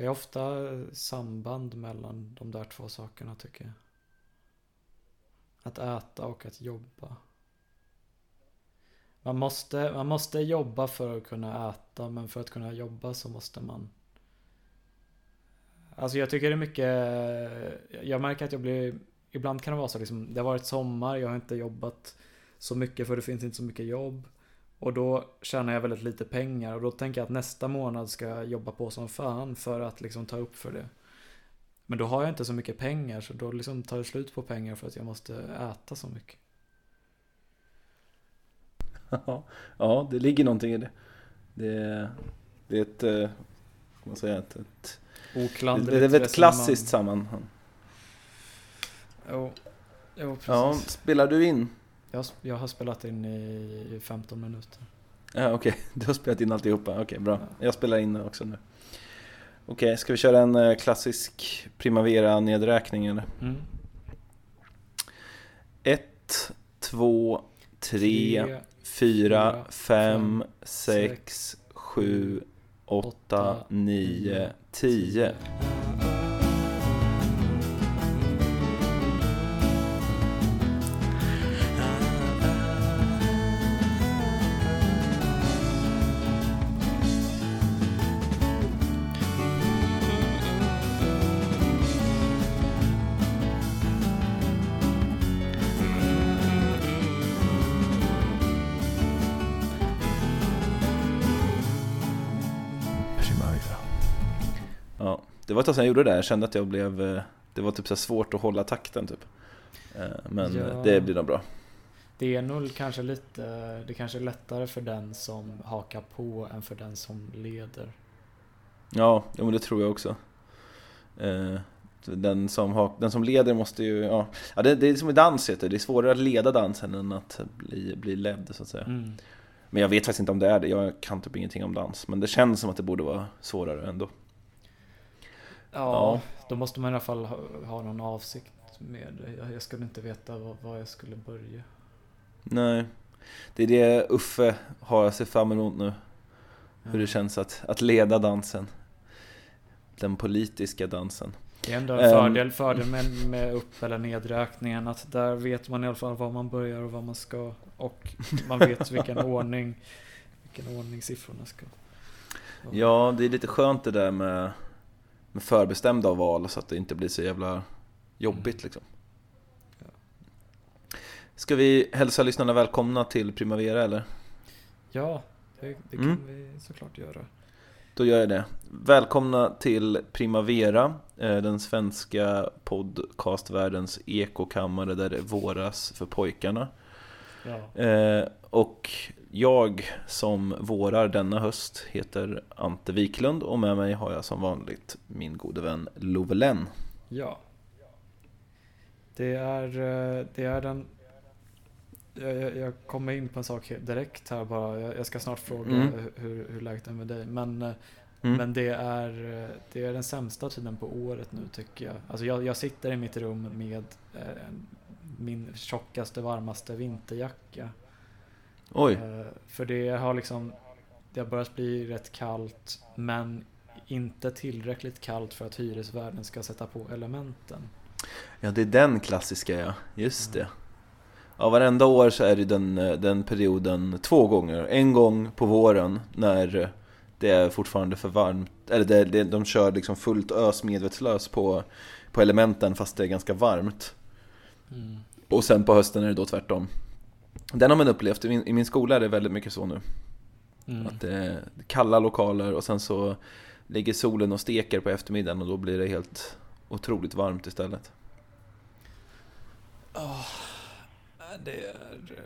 Det är ofta samband mellan de där två sakerna tycker jag. Att äta och att jobba. Man måste, man måste jobba för att kunna äta men för att kunna jobba så måste man Alltså jag tycker det är mycket Jag märker att jag blir Ibland kan det vara så liksom Det har varit sommar, jag har inte jobbat Så mycket för det finns inte så mycket jobb och då tjänar jag väldigt lite pengar och då tänker jag att nästa månad ska jag jobba på som fan för att liksom ta upp för det Men då har jag inte så mycket pengar så då liksom tar det slut på pengar för att jag måste äta så mycket ja, det ligger någonting i det. Det, det är ett, eh, vad man säga, ett, ett, Oklandrigt det är ett klassiskt sammanhang. Jo, jo precis. Ja, spelar du in? Jag, jag har spelat in i 15 minuter. Ja, Okej, okay. du har spelat in alltihopa. Okej, okay, bra. Jag spelar in också nu. Okej, okay, ska vi köra en eh, klassisk Primavera-nedräkning eller? Mm. Ett, två, tre, tre fyra, fem, sex, sju, åtta, nio, tio. Var ett tag sedan jag gjorde det där, jag kände att jag blev eh, Det var typ så svårt att hålla takten typ. Eh, Men ja, det blir nog bra. Det är nog kanske lite Det kanske är lättare för den som hakar på än för den som leder. Ja, ja men det tror jag också. Eh, den som, har, den som leder måste ju, ja, ja det, det är som i dans heter det, är svårare att leda dansen än att bli, bli ledd så att säga. Mm. Men jag vet faktiskt inte om det är det, jag kan typ ingenting om dans. Men det känns som att det borde vara svårare ändå Ja, då måste man i alla fall ha, ha någon avsikt med det. Jag, jag skulle inte veta var, var jag skulle börja. Nej, det är det Uffe har att se fram emot nu. Hur det känns att, att leda dansen. Den politiska dansen. Det är ändå en fördel, um, fördel med, med upp eller nedräkningen att där vet man i alla fall var man börjar och vad man ska. Och man vet vilken ordning, vilken ordning siffrorna ska. Ja, det är lite skönt det där med med förbestämda val så att det inte blir så jävla jobbigt mm. liksom. Ska vi hälsa lyssnarna välkomna till Primavera eller? Ja, det, det kan mm. vi såklart göra. Då gör jag det. Välkomna till Primavera, eh, den svenska podcastvärldens ekokammare där det våras för pojkarna. Ja. Eh, och jag som vårar denna höst heter Ante Wiklund och med mig har jag som vanligt min gode vän Lovelen. Ja. Det är, eh, det är den... Jag, jag kommer in på en sak direkt här bara. Jag ska snart fråga mm. hur, hur läget är med dig. Men, eh, mm. men det, är, det är den sämsta tiden på året nu tycker jag. Alltså jag, jag sitter i mitt rum med min tjockaste, varmaste vinterjacka. Oj. Eh, för det har liksom, det har börjat bli rätt kallt men inte tillräckligt kallt för att hyresvärden ska sätta på elementen. Ja, det är den klassiska ja, just det. Ja, varenda år så är det den, den perioden två gånger. En gång på våren när det är fortfarande för varmt, eller det, det, de kör liksom fullt ös medvetslös på, på elementen fast det är ganska varmt. Mm. Och sen på hösten är det då tvärtom. Den har man upplevt, i min, skola är det väldigt mycket så nu. Mm. Att det är kalla lokaler och sen så ligger solen och steker på eftermiddagen och då blir det helt otroligt varmt istället. Oh, det är,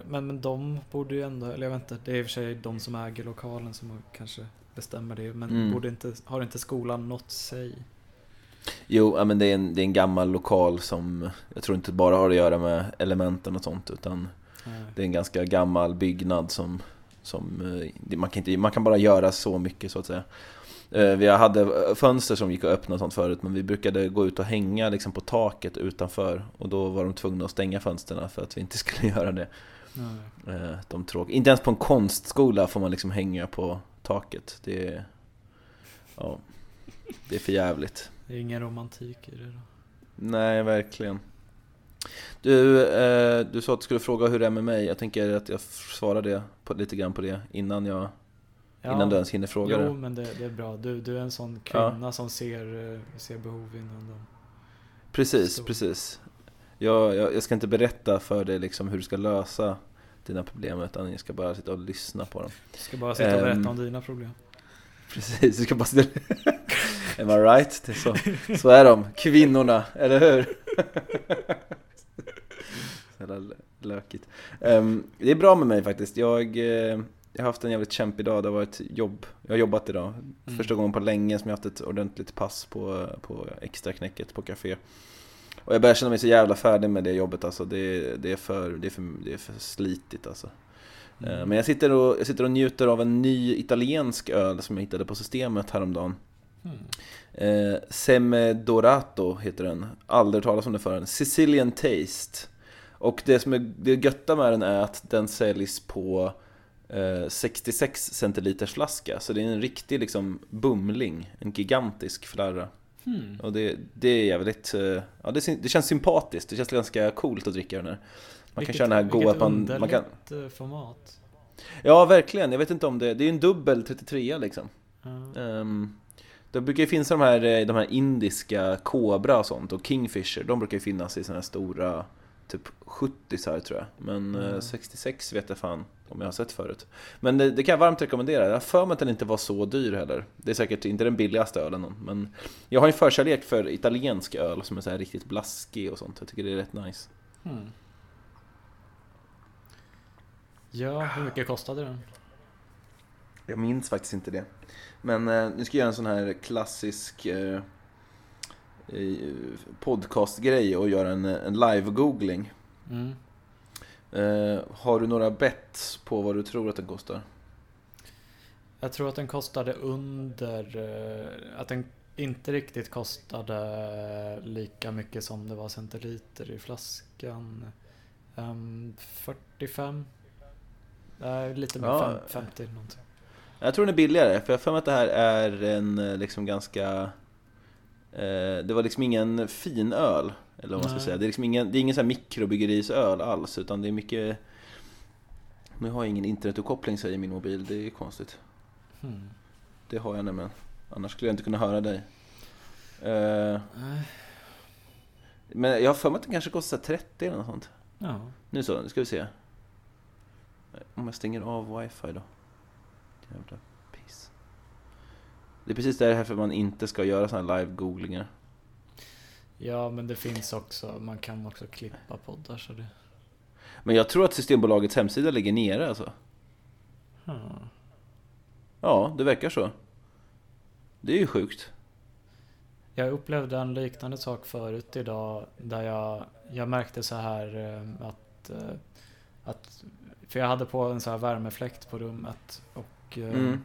men, men de borde ju ändå, eller jag vet inte, det är i och för sig de som äger lokalen som kanske bestämmer det. Men mm. borde inte, har inte skolan nått sig? Jo, men det är, en, det är en gammal lokal som jag tror inte bara har att göra med elementen och sånt utan det är en ganska gammal byggnad som, som eh, man, kan inte, man kan bara göra så mycket så att säga. Eh, vi hade fönster som gick att öppna och sånt förut men vi brukade gå ut och hänga liksom på taket utanför och då var de tvungna att stänga fönstren för att vi inte skulle göra det. Nej. De tråk. Inte ens på en konstskola får man liksom hänga på taket. Det är, ja. Det är för jävligt. Det är ingen romantik i det då. Nej, verkligen. Du, eh, du sa att du skulle fråga hur det är med mig. Jag tänker att jag svarar det på, lite grann på det innan, jag, innan du ens hinner fråga Jo, det. men det, det är bra. Du, du är en sån kvinna som ser, eh, ser behov innan de... Precis, Så. precis. Jag, jag, jag ska inte berätta för dig liksom hur du ska lösa dina problem, utan jag ska bara sitta och lyssna på dem. Du ska bara sitta och berätta Ehm. om dina problem. Precis, du ska bara sitta... Am I right? Det är så, så är de, kvinnorna, eller hur? Jävla lö- lökigt. Ehm, det är bra med mig faktiskt. Jag, eh, jag har haft en jävligt kämpig dag. Det har varit jobb. Jag har jobbat idag. Mm. Första gången på länge som jag haft ett ordentligt pass på, på extra knäcket på café. Och jag börjar känna mig så jävla färdig med det jobbet alltså. Det, det, är, för, det, är, för, det är för slitigt alltså. Mm. Men jag sitter, och, jag sitter och njuter av en ny italiensk öl som jag hittade på systemet häromdagen. Mm. Eh, Semedorato heter den. Aldrig talas om den förrän. Sicilian Taste. Och det som är det götta med den är att den säljs på eh, 66 centiliters flaska. Så det är en riktig liksom bumling. En gigantisk flarra. Hmm. Och det, det är jävligt... Eh, ja, det, det känns sympatiskt. Det känns ganska coolt att dricka den här. Man kan köra den här goa... vilket Man, man kan, eh, format. ja, verkligen. Jag vet inte om det... Det är ju en dubbel 33 liksom. Ja. Um, det brukar ju finnas de här, eh, de här indiska Cobra och sånt och Kingfisher, de brukar ju finnas i såna här stora Typ 70 så här tror jag Men eh, Mm. 66 vet jag fan om jag har sett förut Men det, det kan jag varmt rekommendera, jag har för mig att den inte var så dyr heller Det är säkert inte den billigaste ölen Men jag har en förkärlek för italiensk öl som är så här riktigt blaskig och sånt Jag tycker det är rätt nice Hmm. Ja, hur mycket kostade den? Jag minns faktiskt inte det. Men eh, nu ska jag göra en sån här klassisk eh, podcastgrej och göra en, en live-googling. Mm. Eh, har du några bets på vad du tror att den kostar? Jag tror att den kostade under, eh, att den inte riktigt kostade lika mycket som det var centiliter i flaskan. Ehm, 45? Nej, lite mer, Ja. fem, 50 någonting. Jag tror den är billigare, för jag har för mig att det här är en eh, liksom ganska... Eh, det var liksom ingen fin öl, eller vad man ska Nej. säga. Det är liksom ingen, det är ingen sån här mikrobryggeriesöl alls, utan det är mycket... Nu har jag ingen internetuppkoppling säger min mobil, det är konstigt. Hmm. Det har jag nämligen. Annars skulle jag inte kunna höra dig. Nej. men jag har för mig att den kanske kostar 30 eller något sånt. Ja. Nu så, nu ska vi se. Om jag stänger av wifi då. Jävla piss. Det är precis därför man inte ska göra sådana live-googlingar. ja, men det finns också, man kan också klippa poddar så det... Men jag tror att Systembolagets hemsida ligger nere alltså. Hmm. Ja, det verkar så. Det är ju sjukt. Jag upplevde en liknande sak förut idag där jag, jag märkte så här eh, att, eh, att för jag hade på en så här värmefläkt på rummet och eh, Mm.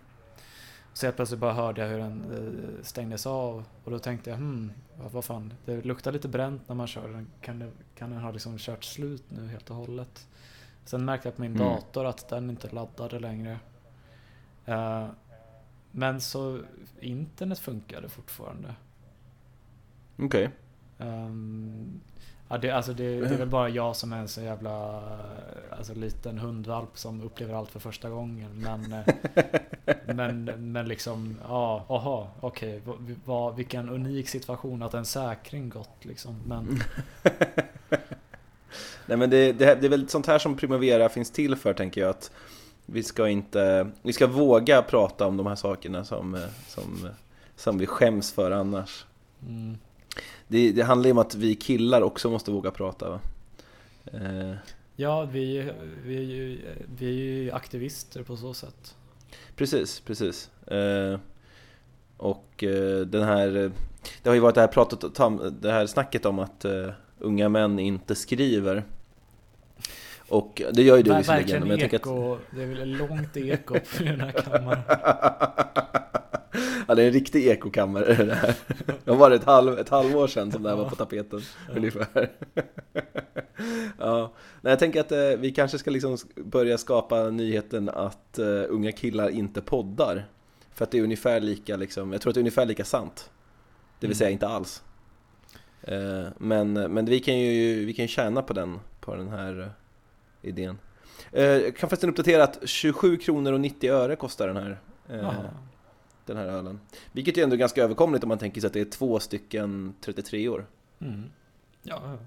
Så helt plötsligt bara hörde jag hur den eh, stängdes av och då tänkte jag hmm, vad, fan, det luktar lite bränt när man kör den. Kan, det, kan den ha liksom kört slut nu helt och hållet? Sen märkte jag på min Mm. dator att den inte laddade längre. Eh, men så internet funkade fortfarande. Okej. Ehm, ja, det, alltså det, det är väl bara jag som är en så jävla alltså, liten hundvalp som upplever allt för första gången. Men, eh, men, men liksom, ja, aha, okej. vad- vilken unik situation att en säkring gått liksom. Men Nej men det, det, det är väl sånt här som Primavera finns till för tänker jag att vi ska inte, vi ska våga prata om de här sakerna som, eh, som, som vi skäms för annars. mm, Det, det handlar ju om att vi killar också måste våga prata va? Eh, ja, vi, vi, är ju, vi är ju aktivister på så sätt. precis, precis. Eh, och eh, den här, det har ju varit det här, pratet, det här snacket om att eh, unga män inte skriver. Och det gör ju du visserligen, Verkligen men jag tänker att eko, det är väl långt eko i den här kammaren. Ja, det är en riktig ekokammare det här. Det var ett, halv, ett halvår sedan som det här var på tapeten ungefär. ja. Nej, jag tänker att eh, vi kanske ska liksom börja skapa nyheten att eh, unga killar inte poddar. För att det är ungefär lika liksom, jag tror att det är ungefär lika sant. Det vill Mm. säga inte alls. Eh, Men, men vi kan ju vi kan tjäna på den, på den här idén. Jag kan förresten uppdatera att 27 kronor och 90 öre kostar den här, Jaha. Den här ölen. Vilket är ändå ganska överkomligt om man tänker sig att det är två stycken 33 år. Mm. Ja, ja.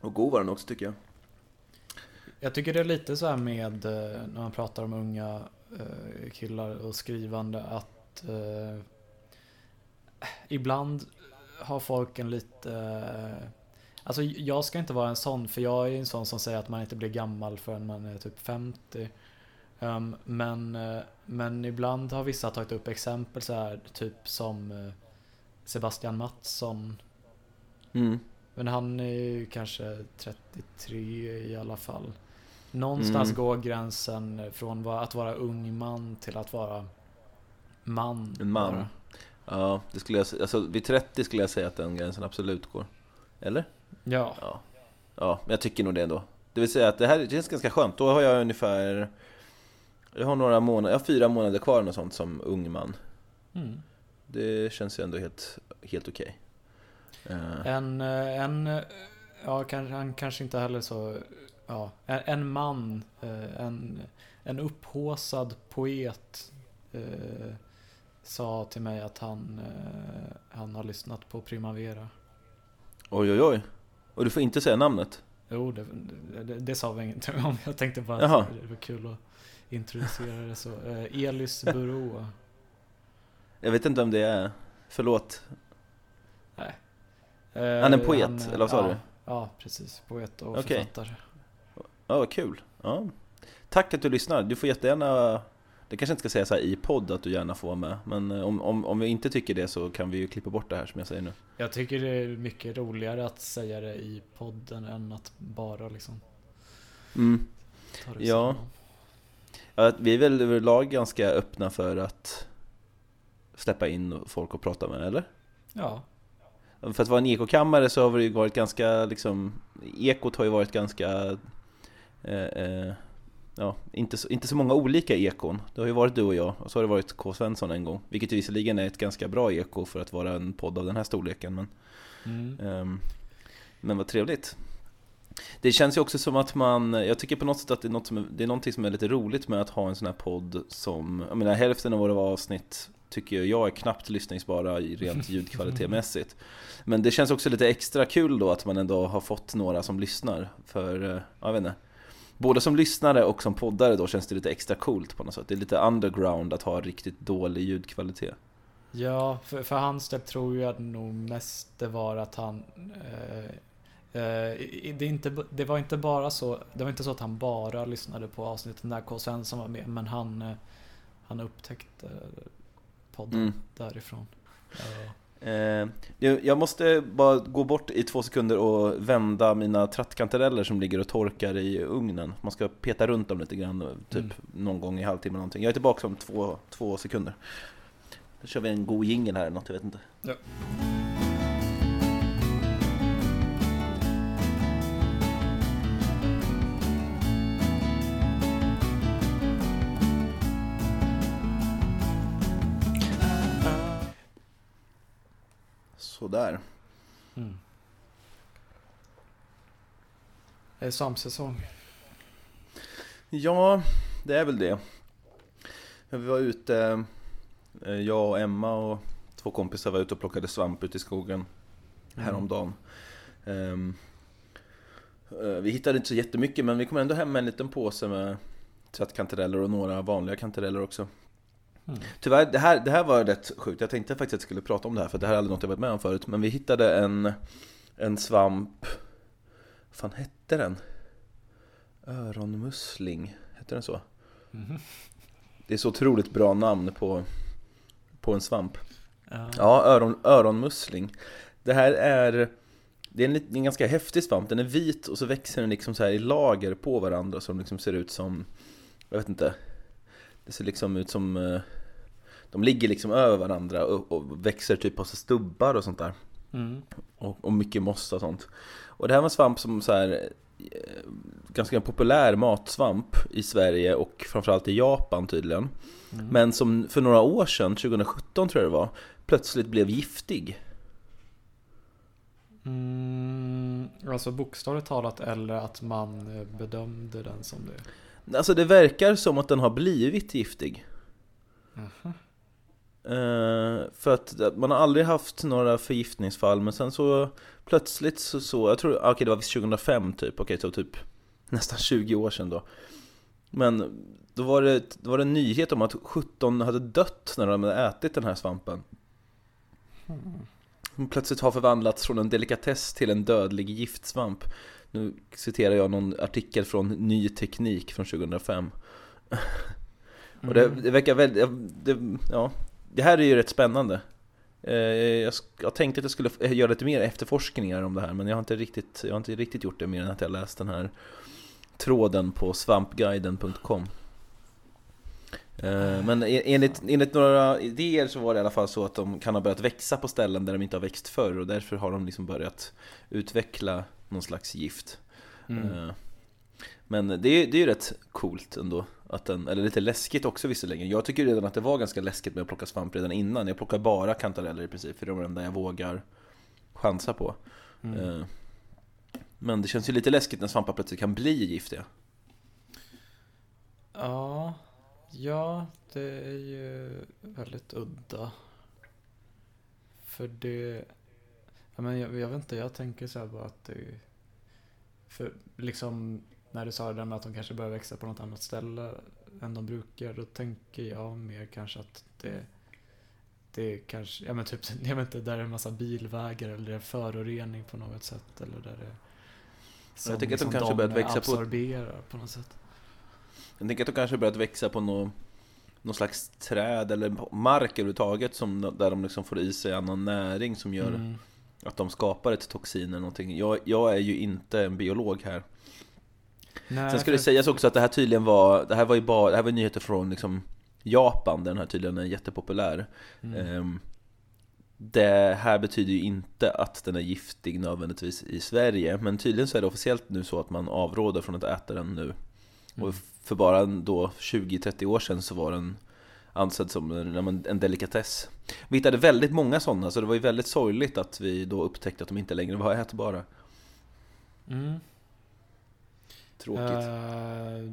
Och god var den också tycker jag. Jag tycker det är lite så här med eh, när man pratar om unga eh, killar och skrivande att eh, ibland har folk en lite eh, Alltså jag ska inte vara en sån för jag är en sån som säger att man inte blir gammal förrän man är typ 50 Ehm, men, eh, men ibland har vissa tagit upp exempel så här typ som eh, Sebastian Mattsson Mm. men han är ju kanske 33 i alla fall. Någonstans Mm. går gränsen från att vara ung man till att vara man. En man. bara. Ja, det skulle jag. Alltså, vid 30 skulle jag säga att den gränsen absolut går. Eller? Ja. Ja. Ja, men jag tycker nog det ändå. Det vill säga att det här det känns ganska skönt. Då har jag ungefär... Jag har några månader, jag har fyra månader kvar och sånt som ung man. Mm. Det känns ju ändå helt, helt okej. Eh, En, eh, en, eh, ja kanske, han kanske inte heller så, ja, en, man, en, en upphåsad poet eh, sa till mig att han, eh, han har lyssnat på Primavera. oj, oj, oj. Och du får inte säga namnet? Jo, det, det, det sa vi ingenting om. Jag tänkte bara Jaha. att det var kul att introducera det så. Eh, Elis Burå. Jag vet inte om det är... Förlåt. Nej. Han är en poet, eller vad sa ja, du? Ja, precis. Poet och Okej. författare. Ja, vad kul. Ja. Tack att du lyssnar. Du får jättegärna... Det kanske inte ska säga så här i podd att du gärna får vara med. Men eh, om, om, om vi inte tycker det så kan vi ju klippa bort det här som jag säger nu. Jag tycker det är mycket roligare att säga det i podden än att bara liksom Mm. Ja. Ja, vi är väl överlag ganska öppna för att släppa in folk och prata med, eller? Ja. För att vara en ekokammare så har det ju varit ganska, liksom, ekot har ju varit ganska, eh, eh, ja, inte så, inte så många olika ekon. Det har ju varit du och jag, och så har det varit K. Svensson en gång. Vilket ju visserligen är ett ganska bra eko för att vara en podd av den här storleken, men, Mm. ehm, men vad trevligt. Det känns ju också som att man, jag tycker på något sätt att det är, något som är, det är någonting som är lite roligt med att ha en sån här podd som, jag menar hälften av våra avsnitt tycker jag är knappt lyssningsbara i rent ljudkvalitetmässigt. Men det känns också lite extra kul då att man ändå har fått några som lyssnar. För, eh, ja, jag vet inte. Både som lyssnare och som poddare då känns det lite extra coolt på något sätt. Det är lite underground att ha riktigt dålig ljudkvalitet. Ja, för, för hans del tror jag nog mest det var att han eh, det, är inte, det var inte bara så Det var inte så att han bara lyssnade på avsnitten när K. Svensson var med Men han, eh, han upptäckte podden Mm. därifrån. Eh, Eh, jag jag måste bara gå bort i två sekunder och vända mina trattkantareller som ligger och torkar i ugnen. Man ska peta runt dem lite grann, typ Mm. någon gång i halvtimme eller någonting. Jag är tillbaka om två, två sekunder. Då kör vi en god jingel här eller något, jag vet inte. Ja. Sådär. Mm. Det är samsäsong. Ja, det är väl det. Vi var ute, eh, jag och Emma och två kompisar var ute och plockade svamp ute i skogen häromdagen. Eh, vi hittade inte så jättemycket men vi kom ändå hem med en liten påse med trattkantareller och några vanliga kantareller också. Mm. Tyvärr, det här, det här var rätt sjukt. Jag tänkte faktiskt att jag skulle prata om det här för det här är aldrig något jag varit med om förut. Men vi hittade en, en svamp, vad fan hette den? Öronmussling, hette den så? Mhm. Det är så otroligt bra namn på, på en svamp. Ja. Ja, öron, öronmussling. Det här är, det är en, en ganska häftig svamp. Den är vit och så växer den liksom så här i lager på varandra som liksom ser ut som, jag vet inte. Det ser liksom ut som, eh, de ligger liksom över varandra och, och växer typ på stubbar och sånt där. Mm. Och, och mycket mossa och sånt. Och det här var en svamp som så här eh, ganska populär matsvamp i Sverige och framförallt i Japan tydligen. Mm. Men som för några år sedan, 2017 tror jag det var, plötsligt blev giftig. Mm, alltså bokstavligt talat eller att man eh, bedömde den som det. Alltså det verkar som att den har blivit giftig. Eh, för att man har aldrig haft några förgiftningsfall men sen så plötsligt så, så jag tror, okej det var visst 2005 typ, okej så typ nästan 20 år sedan då. Men då var det, då var det en nyhet om att 17 hade dött när de hade ätit den här svampen. Som plötsligt har förvandlats från en delikatess till en dödlig giftsvamp. Nu citerar jag någon artikel från Ny Teknik från 2005. Och det, Mm. det verkar väldigt, det, ja, det här är ju rätt spännande. Eh, Jag, jag tänkte att jag skulle f- göra lite mer efterforskningar om det här men jag har inte riktigt, jag har inte riktigt gjort det mer än att jag läst den här tråden på svampguiden.com. Eh, Men e- enligt, enligt några idéer så var det i alla fall så att de kan ha börjat växa på ställen där de inte har växt förr och därför har de liksom börjat utveckla någon slags gift. Mm. Eh, Men det är, det är ju rätt coolt ändå, att den, eller lite läskigt också visserligen. Jag tycker redan att det var ganska läskigt med att plocka svamp redan innan. Jag plockar bara kantareller i princip, för det är de enda jag vågar chansa på. Mm. Eh, Men det känns ju lite läskigt när svampar plötsligt kan bli giftiga. Ja, ja, det är ju väldigt udda. För det... Men jag, jag vet inte, jag tänker så här bara att det... För liksom, när du sa det där med att de kanske börjar växa på något annat ställe än de brukar, då tänker jag mer kanske att det... Det är kanske, ja men typ, jag vet inte, där är en massa bilvägar eller det är förorening på något sätt eller där det... Jag tänker att de kanske börjat växa på- absorberar på något sätt. Jag tänker att de kanske börjat växa på någon, någon slags träd eller mark överhuvudtaget som, där de liksom får i sig annan näring som gör Mm. Att de skapar ett toxin eller någonting. Jag, jag är ju inte en biolog här. Nej, Sen ska det för- sägas också att det här tydligen var, det här var ju bara, det här var nyheter från liksom Japan, den här tydligen är jättepopulär. Mm. Ehm, det här betyder ju inte att den är giftig nödvändigtvis i Sverige, men tydligen så är det officiellt nu så att man avråder från att äta den nu. Mm. Och för bara då 20-30 år sedan så var den ansedd som en, ja, delikatess. Vi hittade väldigt många sådana, så det var ju väldigt sorgligt att vi då upptäckte att de inte längre var ätbara. Mm. Tråkigt. Eh,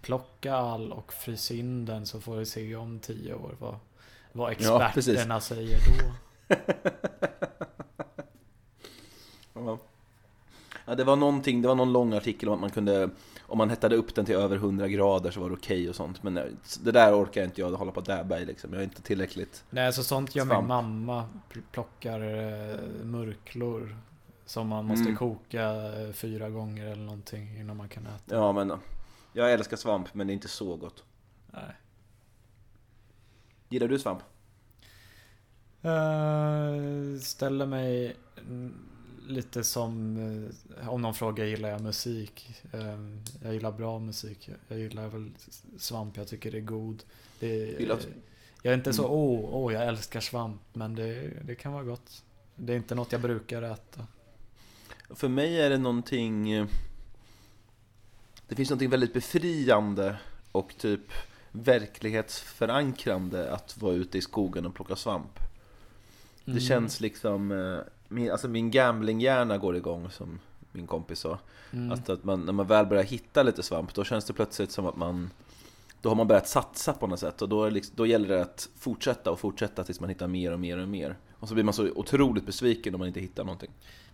plocka all och frys in den så får vi se om tio år vad, vad Ja, experterna säger då. Ja. Ja, det var någonting, det var någon lång artikel om att man kunde Om man hettade upp den till över 100 grader så var det okej och sånt Men eh, det där orkar inte jag hålla på och dabba i liksom Jag är inte tillräckligt Nej, så sånt gör Svamp. min mamma. Pl- Plockar eh, murklor. Som man måste Mm. koka eh, fyra gånger eller någonting innan man kan äta. Ja men Jag älskar svamp men det är inte så gott Nej. Gillar du svamp? Eh, ställer mig lite som eh, om någon frågar gillar jag musik. Eh, jag gillar bra musik. Jag gillar väl svamp, jag tycker det är god. Det, jag är inte så Mm. åh, åh jag älskar svamp men det, det kan vara gott. Det är inte något jag brukar äta. För mig är det någonting eh, Det finns någonting väldigt befriande och typ verklighetsförankrande att vara ute i skogen och plocka svamp Det Mm. känns liksom, eh, min, alltså min gamblinghjärna går igång som min kompis sa Mm. Att, att man, när man väl börjar hitta lite svamp, då känns det plötsligt som att man Då har man börjat satsa på något sätt och då, liksom, då gäller det att fortsätta och fortsätta tills man hittar mer och mer och mer Och så blir man så otroligt besviken om man inte hittar någonting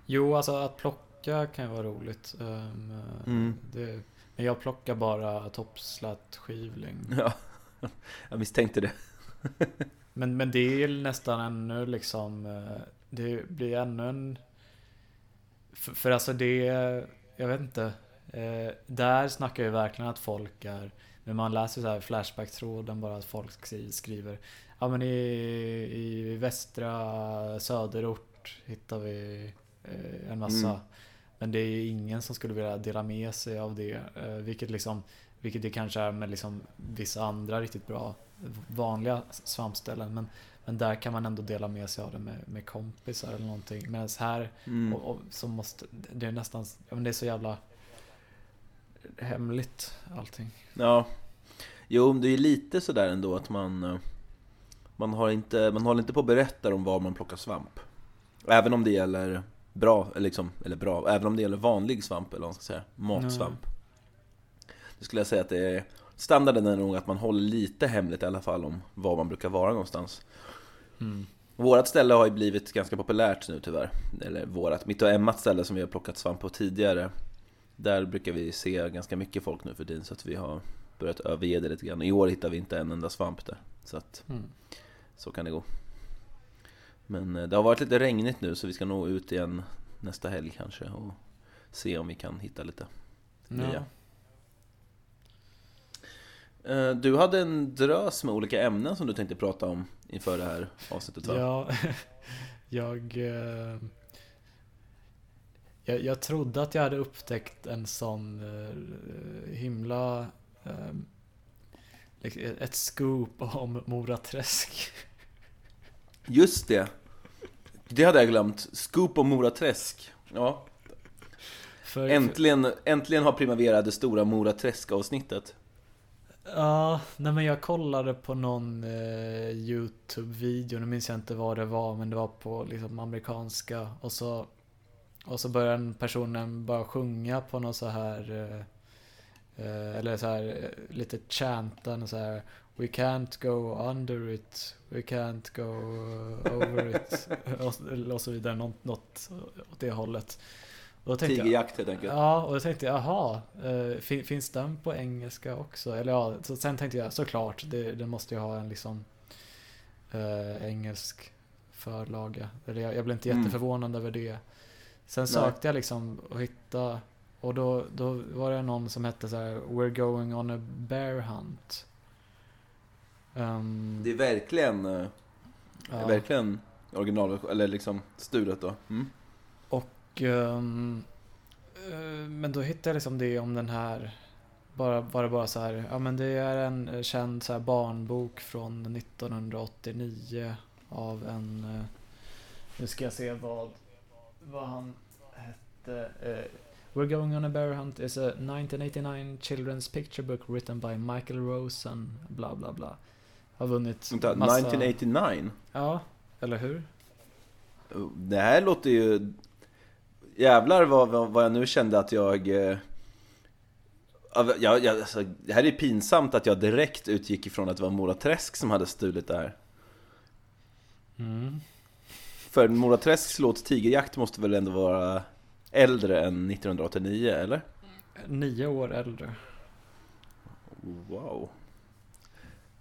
Jo, alltså att plocka kan ju vara roligt. Ehm, Mm. det, men jag plockar bara toppslättskivling. Ja, jag misstänkte det Men, men det är nästan ännu liksom, eh, det blir ännu en... För, för alltså det, jag vet inte. Eh, där snackar ju verkligen att folk är, när man läser så här Flashback-tråden bara att folk skri- skriver Ja men i, i västra söderort hittar vi eh, en massa. Mm. Men det är ju ingen som skulle vilja dela med sig av det. Eh, vilket liksom, vilket det kanske är med liksom vissa andra riktigt bra vanliga svampställen. Men, Men där kan man ändå dela med sig av det med, med kompisar eller någonting. Medan här Mm. och, och, så måste, det är nästan, men det är så jävla hemligt allting. Ja. Jo, det är lite sådär ändå att man... eh, Man, har inte, man håller inte på och berättar om var man plockar svamp. Även om det gäller bra, liksom, eller bra, även om det gäller vanlig svamp eller vad man ska säga, matsvamp. Det skulle jag säga att det är, standarden är nog att man håller lite hemligt i alla fall om var man brukar vara någonstans. Mm. Vårat ställe har ju blivit ganska populärt nu tyvärr. Eller vårat, mitt och Emmas ställe som vi har plockat svamp på tidigare. Där brukar vi se ganska mycket folk nu för tiden så att vi har börjat överge det lite grann. I år hittar vi inte en enda svamp där. Så att Mm. så kan det gå. Men eh, det har varit lite regnigt nu så vi ska nog ut igen nästa helg kanske och se om vi kan hitta lite nya. Ja. Eh, Du hade en drös med olika ämnen som du tänkte prata om inför det här avsnittet va? Ja, jag, eh, jag... Jag trodde att jag hade upptäckt en sån eh, himla... eh, liksom Ett scoop om Mora Träsk. Just det! Det hade jag glömt. Scoop om Mora Träsk. Ja, För, äntligen, äntligen har Primavera det stora Mora Träsk-avsnittet. Ja, nej men jag kollade på någon eh, YouTube-video, nu minns jag inte vad det var, men det var på liksom amerikanska. Och så och så började den personen bara sjunga på något så här eh, eh, eller så här eh, lite chantan så här We can't go under it, we can't go over it. Och, och så vidare, något, något åt det hållet. Och Tigerjakt helt enkelt. Ja, och då tänkte jag, jaha, eh, fin, finns den på engelska också? Eller ja, så sen tänkte jag såklart, det, den måste ju ha en liksom eh, engelsk förlaga. Eller jag, jag blev inte Mm. jätteförvånad över det. Sen Nej. sökte jag liksom och hittade, och då, då var det någon som hette så här, We're going on a bear hunt. Ehm, Det är verkligen, eh, ja. verkligen original, eller liksom stulet då. Mm. Och ehm, eh, Men då hittade jag liksom det om den här bara, var det bara så här, ja men det är en eh, känd så här barnbok från 1989 av en, eh, nu ska jag se vad, vad han hette. We're going on a bear hunt is a 1989 children's picture book written by Michael Rosen, bla bla bla. Har vunnit Vänta, massa... 1989? Ja, eller hur? Det här låter ju... Jävlar vad, vad, vad jag nu kände att jag... eh, ja, Jag, jag, alltså, det här är pinsamt att jag direkt utgick ifrån att det var Mora Träsk som hade stulit det här. Mm. För Mora Träsks låt Tigerjakt måste väl ändå vara äldre än 1989, eller? Nio år äldre. Wow.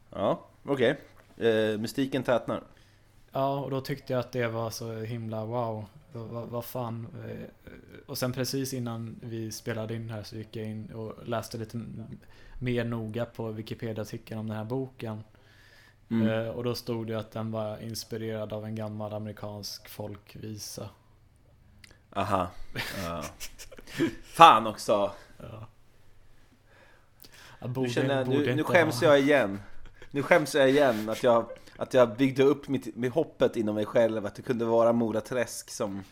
Ja, okej. Eh, mystiken tätnar. Ja, och då tyckte jag att det var så himla wow. Vad, vad, fan. eh, Och sen precis innan vi spelade in här så gick jag in och läste lite mer noga på Wikipedia-artikeln om den här boken. Mm. Eh, Och då stod det att den var inspirerad av en gammal amerikansk folkvisa. Aha. Ja. Fan också! Ja. Jag Nu, borde, känner borde nu, nu skäms ha- jag igen. Nu skäms jag igen att jag, att jag byggde upp mitt, med hoppet inom mig själv att det kunde vara Mora Träsk som,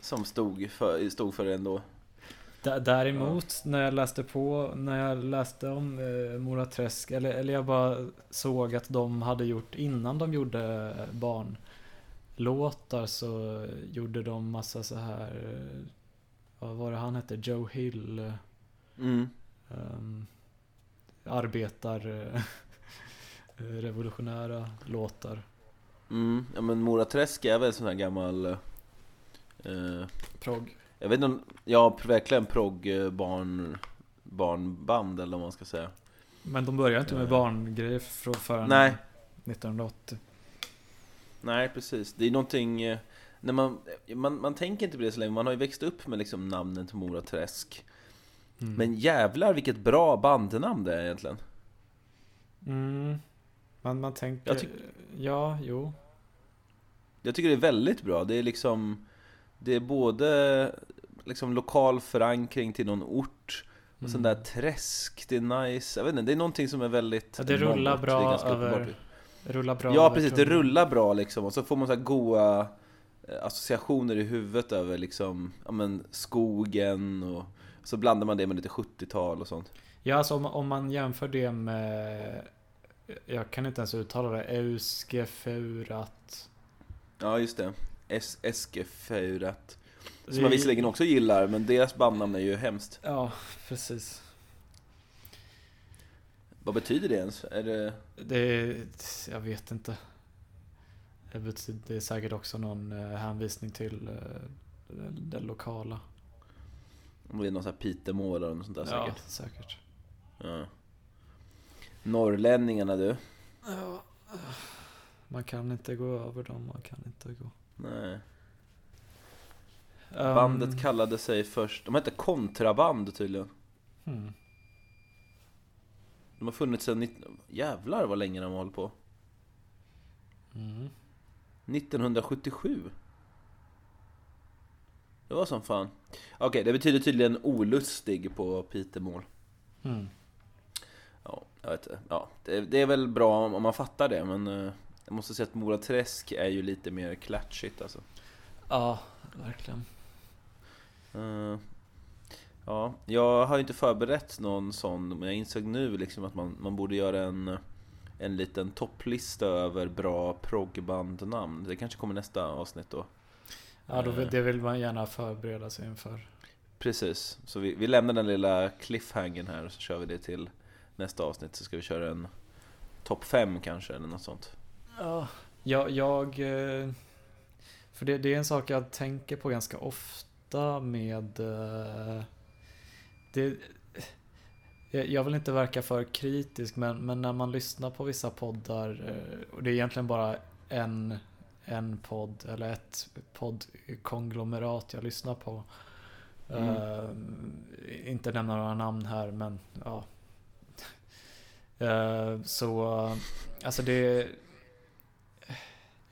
som stod, för, stod för det ändå. D- Däremot när jag läste på, när jag läste om eh, Mora Träsk, eller, eller jag bara såg att de hade gjort, innan de gjorde barnlåtar så gjorde de massa så här, eh, vad var det han hette, Joe Hill, eh, Mm. um, arbetar eh, revolutionära låtar. Mm. Ja men Mora Träsk är väl sån här gammal eh, Progg. Jag vet inte ja verkligen progg eh, barn, barnband eller vad man ska säga Men de började inte med Eh. barngrejer från förrän Nej, 1980. nej precis Det är någonting eh, när man, man, man tänker inte på det så länge, man har ju växt upp med liksom namnen till Mora Träsk Mm. Men jävlar vilket bra bandnamn det är egentligen Mm. Man, man tänker... Tyck- ja, jo. Jag tycker det är väldigt bra, det är liksom Det är både liksom lokal förankring till någon ort och sån där träsk, det är nice Jag vet inte, det är någonting som är väldigt Mm. Ja, det rullar bra det är över- uppenbart. Rullar bra. Ja precis, det rullar bra liksom och så får man så här goa eh, associationer i huvudet över liksom, ja men skogen och så blandar man det med lite 70-tal och sånt. Ja, alltså om, om man jämför det med... Jag kan inte ens uttala det. Euskefeurat. Ja just det, es Eskefeurat. Som man visserligen också gillar, men deras bandnamn är ju hemskt. Ja, precis. Vad betyder det ens? Är det... Det. Jag vet inte. Det, betyder, det är säkert också någon eh, hänvisning till eh, det, lokala. Om det är någon sån här Pitemål eller något sånt där ja, säkert. säkert. Ja. Norrlänningarna du. Ja. Man kan inte gå över dem, man kan inte gå. Nej. Ehm, Bandet kallade sig först, de hette Kontraband tydligen. hmm. De har funnits sedan, 19... jävlar vad länge de har hållit på. Mm. 1977. Det var som fan. Okej, det betyder tydligen olustig på Pitemål. Mm. Ja, jag vet inte. Ja, det, det är väl bra om, om man fattar det, men eh, jag måste säga att Mora Träsk är ju lite mer klatschigt alltså. Ja, verkligen. Eh, ja, jag har ju inte förberett någon sån, men jag insåg nu liksom att man, man borde göra en, en liten topplista över bra proggbandnamn. Det kanske kommer nästa avsnitt då. Ja, då, Eh. vill- det vill man gärna förbereda sig inför. Precis, så vi, vi lämnar den lilla cliffhangern här och så kör vi det till nästa avsnitt. Så ska vi köra en topp 5 kanske, eller något sånt. Ja, jag... jag eh, för det, det är en sak jag tänker på ganska ofta med... eh, Det, jag jag vill inte verka för kritisk men, men när man lyssnar på vissa poddar eh, och det är egentligen bara en, en podd eller ett poddkonglomerat jag lyssnar på. Mm. Eh, inte nämna några namn här men ja. Eh, så alltså det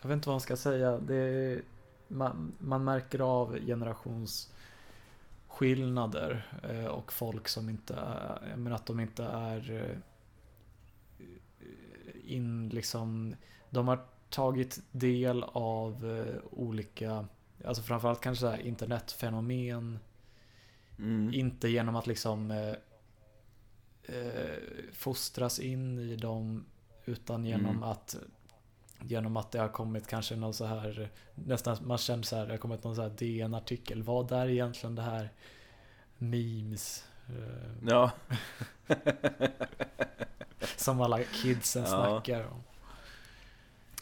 Jag vet inte vad man ska säga. Det, man, man märker av generationsskillnader eh, och folk som inte är, menar att de inte är eh, in liksom, de har tagit del av olika, alltså framförallt kanske så internetfenomen, Mm. inte genom att liksom eh, fostras in i dem utan genom Mm. att Genom att det har kommit kanske någon så här Nästan man känner så här Det har kommit någon så här DN-artikel Vad är egentligen det här Memes eh, Ja. Som alla kidsen Ja. snackar om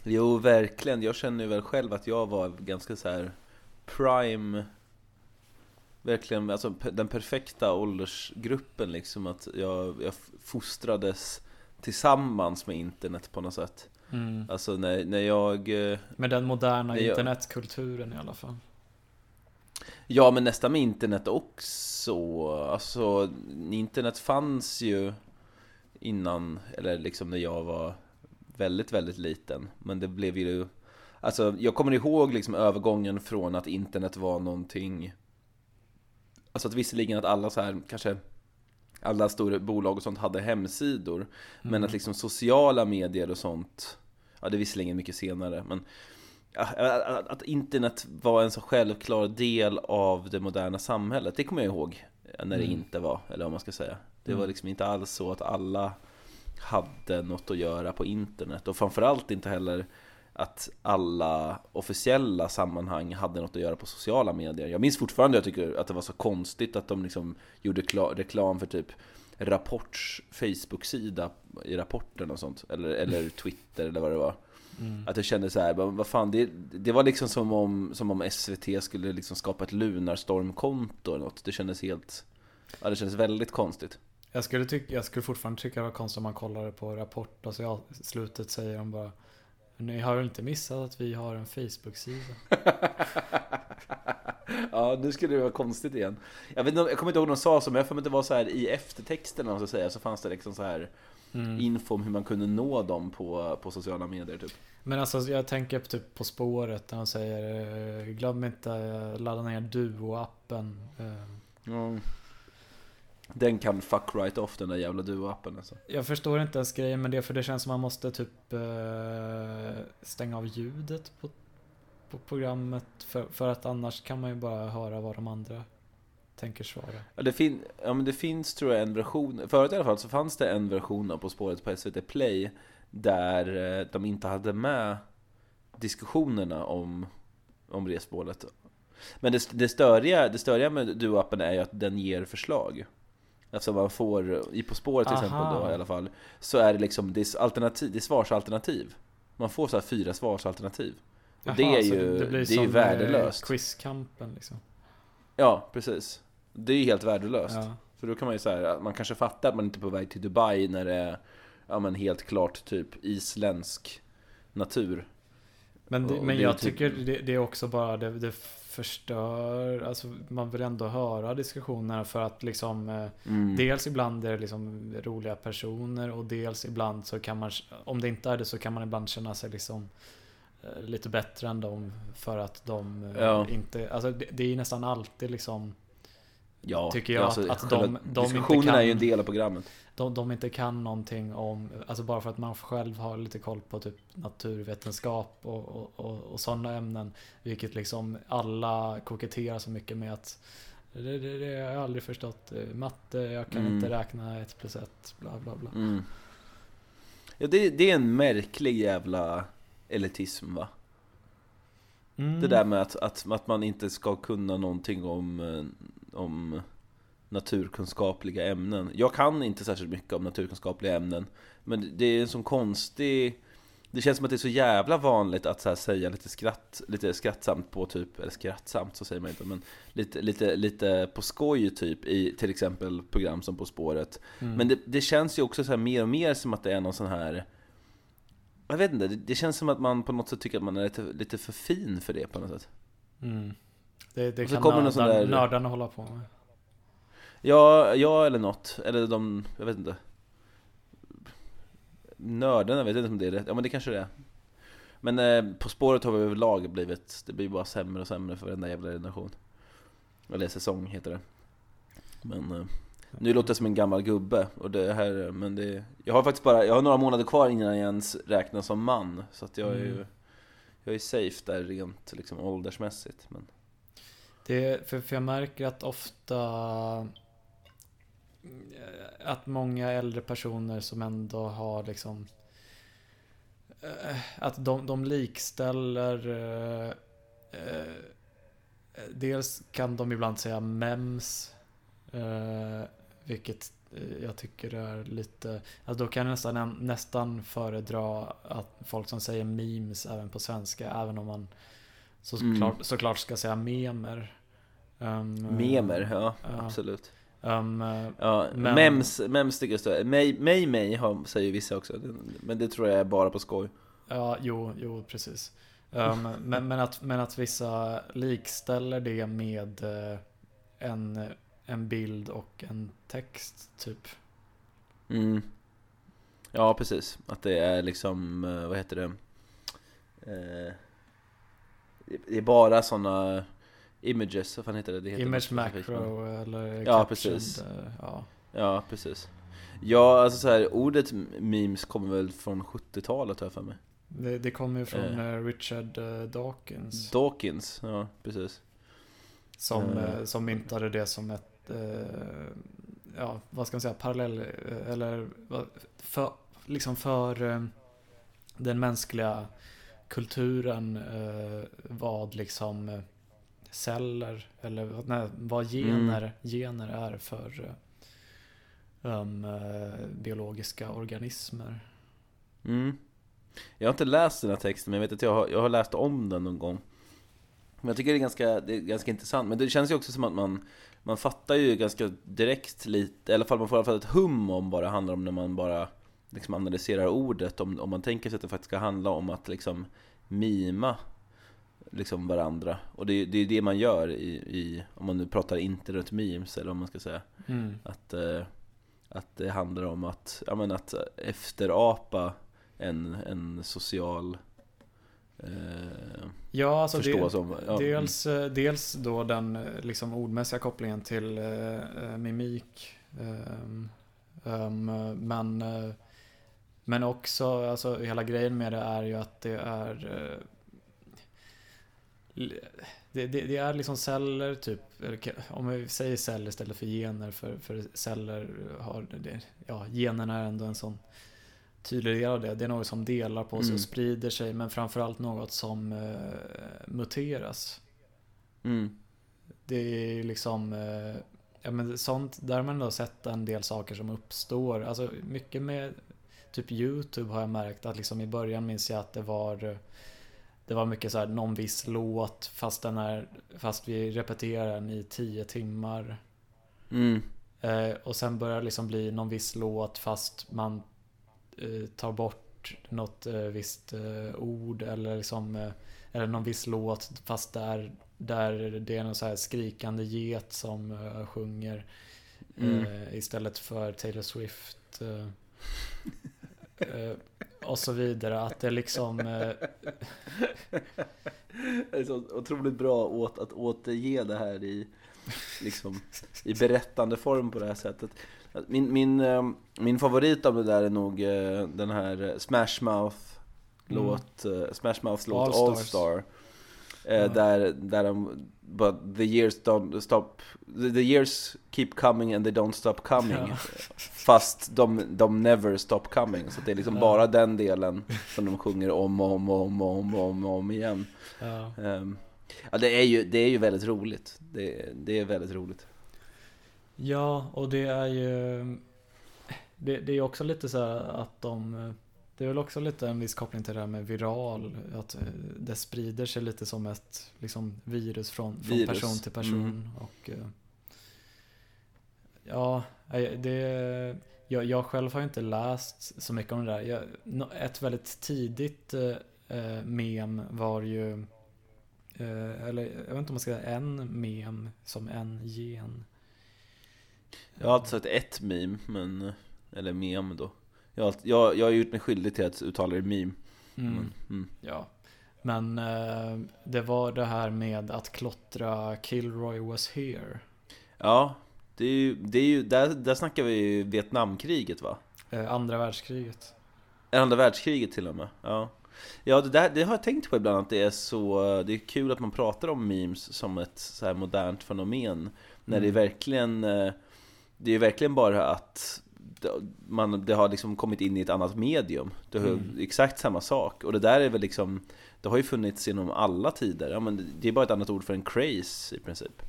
Jo, verkligen. Jag känner ju väl själv att jag var ganska så här prime Verkligen, alltså den perfekta åldersgruppen liksom att jag, jag fostrades tillsammans med internet på något sätt. Mm. Alltså när, när jag eh, Med den moderna internetkulturen i alla fall. Ja men nästan med internet också. Alltså internet fanns ju innan Eller liksom när jag var väldigt väldigt liten. Men det blev ju Alltså jag kommer ihåg liksom övergången från att internet var någonting Alltså att visserligen att alla så här kanske Alla stora bolag och sånt hade hemsidor Men Mm. att liksom sociala medier och sånt Ja det är visserligen mycket senare men att, internet var en så självklar del av det moderna samhället Det kommer jag ihåg När det Mm. inte var, eller vad man ska säga Det var Mm. liksom inte alls så att alla Hade något att göra på internet Och framförallt inte heller att alla officiella sammanhang hade något att göra på sociala medier. Jag minns fortfarande, jag tycker att det var så konstigt att de liksom gjorde kla- reklam för typ Rapports Facebook-sida i rapporten och sånt. Eller, eller Twitter eller vad det var. mm. Att jag kände så här, vad fan, det, det var liksom som om, som om SVT skulle liksom skapa ett Lunarstorm-konto eller något. Det kändes helt, ja det kändes väldigt konstigt. Jag skulle, tycka, jag skulle fortfarande tycka det var konstigt om man kollade på Rapport och så i slutet säger de bara Ni har väl inte missat att vi har en Facebook-sida? ja, nu skulle det vara konstigt igen. Jag, vet, jag kommer inte ihåg de sa så, men jag får mig att det var så här i vad man ska säga, så fanns det liksom så här Mm. info om hur man kunde nå dem på, på sociala medier typ. Men alltså jag tänker typ på spåret där de säger eh, Glöm inte ladda ner Duo-appen. Mm. Den kan fuck right off den där jävla duo-appen alltså. Jag förstår inte ens grejen med det för det känns som man måste typ eh, stänga av ljudet på, på programmet för, för att annars kan man ju bara höra vad de andra tänker svara. Ja, det, fin ja, men det finns tror jag en version, förut i alla fall så fanns det en version av På spåret på SVT Play där eh, de inte hade med diskussionerna om, om resmålet. Men det, det, störiga, det störiga med Duo-appen är ju att den ger förslag. Alltså man får, i På spåret till Aha. exempel då i alla fall, så är det liksom, det är, alternativ, det är svarsalternativ. Man får så här fyra svarsalternativ. Och det är ju, det blir är ju värdelöst. Quizkampen liksom. Ja, precis. Det är ju helt värdelöst. Ja. För då kan man ju säga, man kanske fattar att man inte är på väg till Dubai när det är ja, men helt klart typ isländsk natur. Men, det, men det jag typ- tycker det, det är också bara, det, det förstör, alltså man vill ändå höra diskussionerna för att liksom eh, Mm. Dels ibland är det liksom roliga personer och dels ibland så kan man, om det inte är det så kan man ibland känna sig liksom eh, lite bättre än dem för att de eh, Ja. inte, alltså det, det är nästan alltid liksom ja, tycker jag att- att de- de inte diskussionen kan- är ju en del av programmet. de, de inte kan någonting om, alltså bara för att man själv har lite koll på typ naturvetenskap och, och, och, och sådana ämnen. Vilket liksom alla koketterar så mycket med att det, det, det har jag aldrig förstått. Matte, jag kan Mm. inte räkna ett plus ett, bla bla bla. Mm. Ja, det, det är en märklig jävla elitism va? Mm. Det där med att, att, att man inte ska kunna någonting om, eh, om naturkunskapliga ämnen. Jag kan inte särskilt mycket om naturkunskapliga ämnen. Men det är en sån konstig... Det känns som att det är så jävla vanligt att så säga lite, skratt, lite skrattsamt på typ, eller skrattsamt så säger man inte, men lite, lite, lite på skoj typ i till exempel program som På spåret. Mm. Men det, det känns ju också så mer och mer som att det är någon sån här Jag vet inte, det, det känns som att man på något sätt tycker att man är lite, lite för fin för det på något sätt Mm. Det, det Och så kan kommer någon sån där- nördarna hålla på med. Ja, ja eller något, eller de, jag vet inte. Nördarna, vet jag inte om det är rätt, ja men det kanske det är. Men eh, På spåret har vi överlag blivit, det blir bara sämre och sämre för varenda jävla generation. Eller säsong heter det. Men eh, nu låter jag som en gammal gubbe och det här, men det Jag har faktiskt bara, jag har några månader kvar innan jag ens räknas som man. Så att jag är ju Mm. Jag är safe där rent liksom åldersmässigt men Det, för, för jag märker att ofta att många äldre personer som ändå har liksom eh, att de, de likställer eh, eh, dels kan de ibland säga mems eh, vilket eh, jag tycker är lite alltså då kan jag nästan, nästan föredra att folk som säger memes även på svenska även om man såklart, Mm. såklart ska säga memer Um, Memer, ja, ja. absolut Um, Ja, Men- mems, mems tycker jag Mig, mig, mig har, säger vissa också Men det tror jag är bara på skoj ja, jo, jo, precis. Um, men, men, att, men att vissa likställer det med eh, en, en bild och en text, typ. mm. Ja, precis Att det är liksom, eh, vad heter det eh, Det är bara såna images, vad fan heter det? det heter Image macro eller Ja, precis. eh, Ja. Ja, precis Ja, alltså så här, ordet memes kommer väl från 70-talet har jag för mig Det, det kommer ju från Eh. eh, Richard eh, Dawkins. Dawkins, ja precis Som, Eh. som myntade det som ett, eh, ja vad ska man säga, parallell, eller för, liksom för den mänskliga kulturen vad liksom celler eller vad- nej, vad gener, gener är för eh, um, eh, biologiska organismer. Mm. Jag har inte läst den här texten, men jag vet att jag har, jag har läst om den någon gång. Men jag tycker det är, ganska, det är ganska intressant. Men det känns ju också som att man, man fattar ju ganska direkt lite, i alla fall man får i alla fall ett hum om vad det handlar om när man bara liksom analyserar ordet. Om, om man tänker sig att det faktiskt ska handla om att liksom mima liksom varandra. Och det, är- det är det man gör i, i, om man nu pratar internet memes eller vad man ska säga. Mm. Att, eh, att det handlar om att, ja, men att efterapa en, en social eh, Ja, alltså förstå det, som... Ja, Dels, eh, dels då den eh, liksom ordmässiga kopplingen till eh, eh, mimik ehm, men, men också, alltså hela grejen med det är ju att det är det, det, det, är liksom celler typ, om vi säger celler istället för gener för, för celler har, det, ja generna är ändå en sån tydlig del av det. Det är något som delar på sig mm. och sprider sig men framförallt något som uh, muteras. Mm. Det är liksom, uh, ja men sånt, där har man då sett en del saker som uppstår. Alltså mycket med typ YouTube har jag märkt att liksom i början minns jag att det var det var mycket så här, någon viss låt fast, den är, fast vi repeterar den i tio timmar. Mm. Eh, och sen börjar det liksom bli någon viss låt fast man eh, tar bort något eh, visst eh, ord eller liksom eh, eller någon viss låt fast där, där det är någon så här skrikande get som eh, sjunger mm. istället för Taylor Swift. och så vidare. Att det liksom... Eh... Det är så otroligt bra åt att återge det här i, liksom, i berättande form på det här sättet. Min, min, eh, min favorit av det där är nog eh, den här Smash Mouth låt, mm. Smash Mouth låt All, All Star. Mm. Där, där de, but the years don't stop, the years keep coming and they don't stop coming. Ja. Fast de, de never stop coming. Så det är liksom ja. bara den delen som de sjunger om och om och om och om, om, om igen. Ja. Um, ja, det är ju, det är ju väldigt roligt. Det, det är väldigt roligt. Ja, och det är ju det, det är också lite så att de det är väl också lite en viss koppling till det här med viral. Att eh, det sprider sig lite som ett liksom, virus från, från virus. person till person. Mm. Och, eh, ja, det, jag, jag själv har inte läst så mycket om det där. Jag, ett väldigt tidigt eh, mem var ju eh, eller jag vet inte om man ska säga en mem som en gen. Jag har alltid sagt ett meme, men, eller mem då. Jag jag, jag har gjort mig skyldig till att uttala det meme. Mm. Mm. Ja. Men eh, det var det här med att klottra Kilroy was here. Ja, det är ju, det är ju där, där snackar vi ju Vietnamkriget va? Eh, andra världskriget. Andra världskriget till och med, ja. Ja, det, där, det har jag tänkt på ibland att det är så, det är kul att man pratar om memes som ett så här modernt fenomen. När mm. det är verkligen, eh, det är verkligen bara att man, det har liksom kommit in i ett annat medium. Det är mm. exakt samma sak. Och det där är väl liksom, det har ju funnits inom alla tider. Ja, men det är bara ett annat ord för en craze i princip.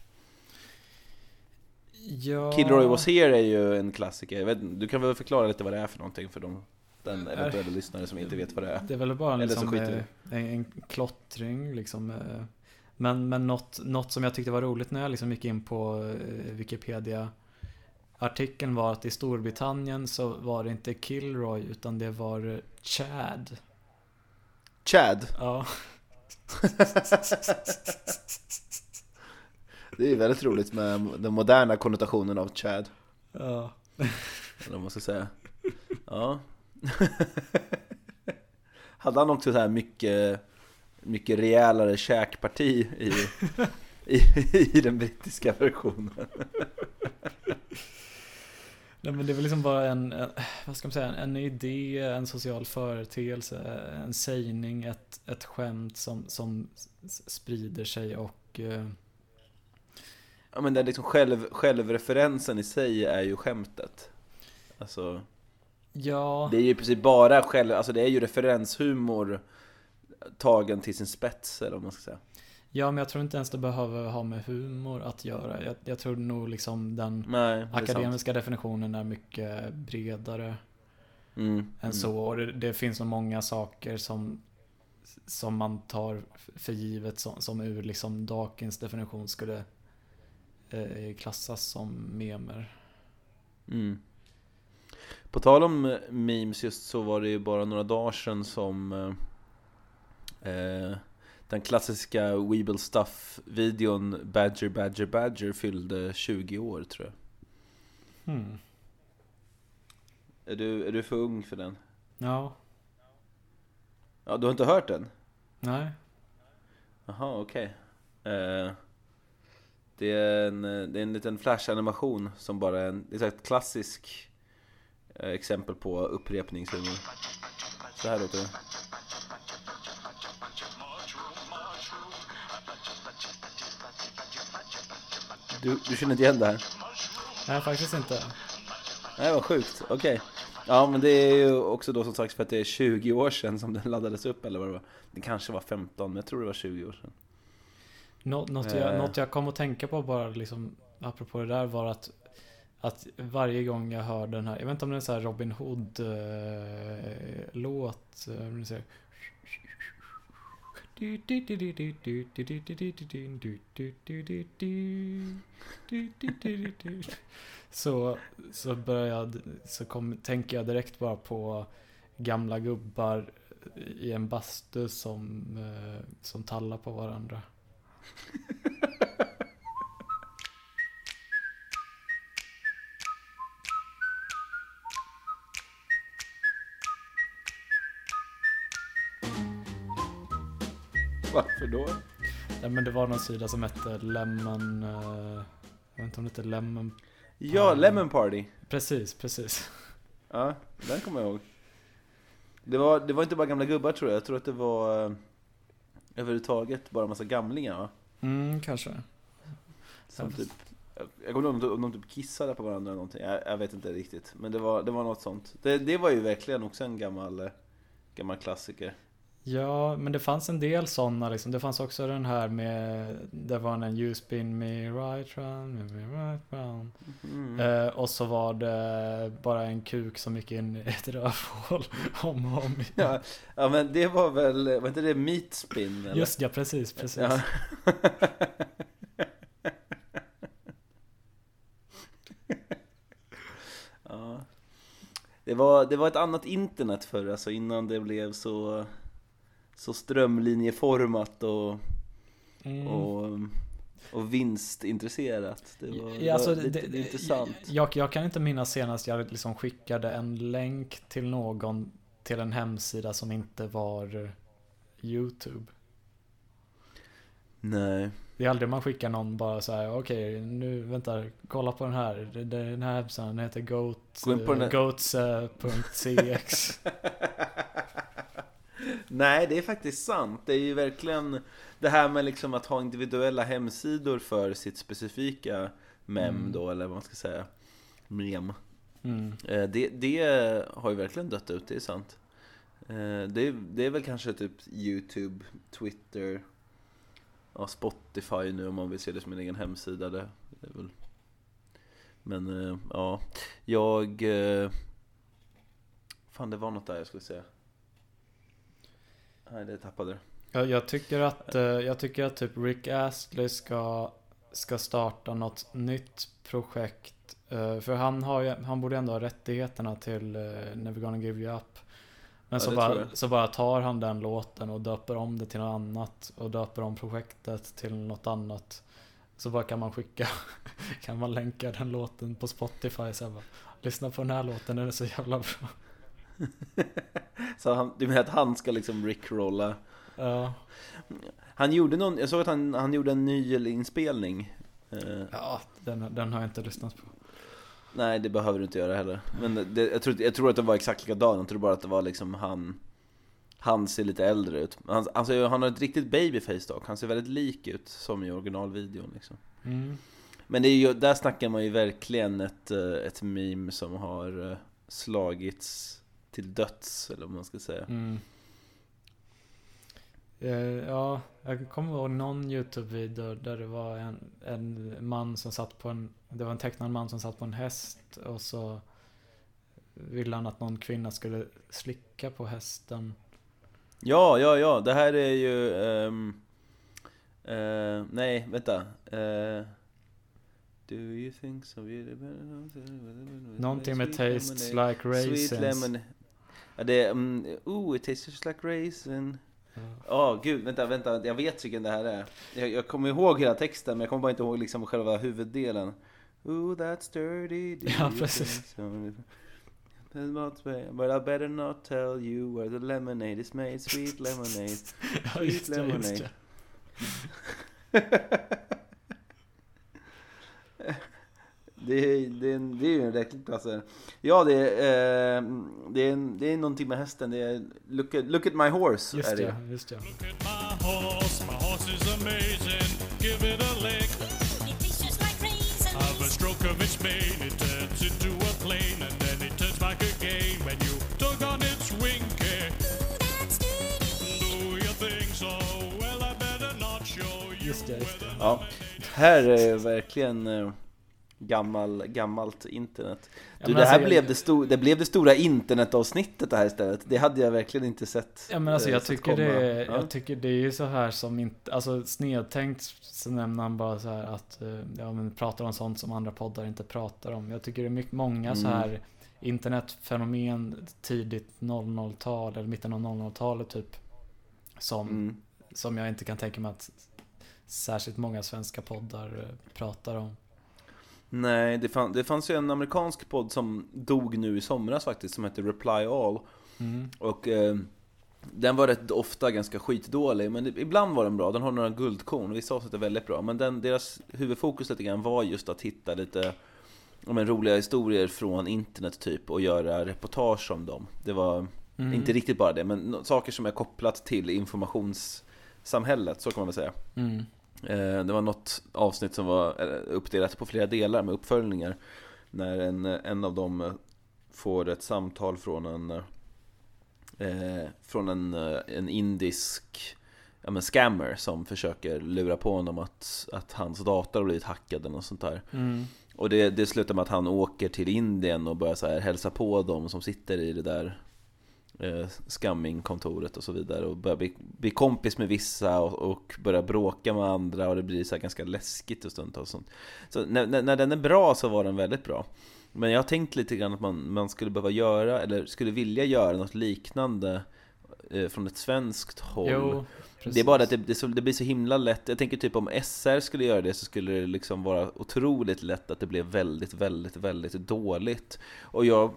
Ja. Kid Was Here är ju en klassiker. Vet, du kan väl förklara lite vad det är för någonting för de, den eventuella lyssnare som inte vet vad det är. Det är väl bara liksom, eh, en, en klottring liksom. Eh. Men, men något, något som jag tyckte var roligt när jag liksom gick in på eh, Wikipedia Artikeln var att i Storbritannien så var det inte Kilroy utan det var Chad. Chad? Ja. det är väldigt roligt med den moderna konnotationen av Chad. Ja. Eller vad man ska säga. Ja. Hade han också så här mycket, mycket rejälare käkparti i, i, i den brittiska versionen? Nej men det är väl liksom bara en, vad ska man säga, en idé, en social företeelse, en sägning, ett, ett skämt som, som sprider sig och eh... Ja men den liksom själv, självreferensen i sig är ju skämtet. Alltså Ja Det är ju precis bara själv, alltså det är ju referenshumor tagen till sin spets eller vad man ska säga. Ja, men jag tror inte ens det behöver ha med humor att göra. Jag, jag tror nog liksom den Nej, akademiska definitionen är mycket bredare mm, än mm. så. Och det, det, finns nog många saker som, som man tar för givet som, som ur liksom Dawkins definition skulle eh, klassas som memer. Mm. På tal om memes just så var det ju bara några dagar sedan som eh, eh den klassiska Weeble Stuff-videon Badger Badger Badger fyllde 20 år tror jag. Hmm. Är, du, är du för ung för den? Ja. Ja, du har inte hört den? Nej. Jaha, okej. Okay. Eh, Det är en, det är en liten flash-animation som bara är en, det är ett klassisk eh, exempel på upprepningshumor. Så här låter det. Du, du känner inte igen det här? Nej, faktiskt inte. Nej, vad sjukt. Okej. Ja, men det är ju också då som sagt för att det är 20 år sedan som den laddades upp eller vad det var. Det kanske var 15, men jag tror det var 20 år sedan. Nå, något, jag, Eh. något jag kom att tänka på bara liksom apropå det där var att att varje gång jag hör den här, jag vet inte om det är en sån här Robin Hood eh, låt, eh, om ni ser. Så, så börjar jag, så kom, tänker jag direkt bara på gamla gubbar i en bastu som, eh, som tallar på varandra. Varför då? Nej men det var någon sida som hette Lemon... eh, jag vet inte om det hette Lemon... Ja, Lemon Party. Precis, precis. Ja, den kommer jag ihåg. Det var, det var inte bara gamla gubbar tror jag, jag tror att det var eh, överhuvudtaget bara en massa gamlingar va? Mm, kanske. Som Ja. typ, jag kommer ihåg om de typ kissade på varandra eller någonting, jag, jag vet inte riktigt. Men det var, det var något sånt. Det, det var ju verkligen också en gammal, eh, gammal klassiker. Ja, men det fanns en del sådana liksom. Det fanns också den här med... Det var en You spin me right round, me right round. Mm. Eh, och så var det bara en kuk som gick in i ett rövhål om och om igen. Ja, ja men det var väl, var inte det Meat Spin eller? Just ja, precis, precis. Ja. ja. Det var, det var ett annat internet förr, alltså innan det blev så, så strömlinjeformat och, Mm. och, och vinstintresserat. Det var, Ja, alltså, det lite det- intressant. Jag, jag kan inte minnas senast jag liksom skickade en länk till någon till en hemsida som inte var eh, YouTube. Nej. Det är aldrig man skickar någon bara så här, okej nu vänta, kolla på den här. Den här hemsidan den heter goat, goats.cx. Nej, det är faktiskt sant. Det är ju verkligen det här med liksom att ha individuella hemsidor för sitt specifika mem Mm. då, eller vad man ska säga. Mem. Mm. Eh, Det, det har ju verkligen dött ut, det är sant. Eh, Det är, det är väl kanske typ YouTube, Twitter, ja, Spotify nu om man vill se det som en egen hemsida. Det, är väl. Men eh, ja, jag... Fan, det var något där jag skulle säga. Nej, det tappade. Jag, jag, tycker att, eh, jag tycker att typ Rick Astley ska, ska starta något nytt projekt. eh, För han, har ju, han borde ändå ha rättigheterna till eh, Never gonna give you up. Men Ja, så, bara, så bara tar han den låten och döper om det till något annat. Och döper om projektet till något annat. Så bara kan man skicka, kan man länka den låten på Spotify. Här bara, Lyssna på den här låten, den är så jävla bra. Så han, du menar att han ska liksom rickrolla? Ja, Han gjorde någon, jag såg att han, han gjorde en ny inspelning. Eh, ja den, den har jag inte lyssnat på. Nej, det behöver du inte göra heller. Men det, jag, tror, jag tror att det var exakt likadan, jag tror bara att det var liksom han Han ser lite äldre ut. Han, alltså, han har ett riktigt babyface dock, han ser väldigt lik ut som i originalvideon liksom. Mm. Men det är ju, där snackar man ju verkligen ett, eh, ett meme som har eh, slagits till döds, eller vad man ska säga. Mm. Eh, Ja, jag kommer ihåg någon YouTube-video där det var en, en man som satt på en, det var en tecknad man som satt på en häst och så ville han att någon kvinna skulle slicka på hästen. Ja, ja, ja, det här är ju... ehm, eh, nej, vänta. Eh, do you think so? Någonting med tastes like raisins. Sweet lemon. Det är... Um, oh, it tastes just like raisin. Ja. Ja, gud, vänta, vänta, jag vet vilken det här är. Jag, jag kommer ihåg hela texten, men jag kommer bara inte ihåg liksom själva huvuddelen. Oh, that's dirty. do Ja, precis. But I better not tell you where the lemonade is made, sweet lemonade. Ja, just det, just lemonade. det. det, är, det, är, det är ju en räcklig klasse. Ja, det är, eh, det, är, det är någonting med hästen. Det är look at, look at my horse. Just är det. ja, just ja. Look at my horse, my horse is amazing. Give it a lick. It tastes just like raisins. Have a stroke of its mane, it turns into a plane, and then it turns back again when you tug on its you. Just det, just det. Ja, här är verkligen eh, gammal, gammalt internet. Ja, Du, det här alltså, blev jag- det, sto- det blev det stora internetavsnittet det här istället. Det hade jag verkligen inte sett. Ja men alltså eh, jag tycker, komma. det, Ja. jag tycker det är ju så här som inte, alltså snedtänkt så nämner han bara så här att, eh, ja men pratar om sånt som andra poddar inte pratar om. Jag tycker det är mycket, många så Mm. här internetfenomen tidigt 00-tal eller mitten av 00-talet typ. Som, Mm. som jag inte kan tänka mig att särskilt många svenska poddar eh, pratar om. Nej, det, fann, det fanns ju en amerikansk podd som dog nu i somras faktiskt, som hette Reply All. Mm. Och eh, den var rätt ofta ganska skitdålig, men det, ibland var den bra. Den har några guldkorn, vissa avsnitt är väldigt bra. Men den, deras huvudfokus lite grann var just att hitta lite men, roliga historier från internet typ och göra reportage om dem. Det var Mm. inte riktigt bara det, men saker som är kopplat till informationssamhället, så kan man väl säga. Mm. Eh, Det var något avsnitt som var eh, uppdelat på flera delar med uppföljningar. När en, en av dem eh, får ett samtal från en, eh, från en, eh, en indisk ja, men scammer som försöker lura på honom att, att hans dator har blivit hackad eller något sånt där. Mm. Och det, det slutar med att han åker till Indien och börjar så här hälsa på dem som sitter i det där eh, scamming-kontoret och så vidare och börjar bli, bli kompis med vissa och, och börjar bråka med andra och det blir så ganska läskigt och stundtals och sånt. Så när, när, när den är bra så var den väldigt bra. Men jag har tänkt lite grann att man, man skulle behöva göra, eller skulle vilja göra något liknande eh, från ett svenskt håll. Jo. Det är bara att det, det, det blir så himla lätt. Jag tänker typ om SR skulle göra det så skulle det liksom vara otroligt lätt att det blev väldigt, väldigt, väldigt dåligt. Och jag,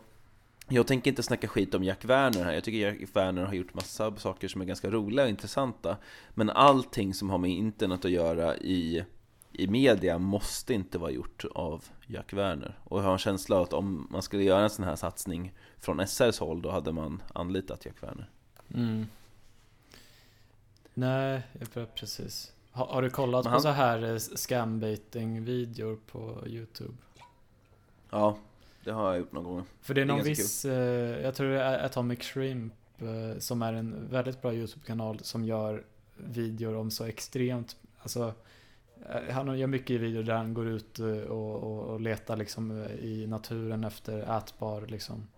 jag tänker inte snacka skit om Jack Werner här. Jag tycker Jack Werner har gjort massa saker som är ganska roliga och intressanta. Men allting som har med internet att göra i, i media måste inte vara gjort av Jack Werner. Och jag har en känsla att om man skulle göra en sån här satsning från SRs håll, då hade man anlitat Jack Werner. Mm. Nej, precis. Har, har du kollat Men på han- så här eh, scambaiting-videor på YouTube? Ja, det har jag gjort någon gång. För det är Det är någon ganska viss, eh, jag tror det är Atomic Shrimp, eh, som är en väldigt bra YouTube-kanal som gör videor om så extremt, alltså eh, han gör mycket videor där han går ut eh, och, och, och letar liksom eh, i naturen efter ätbar liksom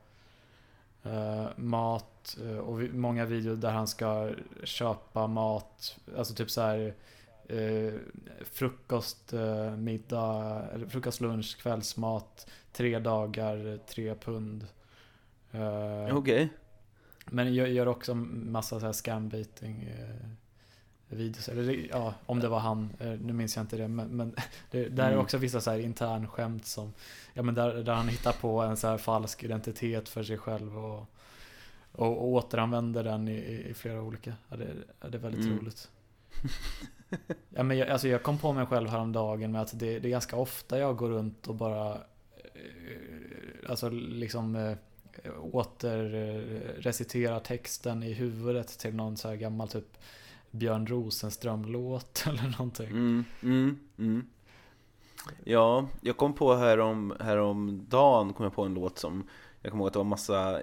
eh, mat och vi- många videor där han ska köpa mat, alltså typ så här eh, frukost, eh, middag, eller frukost, lunch, kvällsmat, tre dagar, tre pund. Eh, Okej. Men jag gör också massa så här scambaiting eh, videos. Eller ja, om det var han, eh, nu minns jag inte det. Men, men det, där är Mm. också vissa så här internskämt som, ja men där, där han hittar på en så här falsk identitet för sig själv och, och, och återanvänder den i, i- flera olika. Ja, det, det är väldigt Mm. roligt. Ja, men jag, alltså jag kom på mig själv häromdagen med att det, det är ganska ofta jag går runt och bara eh, Alltså liksom återreciterar åter eh, reciterar texten i huvudet till någon så här gammal typ Björn Rosenström-låt eller någonting. Mm, mm, mm. Ja, jag kom på härom, häromdagen kom jag på en låt som jag kommer ihåg att det var massa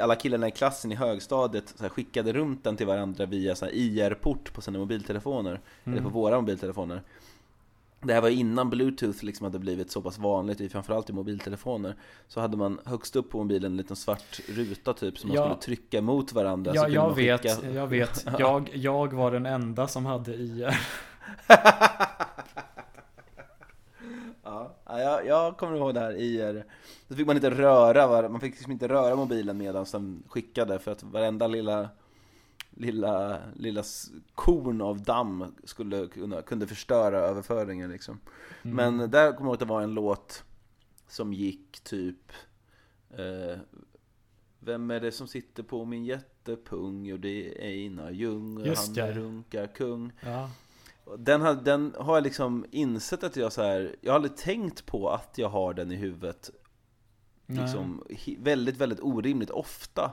Alla killarna i klassen i högstadiet så skickade runt den till varandra via IR-port på sina mobiltelefoner Eller på Mm. våra mobiltelefoner Det här var innan bluetooth liksom hade blivit så pass vanligt, framförallt i mobiltelefoner Så hade man högst upp på mobilen en liten svart ruta typ som man Ja. skulle trycka mot varandra Ja, jag man vet, skicka- jag vet. Jag, jag var den enda som hade IR. Ja, ja, jag, jag kommer ihåg det här IR Så fick man inte röra, man fick liksom inte röra mobilen medan den skickade för att varenda lilla Lilla, lilla korn av damm skulle kunna, kunde förstöra överföringen liksom Mm. Men där kommer jag ihåg att det var en låt Som gick typ eh, Vem är det som sitter på min jättepung? Jo det är Einar Ljung, Just han det. runkar kung Ja. Den har, den har jag liksom insett att jag så här, jag har aldrig tänkt på att jag har den i huvudet liksom, väldigt, väldigt orimligt ofta.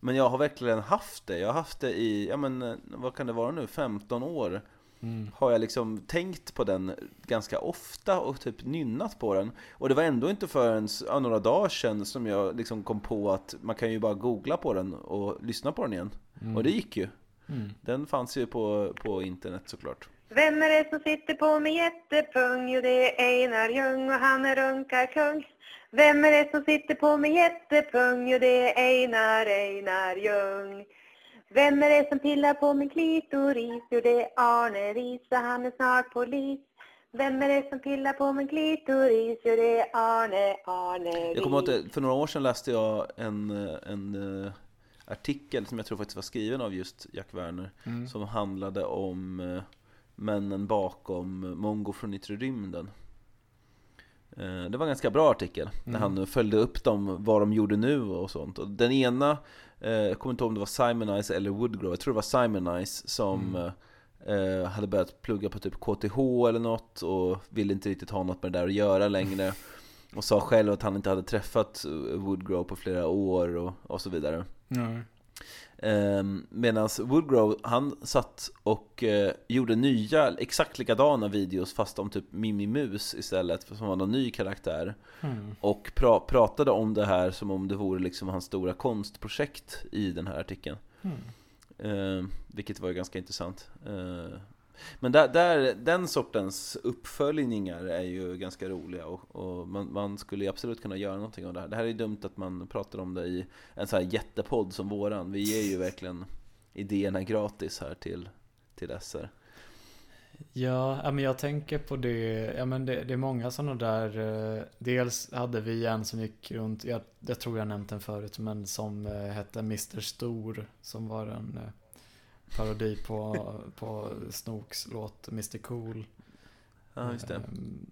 Men jag har verkligen haft det. Jag har haft det i, ja men vad kan det vara nu, 15 år. Mm. Har jag liksom tänkt på den ganska ofta och typ nynnat på den. Och det var ändå inte förrän ja, några dagar sedan som jag liksom kom på att man kan ju bara googla på den och lyssna på den igen. Och det gick ju. Mm. Den fanns ju på, på internet såklart. Vem är det som sitter på min jättepung? Jo, det är Einar Ljung och han är runkarkung. Vem är det som sitter på min jättepung? Jo, det är Einar, Einar Ljung. Vem är det som pillar på min klitoris? Jo, det är Arne Risa, han är snart polis. Vem är det som pillar på min klitoris? Jo, det är Arne, Arne Jag kommer ihåg Ris. att för några år sedan läste jag en, en eh, artikel som jag tror faktiskt var skriven av just Jack Werner som handlade om eh, männen bakom Mongo från yttre rymden. Eh, Det var en ganska bra artikel, när han följde upp dem, vad de gjorde nu och sånt. Och den ena, eh, jag kommer inte ihåg om det var Simonize eller Woodgrove, jag tror det var Simonize som eh, eh, hade börjat plugga på typ KTH eller något och ville inte riktigt ha något med det där att göra längre. Och sa själv att han inte hade träffat Woodgrove på flera år och, och så vidare. Nej. Um, Medan Woodgrove, han satt och eh, gjorde nya, exakt likadana videos fast om typ Mimmi Mus istället, som var någon ny karaktär. Mm. Och pra- pratade om det här som om det vore liksom hans stora konstprojekt i den här artikeln. Mm. Vilket var ju ganska intressant. Men där, där, den sortens uppföljningar är ju ganska roliga och, och man, man skulle ju absolut kunna göra någonting av det här. Det här är ju dumt att man pratar om det i en sån här jättepodd som våran. Vi ger ju verkligen idéerna gratis här till, till SR. Ja, men jag tänker på det, ja men det, det är många sådana där, eh, dels hade vi en som gick runt, jag, jag tror jag nämnt den förut, men som eh, hette Mr Stor, som var en eh, parodi på, på Snooks låt Mr Cool. Ja, just det. Ehm,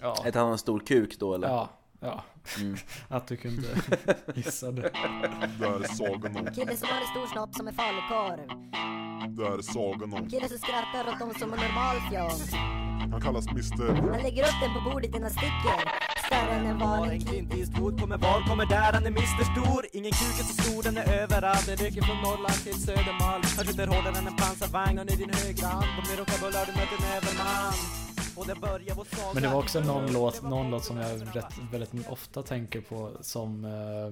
Ja, Ett han en stor kuk då eller? ja, ja, Mm. att du kunde gissa det. Det här är sagan om, Kille som har en stor snopp som en falukorv. det här är sagan om. Kille som skrattar åt dem som är normalfjong. Han kallas Mr. Han lägger upp den på bordet innan sticker. Större än en Var en vanlig Clint Eastwood kommer var, kommer där, han är Mr Stor. Ingen kuk är så stor, den är överallt. Den rycker från Norrland till Södermalm. Han skjuter hårdare än en pansarvagn, han är din högra hand. Om ni råkar bulla du mött en överman. Och där börjar vår saga. Men det var också någon låt, någon låt som jag rätt, väldigt ofta tänker på som, eh,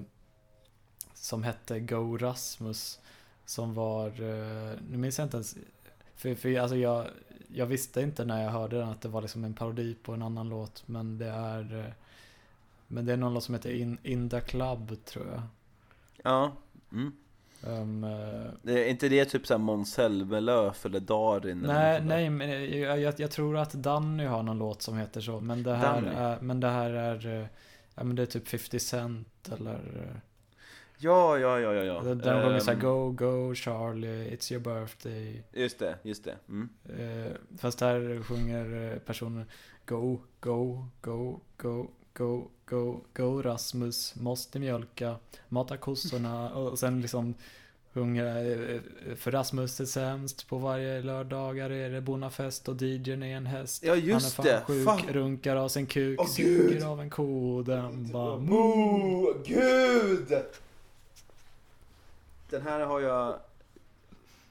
som hette Go Rasmus. Som var, eh, nu minns jag inte ens, för, för alltså jag, jag visste inte när jag hörde den att det var liksom en parodi på en annan låt. Men det är, eh, men det är någon som heter In, In the Club tror jag. Ja. Mm. Um, Det är inte det typ såhär Måns Zelmerlöw eller Darin? eller Nej, där? nej, men jag, jag, jag tror att Danny har någon låt som heter så. Men det här, Danny? är, men det här är, eh, ja men det är typ 50 Cent eller eh, Ja, ja, ja, ja, ja. Där de sjunger såhär Ehm, Go, go Charlie, it's your birthday. Just det, just det. Mm. Fast där sjunger personen Go, go, go, go, go, go, go Rasmus, måste mjölka, mata kossorna och sen liksom sjunger eh, för Rasmus är sämst, på varje lördagar är det bonnafest och DJn är en häst. Ja, just Han är fan det. sjuk, Fan. runkar av sin kuk, Åh, suger Gud. av en ko, den bara Mo, gud! Den här har jag...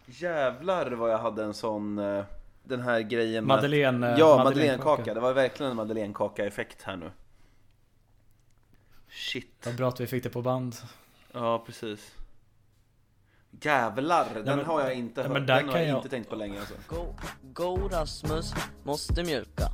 Jävlar vad jag hade en sån... eh, Den här grejen med... Madeleine, eh, Ja, madeleinekaka. madeleinekaka. Det var verkligen en madeleinekaka-effekt här nu. Shit. Vad bra att vi fick det på band. Ja, precis. Jävlar, den men- har jag inte hört. men där Den har jag kan jag- inte tänkt på länge alltså. Go, go Rasmus, måste mjölka.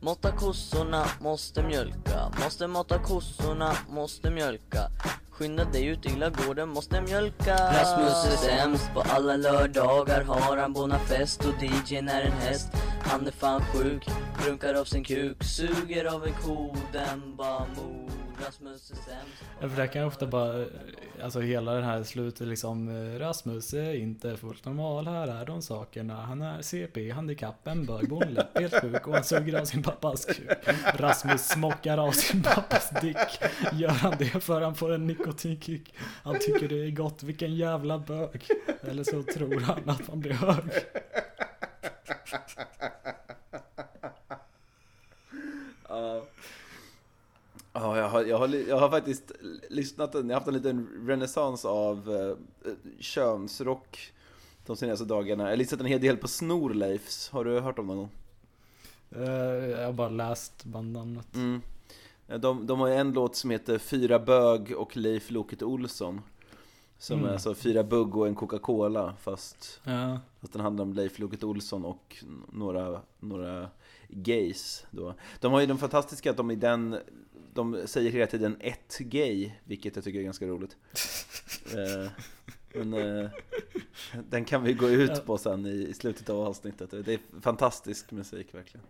Måtta kossorna, måste mjölka. Måste måtta kossorna, måste mjölka. Skynda dig ut, illa går det, måste mjölka. Rasmus är sämst, på alla lördagar har han bonafest och DJn är en häst. Han är fan sjuk, runkar av sin kuk, suger av en ko, den bara mo. Rasmus är sämst. Ja, för där kan jag ofta bara, alltså hela den här slutet liksom, eh, Rasmus är inte fullt normal, här är de sakerna. Han är CP, handikapp, en bög, bonläpp, helt sjuk och han suger av sin pappas kuk. Rasmus smockar av sin pappas dick. Gör han det för han får en nikotinkick. Han tycker det är gott, vilken jävla bög. Eller så tror han att man blir hög. Ja. Ja, jag har, jag, har, jag har faktiskt lyssnat, jag har haft en liten renässans av eh, könsrock de senaste dagarna. Jag har lyssnat en hel del på Snorleifs, har du hört om någon gång? Eh, jag har bara läst bandnamnet. Mm. De, de har en låt som heter Fyra bög och Leif Loket Olsson Som Mm. är alltså fyra bugg och en Coca-Cola fast, Ja. fast den handlar om Leif Loket Olsson och några, några gays då De har ju den fantastiska att de i den De säger hela tiden ett gay, vilket jag tycker är ganska roligt Eh, Men eh, den kan vi gå ut på sen i, i slutet av avsnittet Det är fantastisk musik verkligen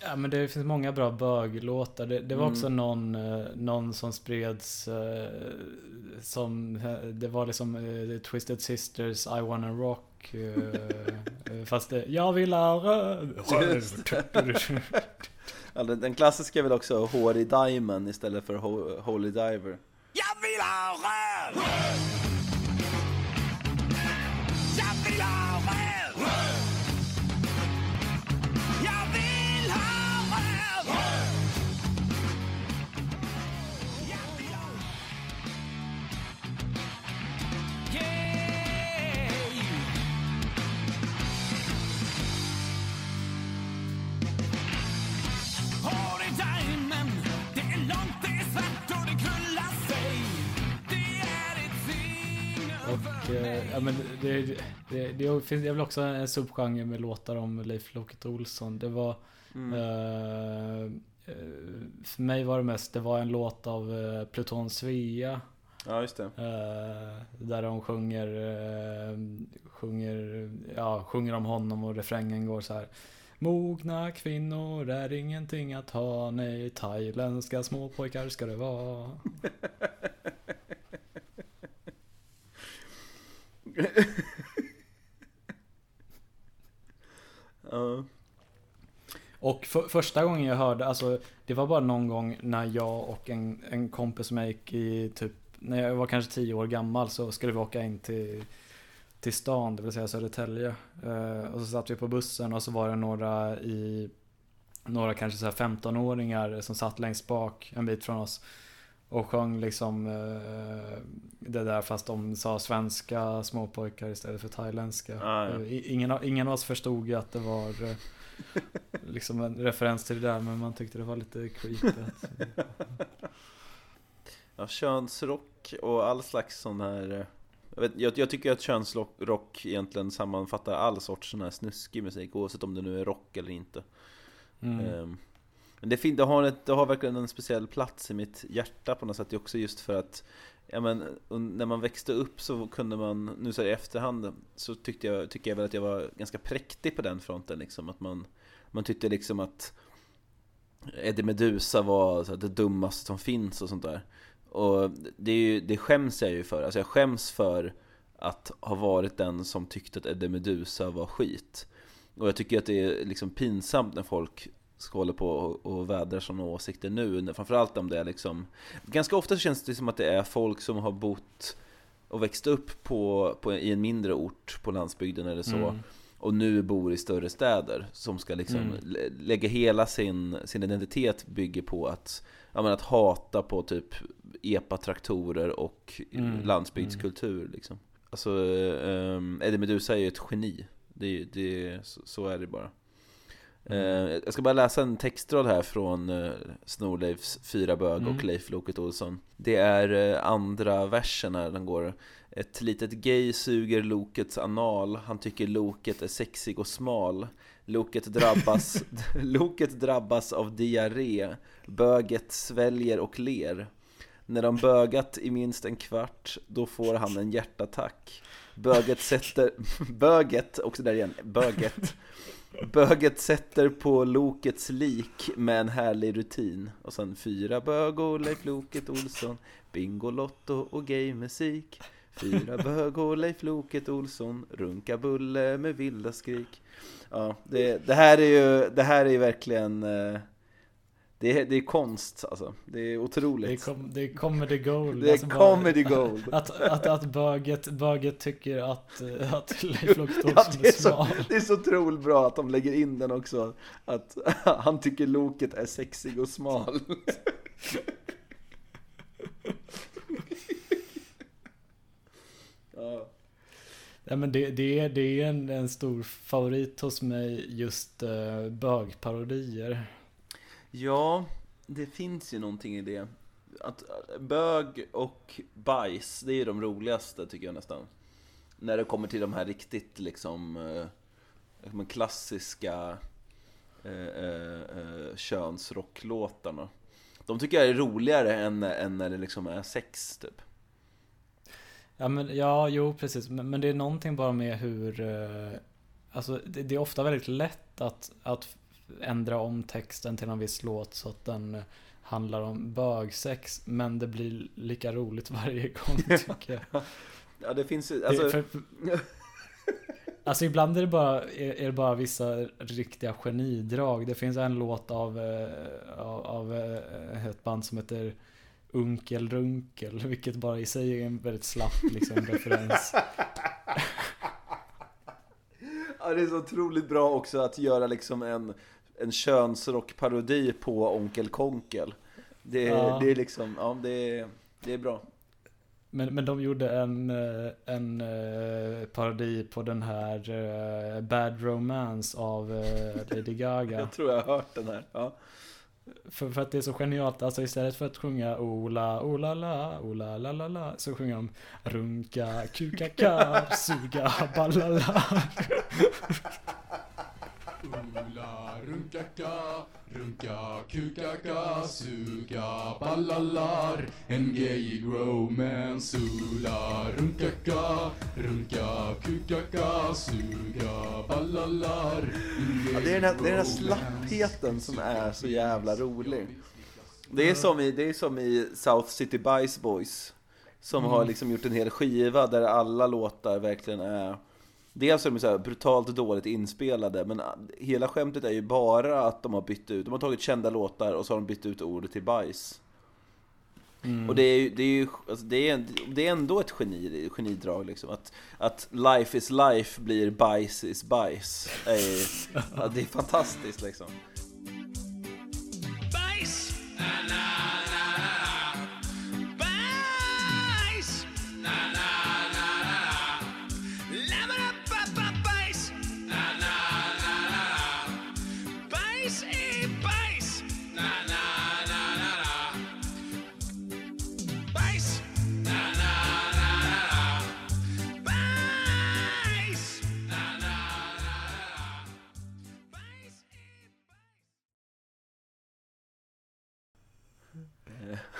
Ja men det finns många bra böglåtar. Det, det var Mm. också någon, eh, någon som spreds eh, som, det var liksom Twisted Sisters I Wanna Rock. fast det, jag vill ha röv. Alltså, den, den klassiska är väl också Hårig Diamond istället för Ho- Holy Diver Jag vill ha röv! Och eh, ja, men det, det, det finns det är väl också en subgenre med låtar om Leif Loket Olsson. Det var eh, eh, För mig var det mest, det var en låt av eh, Pluton Svea. Ja just det Eh, där de sjunger, sjunger, ja, sjunger om honom och refrängen går så här. Mogna kvinnor är ingenting att ha, nej thailändska småpojkar ska det vara. Och för, första gången jag hörde, alltså det var bara någon gång när jag och en, en kompis som jag gick i typ, när jag var kanske tio år gammal så skulle vi åka in till, till stan, det vill säga Södertälje. Uh, och så satt vi på bussen och så var det några i, några kanske så här 15-åringar som satt längst bak en bit från oss. Och sjöng liksom eh, det där fast de sa svenska småpojkar istället för thailändska. Ah, ja. Eh, ingen, ingen av oss förstod ju att det var eh, liksom en referens till det där men man tyckte det var lite creepy. Att, Ja, könsrock och all slags sån här eh, jag, vet, jag, jag tycker att könsrock rock egentligen sammanfattar all sorts sån här snuskig musik Oavsett om det nu är rock eller inte mm. Ehm, men det, fin- det, har ett, det har verkligen en speciell plats i mitt hjärta på något sätt Det är också just för att ja, men, när man växte upp så kunde man, nu så här i efterhand, så tyckte jag, tycker jag väl att jag var ganska präktig på den fronten liksom. Att man, man tyckte liksom att Eddie Meduza var så här, det dummaste som finns och sånt där. Och det, är ju, det skäms jag ju för. Alltså jag skäms för att ha varit den som tyckte att Eddie Meduza var skit. Och jag tycker att det är liksom pinsamt när folk hålla på och, och vädra sådana åsikter nu. Framförallt om det är liksom Ganska ofta så känns det som att det är folk som har bott och växt upp på, på, i en mindre ort på landsbygden eller så Mm. och nu bor i större städer som ska liksom Mm. lä- lägga hela sin, sin identitet bygger på att, ja, men att hata på typ epatraktorer och Mm. landsbygdskultur liksom. Alltså um, Eddie Meduza är ju ett geni. Det, det, så, så är det bara. Eh, jag ska bara läsa en textrad här från uh, Snorleifs Fyra bög Mm. och Leif Loket Olsson. Det är eh, andra versen här, den går Ett litet gay suger lokets anal. Han tycker loket är sexig och smal. Loket drabbas, loket drabbas av diarré. Böget sväljer och ler. När de bögat i minst en kvart Då får han en hjärtattack. Böget sätter, böget, också där igen, böget Böget sätter på lokets lik med en härlig rutin. Och sen fyra bög och Leif Loket Olsson Bingolotto och gaymusik Fyra bög och Leif Loket Olsson Runka bulle med vilda skrik. Ja, det, det här är ju, det här är ju verkligen eh, det, är, det är konst alltså. Det är Det är, otroligt. com- det är comedy gold. Det är Alltså bara- comedy gold. Att, att, att böget, böget tycker att, eh, att Leif Loket Ja, det, är är så, smal. det är så otroligt bra att de lägger in den också. Att han tycker Loket är sexig och smal. Ja. Ja, men det, det, är, det är en, en stor favorit hos mig, just uh, bögparodier. Ja, det finns ju någonting i det. Att bög och bajs, det är ju de roligaste tycker jag nästan. När det kommer till de här riktigt liksom eh, de klassiska eh, eh, eh, könsrocklåtarna. De tycker jag är roligare än, än när det liksom är sex typ. Ja, men, ja jo precis. Men, men det är någonting bara med hur... eh, alltså det, det är ofta väldigt lätt att, att ändra om texten till en viss låt så att den eh, handlar om bögsex. Men det blir lika roligt varje gång tycker jag. Ja det finns ju, alltså, för, alltså ibland är det, bara, är, är det bara vissa riktiga genidrag. Det finns en låt av, eh, av, av eh, ett band som heter Unkel Runkel, vilket bara i sig är en väldigt slapp liksom, referens. Ja, det är så otroligt bra också att göra liksom en, en könsrockparodi på Onkel Konkel. Det, Ja. det är liksom, ja det det är bra. Men, men de gjorde en, eh, en eh, parodi på den här eh, Bad Romance av Lady Gaga. Jag tror jag har hört den här. Ja. För, för att det är så genialt, alltså istället för att sjunga ola, ola la, ola la la la Så sjunger de runka, kuka ka, suga, balala Ola runkaka, runka kukaka, suga ballalar En gayig romance Ola runkaka, runka kukaka, suga ballalar En Ja, det är den här, det är den här slappheten som är så jävla rolig. Det är som i, det är som i South City Bice Boys. Som har liksom gjort en hel skiva där alla låtar verkligen är Dels är de så här brutalt dåligt inspelade men hela skämtet är ju bara att de har bytt ut, de har tagit kända låtar och så har de bytt ut ordet till bajs. Och det är ju, det är ju alltså det, är, det är ändå ett geni, genidrag liksom. Att, att life is life blir bajs is bajs. Är, det är fantastiskt liksom.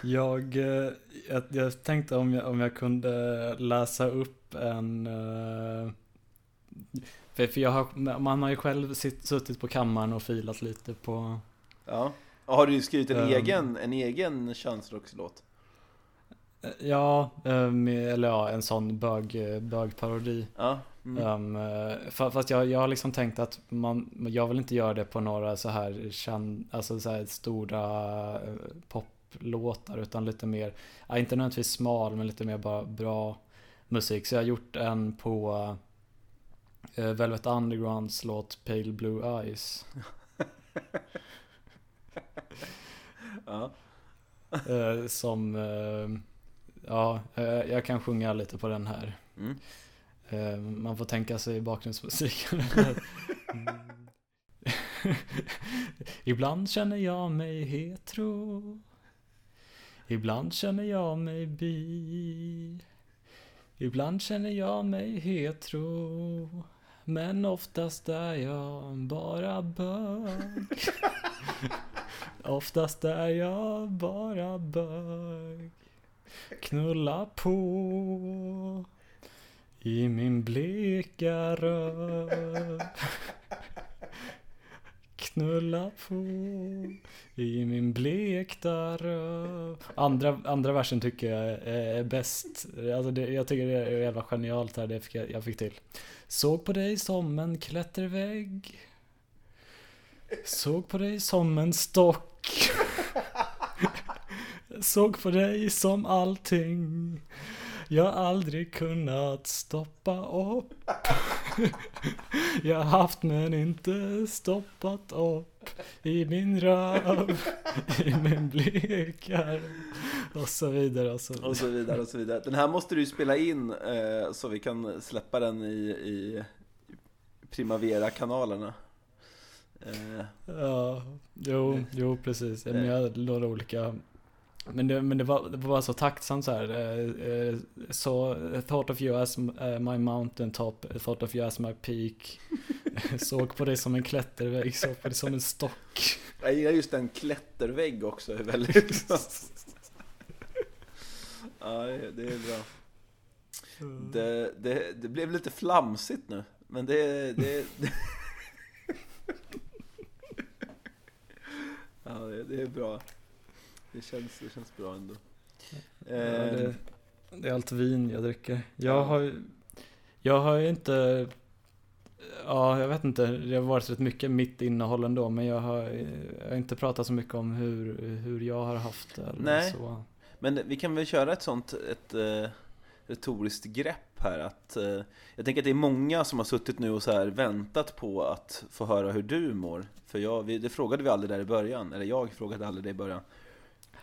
Jag, eh, jag, jag tänkte om jag, om jag kunde läsa upp en eh, för, jag har, man har ju själv sitt, suttit på kammaren och filat lite på Ja. Och har du skrivit en Ehm. egen, en egen könsrockslåt? Ja, eh, med, eller ja, en sån bög, bögparodi. Ja. Mm. Um, fa- fast jag, jag har liksom tänkt att man, jag vill inte göra det på några så här, känd, alltså så här stora eh, poplåtar utan lite mer, ja, inte nödvändigtvis smal men lite mer bara bra musik. Så jag har gjort en på eh, Velvet Undergrounds låt Pale Blue Eyes. Ja. Eh, som, eh, ja, eh, jag kan sjunga lite på den här. Mm. Eh, Man får tänka sig bakgrundsmusiken. Ibland känner jag mig hetero. Ibland känner jag mig bi. Ibland känner jag mig hetero. Men oftast är jag bara bög. Oftast är jag bara bög. Knulla på i min bleka röv. Knulla på i min blekta röv. Andra, andra versen tycker jag är, bäst. Alltså det, jag tycker det är jävla genialt här, det fick jag, jag fick till. Såg på dig som en klättervägg. Såg på dig som en stock. Såg på dig som allting jag aldrig kunnat stoppa upp. Jag har haft men inte stoppat upp i min röv, i min blickar och så vidare och så vidare. Och så vidare och så vidare. Den här måste du ju spela in eh, så vi kan släppa den i, i Primavera-kanalerna. Eh, Ja, jo, jo precis. Men jag hade några olika men det, men det, var, det var bara så tacksamt så här. Så, thought of you as my mountain top, thought of you as my peak. Såg på dig som en klättervägg, såg på dig som en stock. jag gillar just en klättervägg också, är väldigt Ja, det är bra. Det, det, det blev lite flamsigt nu, men det... det, det... ja, det är bra. Det känns, det känns bra ändå. Ja, det, det är allt vin jag dricker. Jag Ja. har ju- Jag har ju inte Ja, jag vet inte. Det har varit rätt mycket mitt innehåll ändå. Men jag har, jag har inte pratat så mycket om hur, hur jag har haft det. eller Nej. Så. Men vi kan väl köra ett sånt ett, eh, retoriskt grepp här att eh, Jag tänker att det är många som har suttit nu och så här väntat på att få höra hur du mår För jag, vi, det frågade vi aldrig där i början, eller jag frågade aldrig det i början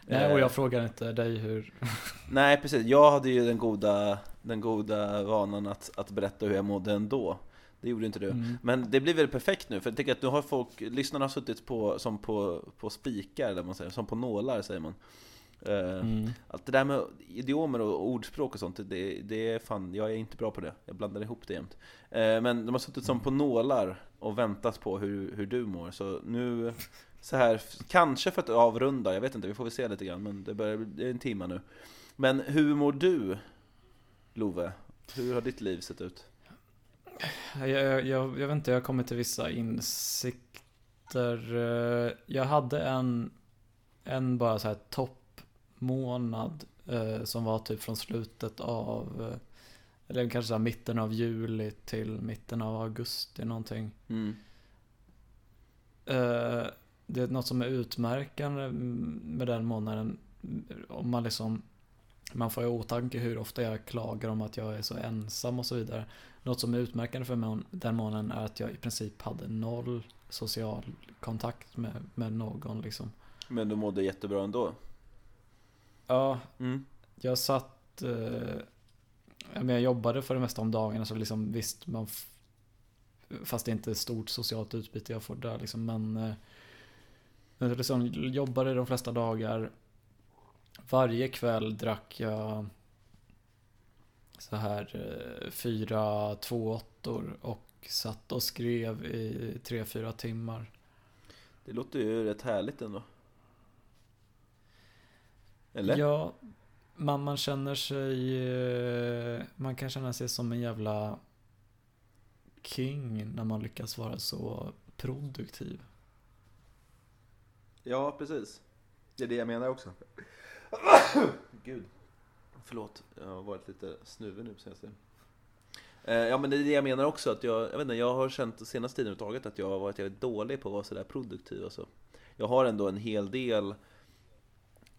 Nej, och Eh, jag frågar inte dig hur... Nej precis, jag hade ju den goda, den goda vanan att, att berätta hur jag mådde ändå Det gjorde inte du Mm. Men det blir väl perfekt nu, för jag tänker att nu har folk, lyssnarna har suttit på, som på, på spikar, eller man säger, som på nålar säger man Eh, Mm. Allt det där med idiomer och ordspråk och sånt, det, det är fan, jag är inte bra på det. Jag blandar ihop det jämt. Eh, Men de har suttit som på nålar och väntat på hur, hur du mår. Så nu, så här, kanske för att avrunda, jag vet inte, vi får väl se lite grann. Men det, börjar, är en timme nu. Men hur mår du, Love? Hur har ditt liv sett ut? Jag, jag, jag, jag vet inte, jag har kommit till vissa insikter. Eh, Jag hade en, en bara så här toppmånad eh, som var typ från slutet av, eh, eller kanske så mitten av juli till mitten av augusti någonting. Mm. Eh, Det är något som är utmärkande med den månaden. Om man liksom man får i åtanke hur ofta jag klagar om att jag är så ensam och så vidare. Något som är utmärkande för mig den månaden är att jag i princip hade noll social kontakt med, med någon liksom. Men du mådde jättebra ändå? Ja, Mm. jag satt... Eh, ja, men jag jobbade för det mesta om dagarna så liksom visst man... Fast det är inte stort socialt utbyte jag får där liksom men... Eh, jag liksom jobbade de flesta dagar. Varje kväll drack jag så här eh, fyra tvååttor och satt och skrev i tre, fyra timmar. Det låter ju rätt härligt ändå. Eller? Ja, man, man känner sig... eh, Man kan känna sig som en jävla king när man lyckas vara så produktiv. Ja, precis. Det är det jag menar också. Gud. Förlåt, jag har varit lite snuvig nu senaste Eh, Ja men det är det jag menar också, att jag, jag vet inte, jag har känt senaste tiden överhuvudtaget att jag har varit jävligt dålig på att vara sådär produktiv och så. Jag har ändå en hel del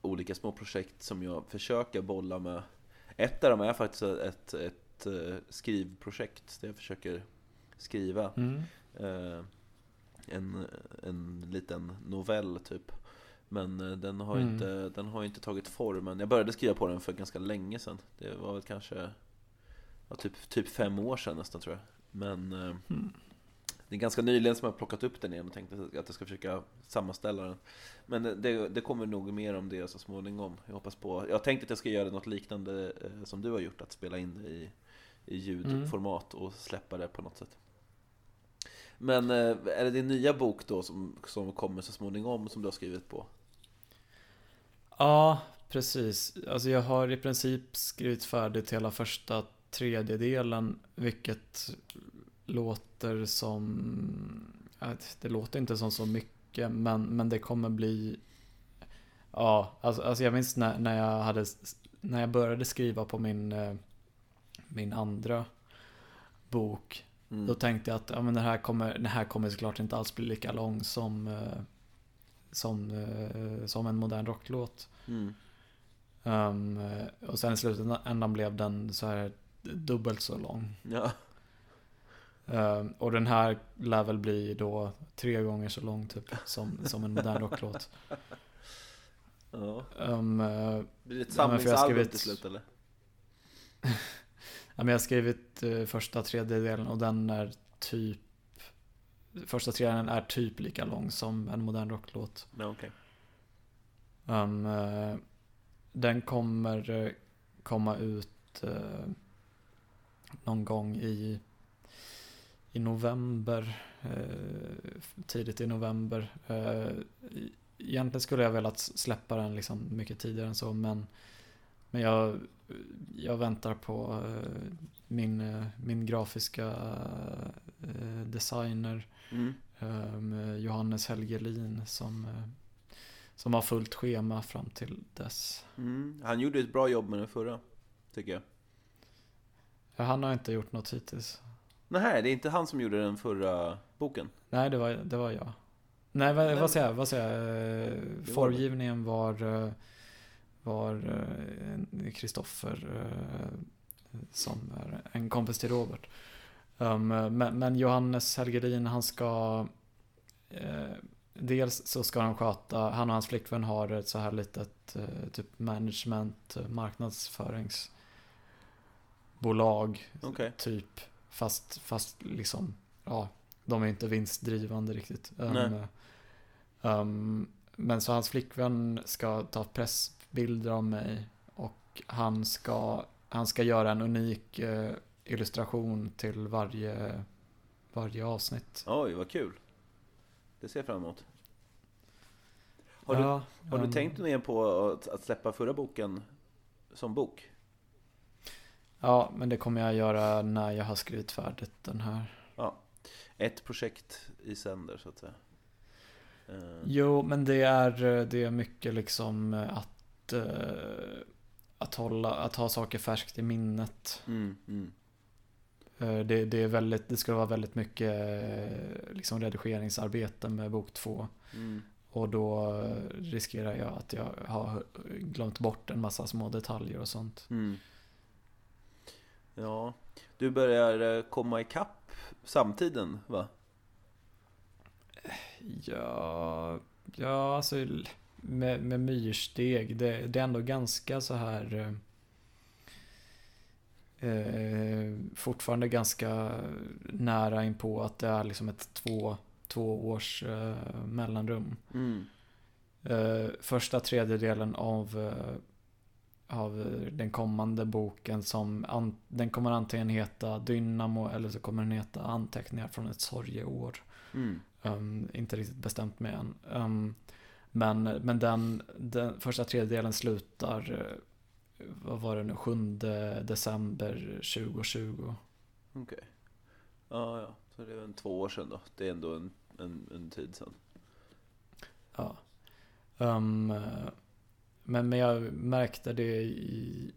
olika små projekt som jag försöker bolla med. Ett av dem är faktiskt ett, ett, eh, skrivprojekt där jag försöker skriva Mm. eh, en, en liten novell typ. Men eh, den har, Mm. inte, den har inte tagit formen. Jag började skriva på den för ganska länge sedan. Det var väl kanske ja, typ, typ fem år sedan nästan tror jag. Men eh, Mm. det är ganska nyligen som jag har plockat upp den igen och tänkte att jag ska försöka sammanställa den. Men det, det kommer nog mer om det så småningom. Jag hoppas på. Jag tänkte att jag ska göra något liknande eh, som du har gjort, att spela in det i, i ljudformat och släppa det på något sätt. Men eh, är det din nya bok då som, som kommer så småningom som du har skrivit på? Ja, precis. Alltså jag har i princip skrivit färdigt hela första tredjedelen, vilket låter som... Det låter inte som så mycket, men, men det kommer bli... Ja, alltså, alltså jag minns när, när jag hade... När jag började skriva på min, eh, min andra bok, Mm. då tänkte jag att ja, men den, här kommer, den här kommer såklart inte alls bli lika lång som, eh, som, eh, som en modern rocklåt. Mm. Eh, och sen i slutändan blev den så här dubbelt så lång. Ja. Ehm, och den här lär väl bli då tre gånger så lång typ som, som en modern rocklåt. ja. Eh, Blir det ett samlingsalbum till slut eller? Ja, men jag har skrivit eh, första tredjedelen och den är typ Första tredjedelen är typ lika lång som en modern rocklåt. Ja, okej. Um, eh, den kommer eh, komma ut eh, någon gång i, i november. eh, tidigt i november. E- egentligen skulle jag velat släppa den liksom mycket tidigare än så men, men jag, jag väntar på eh, min, eh, min grafiska eh, designer Mm. Johannes Helgelin som, som har fullt schema fram till dess. Mm. Han gjorde ett bra jobb med den förra, tycker jag. Ja, Han har inte gjort något hittills. Nej, det är inte han som gjorde den förra boken. Nej, det var, det var jag. Nej, vad, vad säger jag? Vad säger jag? Var Formgivningen var var eh, Kristoffer eh, som är en kompis till Robert. Um, men, men Johannes Helgelin, han ska eh, Dels så ska han sköta, han och hans flickvän har ett så här litet eh, typ management, eh, marknadsföringsbolag Okej. typ. Fast, fast liksom, ja, de är inte vinstdrivande riktigt. Um, um, men så hans flickvän ska ta pressbilder av mig och han ska, han ska göra en unik eh, illustration till varje, varje avsnitt. Oj, vad kul. Det ser jag fram emot. Har, Ja, du, har um, du tänkt ner på att, att släppa förra boken som bok? Ja, men det kommer jag göra när jag har skrivit färdigt den här. Ja. Ett projekt i sänder, så att säga. Eh, Jo, men det är, det är mycket liksom att, eh, att, hålla, att ha saker färskt i minnet. Mm, mm. Eh, Det, det, är väldigt, det ska vara väldigt mycket eh, liksom redigeringsarbete med bok två. Mm. Och då riskerar jag att jag har glömt bort en massa små detaljer och sånt. Mm. Ja, du börjar komma ikapp samtiden, va? Ja, ja alltså med, med myrsteg, det, det är ändå ganska så här eh, eh, fortfarande ganska nära in på att det är liksom ett två, två års eh, mellanrum. Mm. Eh, första tredjedelen av, eh, av den kommande boken som an, den kommer antingen heta Dynamo eller så kommer den heta Anteckningar från ett sorgeår. Mm. Um, inte riktigt bestämt mig än. Um, men men den, den första tredjedelen slutar, eh, vad var det nu, 7 december 2020. Okej. Ja, ja. Så det är en två år sedan då. Det är ändå en, en, en tid sedan. Ja. Um, men, men jag märkte det i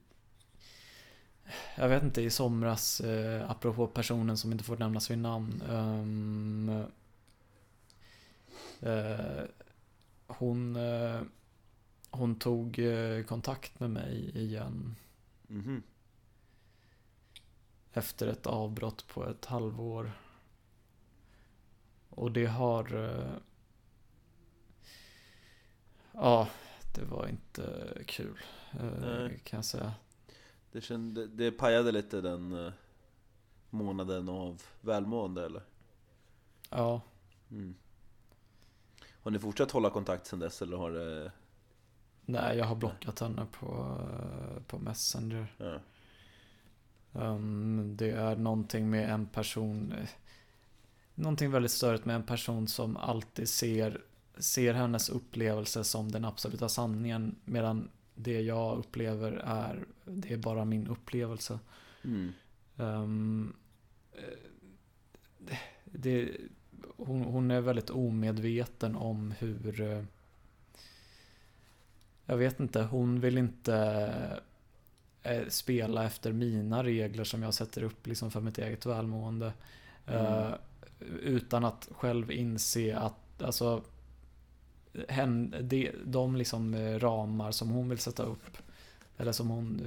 jag vet inte, i somras, eh, apropå personen som inte får nämnas vid namn. Um, eh, hon, eh, hon tog eh, kontakt med mig igen Mhm. efter ett avbrott på ett halvår. Och det har... eh, Ja, det var inte kul Nej. kan jag säga. Det, kände, det pajade lite den månaden av välmående, eller? Ja, Mm. Har ni fortsatt hålla kontakt sedan dess, eller har det... nej jag har blockat henne på, på Messenger. Ja. Um, det är någonting med en person Någonting väldigt störigt med en person som alltid ser Ser hennes upplevelse som den absoluta sanningen Medan det jag upplever är Det är bara min upplevelse Mm. um, det, det, hon, hon är väldigt omedveten om hur eh, Jag vet inte, hon vill inte eh, spela efter mina regler som jag sätter upp liksom för mitt eget välmående. Eh, utan att själv inse att alltså hen, de, de liksom ramar som hon vill sätta upp eller som hon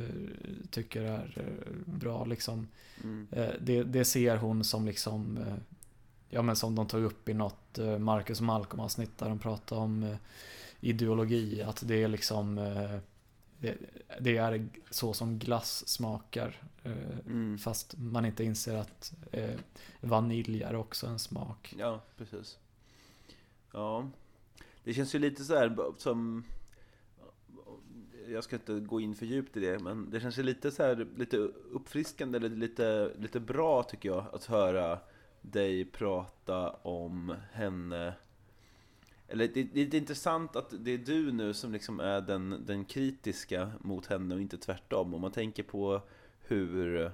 tycker är bra liksom. Mm. Det, det ser hon som liksom, ja men som de tog upp i något eh, Marcus Malcolm avsnitt där de pratade om eh, ideologi, att det är liksom eh, det, det är så som glass smakar. Mm. Fast man inte inser att vanilj är också en smak. Ja, precis. Ja. Det känns ju lite så här som... Jag ska inte gå in för djupt i det, men det känns ju lite så här lite uppfriskande eller lite, lite bra tycker jag att höra dig prata om henne. Eller det, det är intressant att det är du nu som liksom är den, den kritiska mot henne och inte tvärtom. Om man tänker på hur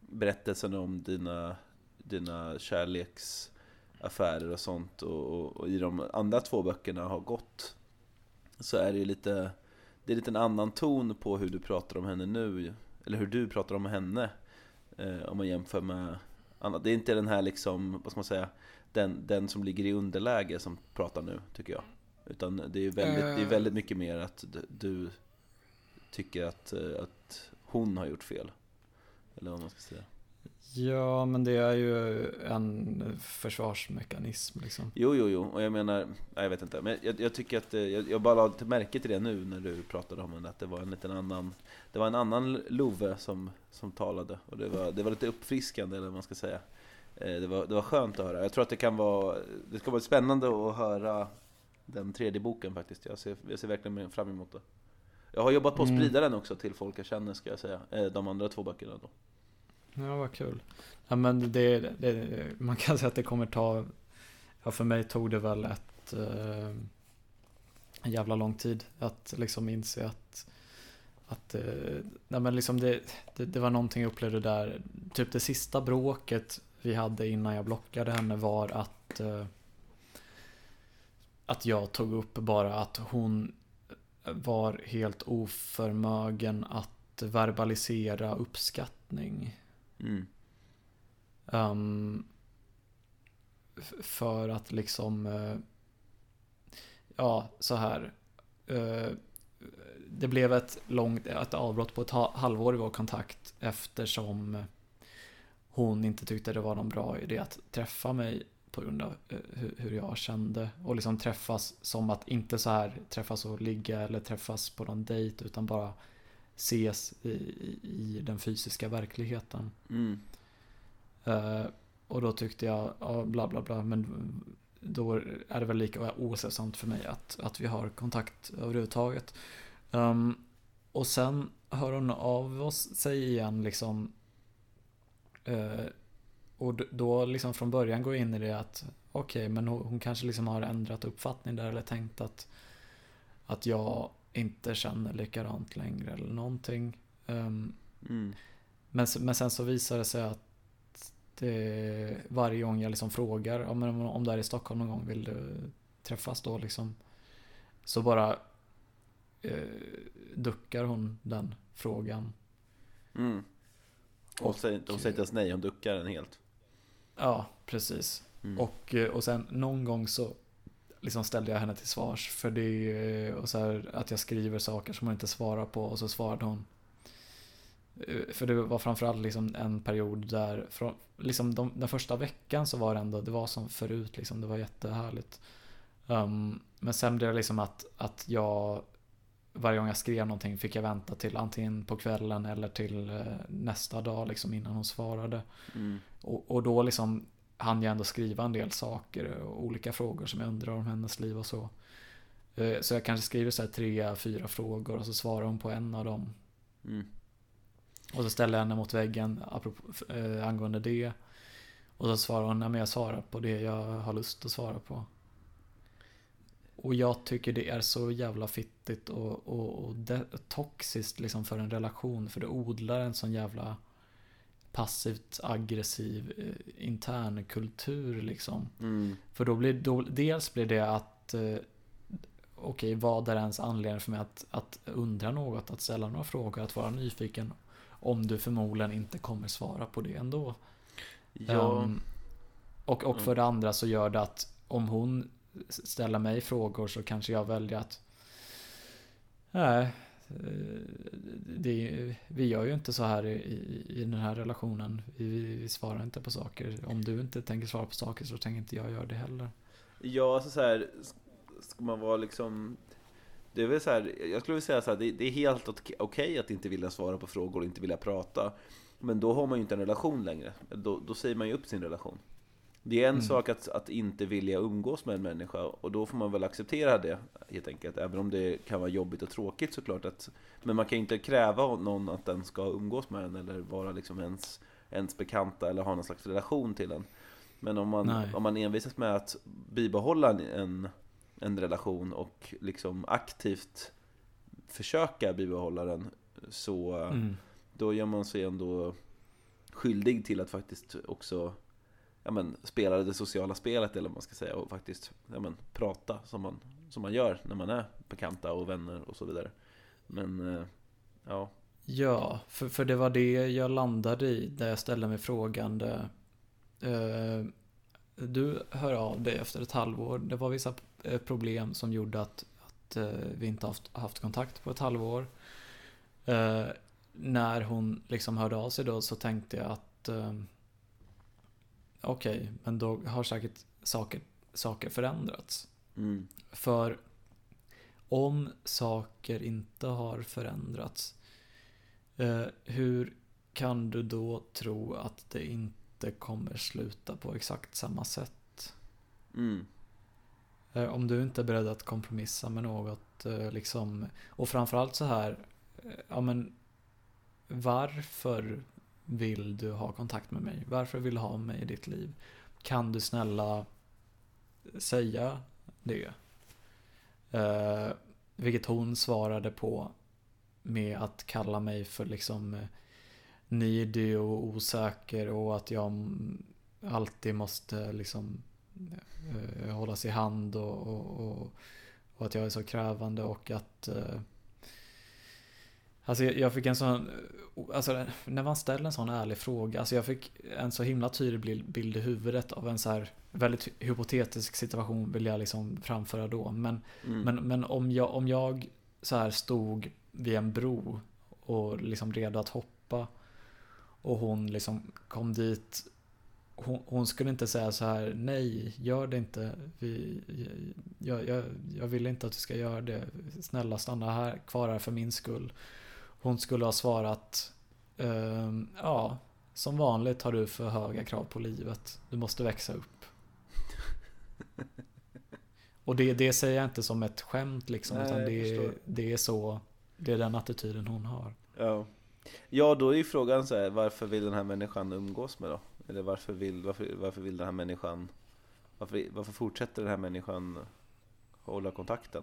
berättelsen om dina, dina kärleksaffärer och sånt och, och, och i de andra två böckerna har gått så är det ju lite det är lite en annan ton på hur du pratar om henne nu eller hur du pratar om henne eh, om man jämför med annat. Det är inte den här liksom, vad ska man säga den, den som ligger i underläge som pratar nu tycker jag utan det är väldigt, det är Eh. väldigt mycket mer att du, du tycker att, eh, att hon har gjort fel eller vad man ska säga Ja, men det är ju en försvarsmekanism liksom. Jo, jo, jo, och jag menar, nej, jag vet inte, men jag, jag tycker att, eh, jag, jag bara lade till märke till det nu när du pratade om henne, att det var en liten annan, det var en annan Love som, som talade, och det var, det var lite uppfriskande, eller vad man ska säga. Eh, Det var, det var skönt att höra. Jag tror att det kan vara, det ska vara spännande att höra den tredje boken faktiskt. Jag ser, jag ser verkligen fram emot det. Jag har jobbat på att Mm. sprida den också till folk jag känner, ska jag säga. Eh, De andra två böckerna då. Ja, vad kul. Ja, men det, det, man kan säga att det kommer ta, ja för mig tog det väl ett, eh, en jävla lång tid att liksom inse att, att eh, nej men liksom det, det, det var någonting jag upplevde där, typ det sista bråket vi hade innan jag blockade henne var att eh, att jag tog upp bara att hon var helt oförmögen att verbalisera uppskattning. Mm. Um, för att liksom, uh, ja så här. Uh, det blev ett långt, ett avbrott på ett halvår i vår kontakt eftersom hon inte tyckte det var någon bra idé att träffa mig på grund av eh, hur jag kände. Och liksom träffas som att inte så här träffas och ligga eller träffas på någon dejt utan bara ses i, i, den fysiska verkligheten. Mm. Eh, och då tyckte jag, ja, bla bla bla, men då är det väl lika osällsamt för mig att, att vi har kontakt överhuvudtaget. Um, och sen hör hon av oss sig igen liksom. Eh, och då liksom från början går jag in i det att okej, men hon, hon kanske liksom har ändrat uppfattning där eller tänkt att, att jag inte känner likadant längre eller någonting. Um, Mm. men, men sen så visar det sig att det, varje gång jag liksom frågar om, om du är i Stockholm någon gång, vill du träffas då liksom? Så bara eh, duckar hon den frågan. Mm. Hon säger, hon säger inte ens nej, hon duckar den helt. Ja, precis. Mm. Och, eh, och sen någon gång så liksom ställde jag henne till svars för det eh, och så här, att jag skriver saker som hon inte svarar på och så svarade hon. Eh, För det var framförallt liksom en period där, från, liksom de, den första veckan så var det ändå, det var som förut liksom, det var jättehärligt. Um, men sen blev det liksom att, att jag, varje gång jag skrev någonting fick jag vänta till antingen på kvällen eller till eh, nästa dag liksom innan hon svarade. Mm. Och, och då liksom hann jag ändå skriva en del saker och olika frågor som jag undrar om hennes liv och så. Eh, Så jag kanske skriver så här tre, fyra frågor och så svarar hon på en av dem. Mm. Och så ställer jag henne mot väggen apropå, eh, angående det. Och så svarar hon, nej men jag svarar på det jag har lust att svara på. Och jag tycker det är så jävla fittigt och, och, och de, toxiskt liksom för en relation. För det odlar en sån jävla passivt aggressiv eh, intern kultur liksom. Mm. För då blir då, dels blir det att eh, Okej, vad är ens anledning för mig att, att undra något, att ställa några frågor, att vara nyfiken om du förmodligen inte kommer svara på det ändå. Ja. Ehm, och, och för det andra så gör det att om hon ställer mig frågor så kanske jag väljer att Nej, Eh, det, vi gör ju inte så här i, i, i den här relationen. Vi, vi svarar inte på saker. Om du inte tänker svara på saker så tänker inte jag göra det heller. Ja, alltså så här, ska man vara liksom... Det är väl så här, jag skulle vilja säga så här, det, det är helt okej okej att inte vilja svara på frågor och inte vilja prata. Men då har man ju inte en relation längre. Då, då säger man ju upp sin relation. Det är en Mm. sak att, att inte vilja umgås med en människa och då får man väl acceptera det helt enkelt. Även om det kan vara jobbigt och tråkigt såklart. Att, men man kan inte kräva av någon att den ska umgås med en eller vara liksom ens, ens bekanta eller ha någon slags relation till en. Men om man, Nej. om man envisas med att bibehålla en, en, en relation och liksom aktivt försöka bibehålla den så Mm. då gör man sig ändå skyldig till att faktiskt också ja, men, spela det sociala spelet eller vad man ska säga och faktiskt ja, men, prata som man, som man gör när man är bekanta och vänner och så vidare. Men eh, ja, Ja, för, för det var det jag landade i där jag ställde mig frågande. Eh, du hör av dig efter ett halvår. Det var vissa eh, problem som gjorde att, att eh, vi inte haft, haft kontakt på ett halvår. Eh, när hon liksom hörde av sig då så tänkte jag att eh, okej, men då har säkert saker, saker förändrats. mm, För om saker inte har förändrats, eh, hur kan du då tro att det inte kommer sluta på exakt samma sätt? mm, Eh, om du inte är beredd att kompromissa med något, eh, liksom, och framförallt så här, eh, ja men varför vill du ha kontakt med mig? Varför vill du ha mig i ditt liv? Kan du snälla säga det? Eh, vilket hon svarade på med att kalla mig för liksom nidig needy och osäker och att jag alltid måste liksom eh, eh, hållas i hand och, och, och, och att jag är så krävande och att eh, Alltså jag, fick en sån, alltså när man ställer en sån ärlig fråga, alltså jag fick en så himla tydlig bild i huvudet av en så här väldigt hypotetisk situation vill jag liksom framföra då. Men, mm, men, men om, jag, om jag så här stod vid en bro och liksom redo att hoppa och hon liksom kom dit hon, hon skulle inte säga så här nej, gör det inte. Vi, jag, jag, jag vill inte att du ska göra det. Snälla stanna här, kvar här för min skull. Hon skulle ha svarat ehm, ja, som vanligt har du för höga krav på livet. Du måste växa upp. Och det, det säger jag inte som ett skämt liksom, Nej, utan det, det är så, det är den attityden hon har. ja. Ja, då är ju frågan så här, varför vill den här människan umgås med då? Eller varför vill, varför, varför vill den här människan, varför, varför fortsätter den här människan hålla kontakten?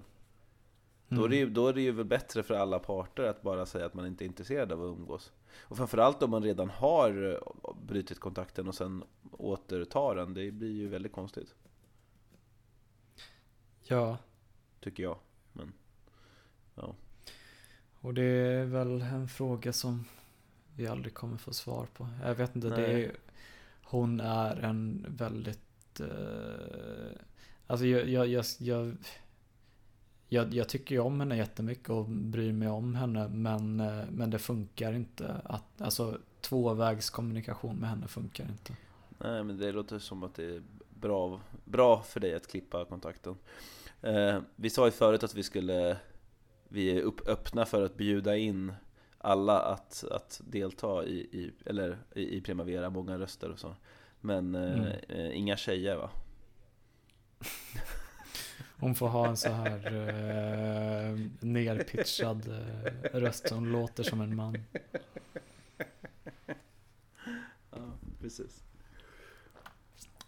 Då, är det ju, då är det ju väl bättre för alla parter att bara säga att man inte är intresserad av att umgås. Och framförallt om man redan har eh, brutit kontakten och sen återtar den, det blir ju väldigt konstigt. Ja, Tycker jag. Men, ja. och det är väl en fråga som vi aldrig kommer få svar på. Jag vet inte, det är, hon är en väldigt... Eh, alltså jag, jag, jag, jag, jag, jag tycker ju om henne jättemycket och bryr mig om henne men, eh, men det funkar inte. Att, alltså tvåvägskommunikation med henne funkar inte. Nej, men det låter som att det är bra, bra för dig att klippa kontakten. Eh, vi sa ju förut att vi skulle vi är upp, öppna för att bjuda in alla att, att delta i, i, eller i, i Primavera, många röster och så. Men eh, Mm. eh, inga tjejer va? Hon får ha en så här eh, nerpitchad eh, röst som låter som en man. Ja, precis.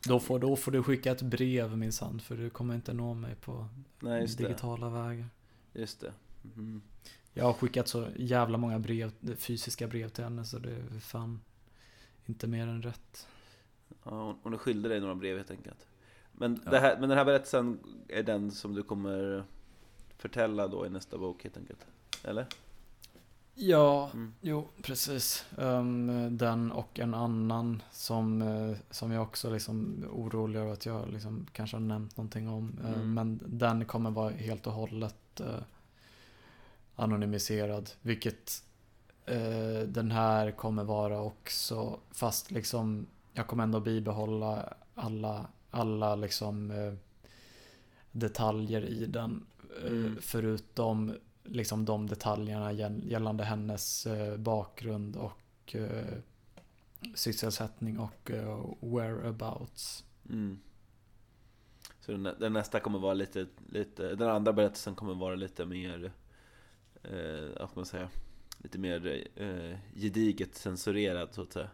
Då får, då får du skicka ett brev minsann för du kommer inte nå mig på Nej, just det. digitala vägar. Just det. Mhm. Jag har skickat så jävla många brev, fysiska brev till henne så det är fan inte mer än rätt. Ja, hon är skyldig dig några brev helt enkelt. Men, Ja. det här, men den här berättelsen är den som du kommer förtälla då i nästa bok helt enkelt? Eller? Ja, Mm. jo precis. Ehm, den och en annan som, eh, som jag också liksom orolig över att jag liksom kanske har nämnt någonting om. Mm. men den kommer vara helt och hållet eh, anonymiserad. Vilket eh, den här kommer vara också. Fast liksom jag kommer ändå bibehålla alla, alla liksom eh, detaljer i den. Eh, Mm. Förutom liksom de detaljerna gäll- gällande hennes eh, bakgrund och sysselsättning och whereabouts. Mm. Så den, den nästa kommer vara lite, lite, den andra berättelsen kommer vara lite mer, eh, vad ska man säga, lite mer eh, gediget censurerad så att säga.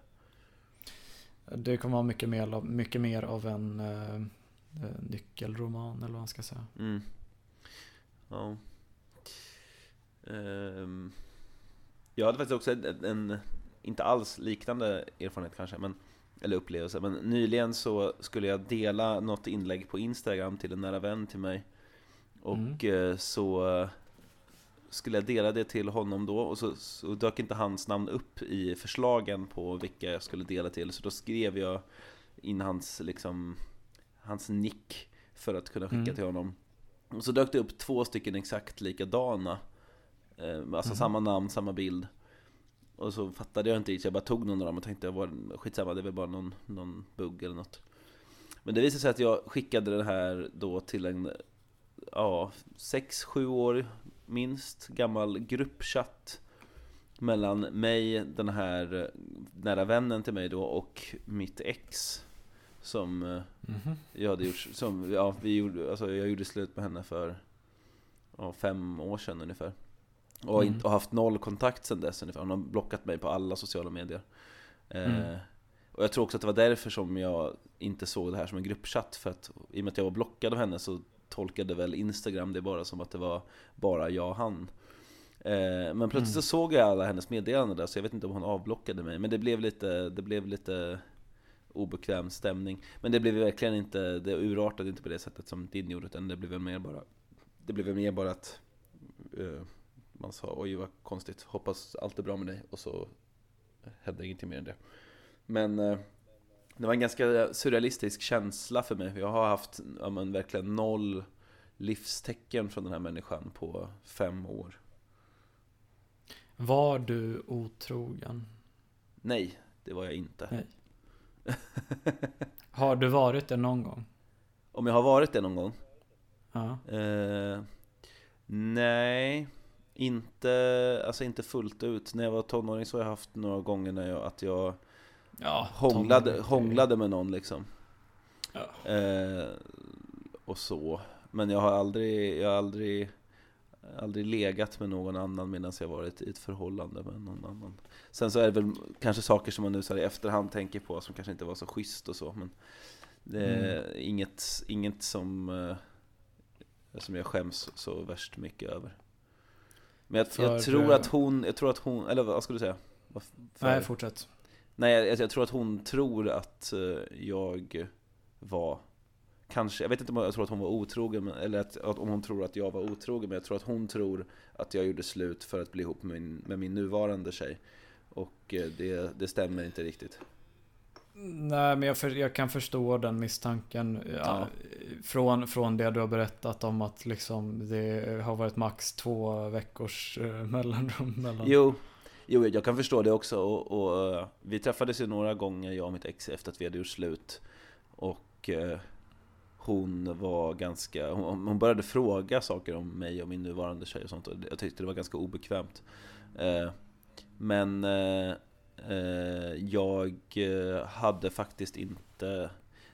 Det kommer vara mycket mer, av- mycket mer av en eh, nyckelroman eller vad man ska säga. Mm. Ja. Ehm, jag hade faktiskt också en, en, inte alls liknande erfarenhet kanske, men, eller upplevelse. Men nyligen så skulle jag dela något inlägg på Instagram till en nära vän till mig. Och eh, så skulle jag dela det till honom då och så, så dök inte hans namn upp i förslagen på vilka jag skulle dela till. Så då skrev jag in hans, liksom, hans nick för att kunna skicka Mm. till honom. Och så dök det upp två stycken exakt likadana. Eh, alltså Mhm. samma namn, samma bild. Och så fattade jag inte riktigt, jag bara tog någon av dem och tänkte jag var skitsamma, det väl bara någon, någon bugg eller något. Men det visade sig att jag skickade den här då till en, ja, 6-7 år minst gammal gruppchatt mellan mig, den här eh, nära vännen till mig då och mitt ex. Som eh, Mhm. jag hade gjort, som, ja, vi gjorde, alltså jag gjorde slut med henne för ja, fem år sedan ungefär. Och, Mm. inte, haft noll kontakt sedan dess ungefär. Hon har blockat mig på alla sociala medier. Eh, Mm. och jag tror också att det var därför som jag inte såg det här som en gruppchatt. För att i och med att jag var blockad av henne så tolkade väl Instagram det bara som att det var bara jag och han. Eh, men plötsligt Mm. så såg jag alla hennes meddelanden där, så jag vet inte om hon avblockade mig. Men det blev lite, det blev lite obekväm stämning. Men det blev verkligen inte, det urartade inte på det sättet som din gjorde, utan det blev väl mer bara Det blev väl mer bara att eh, man sa oj vad konstigt, hoppas allt är bra med dig och så hände ingenting mer än det. Men eh, det var en ganska surrealistisk känsla för mig. Jag har haft ja, men, verkligen noll livstecken från den här människan på fem år. Var du otrogen? Nej, det var jag inte. Nej. Har du varit det någon gång? Om jag har varit det någon gång? Ja. Eh, nej, inte, alltså inte fullt ut. När jag var tonåring så har jag haft några gånger när jag, att jag Ja, hånglade, hånglade med någon liksom. Ja. Eh, och så. Men jag har aldrig, jag har aldrig, aldrig legat med någon annan medan jag varit i ett förhållande med någon annan. Sen så är det väl kanske saker som man nu så här i efterhand tänker på som kanske inte var så schysst och så. Men det är inget, inget som, eh, som jag skäms så värst mycket över. Men jag, jag tror eh, att hon, jag tror att hon, eller vad skulle du säga? För- Nej, fortsätt. Nej, jag, jag tror att hon tror att eh, jag var Kanske, jag vet inte om jag tror att hon var otrogen eller att, att, om hon tror att jag var otrogen Men jag tror att hon tror att jag gjorde slut för att bli ihop med min, med min nuvarande tjej Och eh, det, det stämmer inte riktigt Nej, men jag, för, jag kan förstå den misstanken. Ja, Ja. Från, från det du har berättat om att liksom det har varit max två veckors eh, mellanrum mellan. Jo, jo jag kan förstå det också. Och, och eh, Vi träffades ju några gånger jag och mitt ex efter att vi hade gjort slut. Och eh, hon var ganska, hon, hon började fråga saker om mig och min nuvarande tjej och sånt. Och jag tyckte det var ganska obekvämt. Eh, Men eh, eh, jag eh, hade faktiskt inte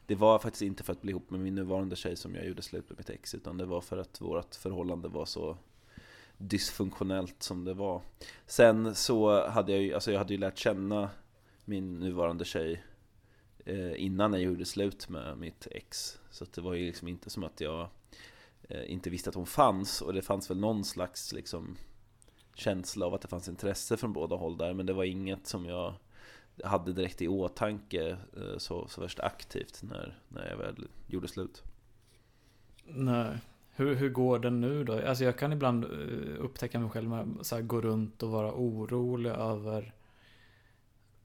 Det var faktiskt inte för att bli ihop med min nuvarande tjej som jag gjorde slut med mitt ex Utan det var för att vårt förhållande var så dysfunktionellt som det var Sen så hade jag ju, alltså jag hade ju lärt känna min nuvarande tjej eh, innan jag gjorde slut med mitt ex. Så att det var ju liksom inte som att jag eh, inte visste att hon fanns och det fanns väl någon slags liksom känsla av att det fanns intresse från båda håll där men det var inget som jag hade direkt i åtanke eh, så, så värst aktivt när, när jag väl gjorde slut. Nej. Hur, hur går det nu då? Alltså jag kan ibland eh, upptäcka mig själv med att gå runt och vara orolig över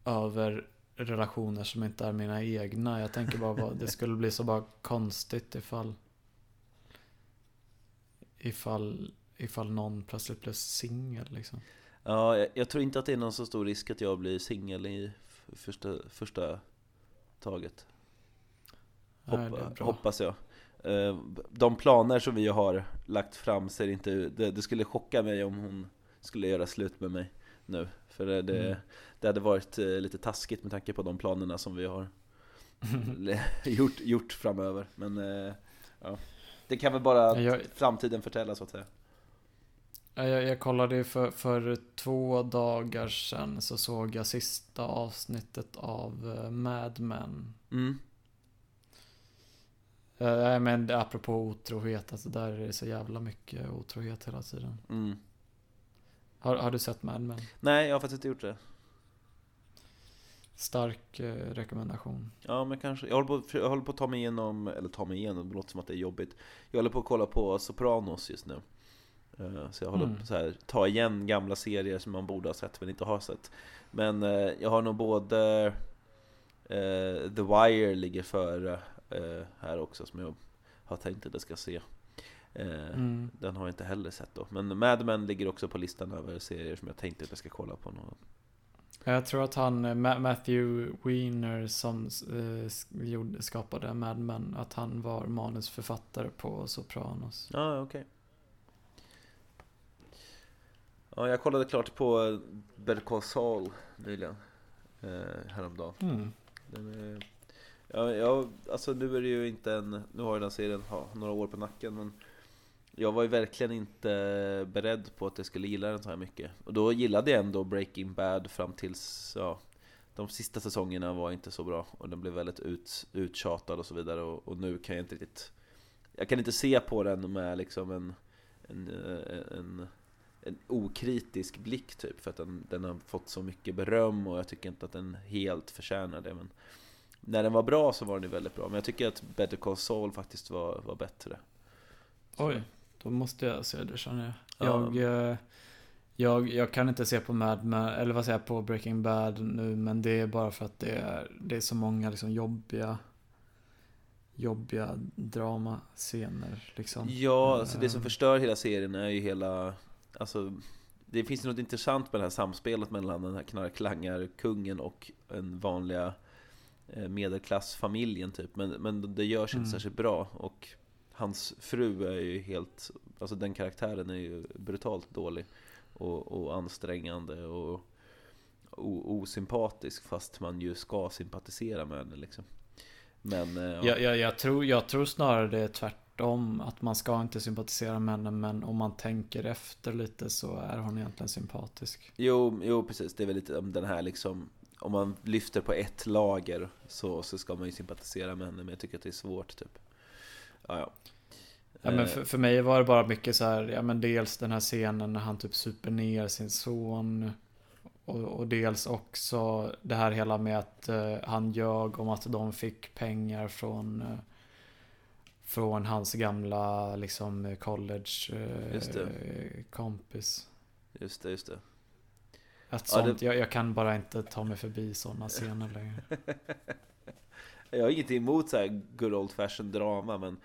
över relationer som inte är mina egna. Jag tänker bara vad det skulle bli så bara konstigt ifall ifall ifall någon plötsligt blev singel liksom. Ja, jag, jag tror inte att det är någon så stor risk att jag blir singel i första, första taget. Nej, Hoppa, bra. hoppas jag. Eh, De planer som vi har lagt fram ser inte det, det skulle chocka mig om hon skulle göra slut med mig nu. För det, Mm. det hade varit eh, lite taskigt med tanke på de planerna som vi har gjort, gjort framöver. Men eh, ja. det kan väl bara Jag- framtiden förtälla så att säga. Ja, Jag, jag kollade ju för, för två dagar sedan så såg jag sista avsnittet av Mad Men. Mm. Eh, Nej men apropå otrohet, alltså där är det så jävla mycket otrohet hela tiden. Mm. Har, har du sett Mad Men? Nej, jag har faktiskt inte gjort det. Stark eh, rekommendation. Ja men kanske, jag håller, på, jag håller på att ta mig igenom, eller ta mig igenom, det låter som att det är jobbigt Jag håller på att kolla på Sopranos just nu Eh, Så jag håller Mm. på så här, ta igen gamla serier som man borde ha sett men inte har sett Men eh, jag har nog både eh, The Wire ligger före eh, här också som jag har tänkt att jag ska se Eh, Mm. Den har jag inte heller sett då Men Mad Men ligger också på listan över serier som jag tänkte att jag ska kolla på någon. Jag tror att han, eh, Ma- Matthew Weiner som eh, skapade Mad Men, att han var manusförfattare på Sopranos. Ja, okej. Ja, jag kollade klart på Better Call Saul nyligen. Eh, häromdagen. Mm. Den är, ja, ja, alltså nu är det ju inte en, nu har ju den serien ha, några år på nacken men jag var ju verkligen inte beredd på att jag skulle gilla den så här mycket. Och då gillade jag ändå Breaking Bad fram tills, ja, de sista säsongerna var inte så bra och den blev väldigt ut, uttjatad och så vidare och, och nu kan jag inte riktigt Jag kan inte se på den med liksom en en, en, en okritisk blick typ för att den, den har fått så mycket beröm och jag tycker inte att den helt förtjänar det men när den var bra så var den ju väldigt bra men jag tycker att Better Call Saul faktiskt var, var bättre Oj, då måste jag se det känner jag. Ja. Jag, eh, jag, jag kan inte se på Mad Men, eller vad säger jag, på Breaking Bad nu, men det är bara för att det är, det är så många liksom jobbiga, jobbiga dramascener liksom. Ja, alltså det som förstör hela serien är ju hela Alltså Det finns ju något intressant med det här samspelet mellan den här knarklangarkungen och den vanliga eh, medelklassfamiljen typ Men, men det görs inte Mm. särskilt bra och Hans fru är ju helt Alltså den karaktären är ju brutalt dålig Och, och ansträngande och o, osympatisk fast man ju ska sympatisera med henne liksom Men eh, ja. Jag, jag, jag, tror, jag tror snarare det är tvärtom. Att man ska inte sympatisera med henne, men om man tänker efter lite så är hon egentligen sympatisk. Jo, jo precis, det är väl lite om den här liksom Om man lyfter på ett lager så, så ska man ju sympatisera med henne Men jag tycker att det är svårt typ Ja, ja. Ja, men Eh, för, för mig var det bara mycket så här, ja men dels den här scenen när han typ super ner sin son. Och, och dels också det här hela med att eh, han ljög om att de fick pengar från eh, Från hans gamla liksom college eh, Just kompis. Just det, just det Att Ja, det- sånt, jag, jag kan bara inte ta mig förbi sådana scener längre. Jag har ingenting emot så här good old fashion drama men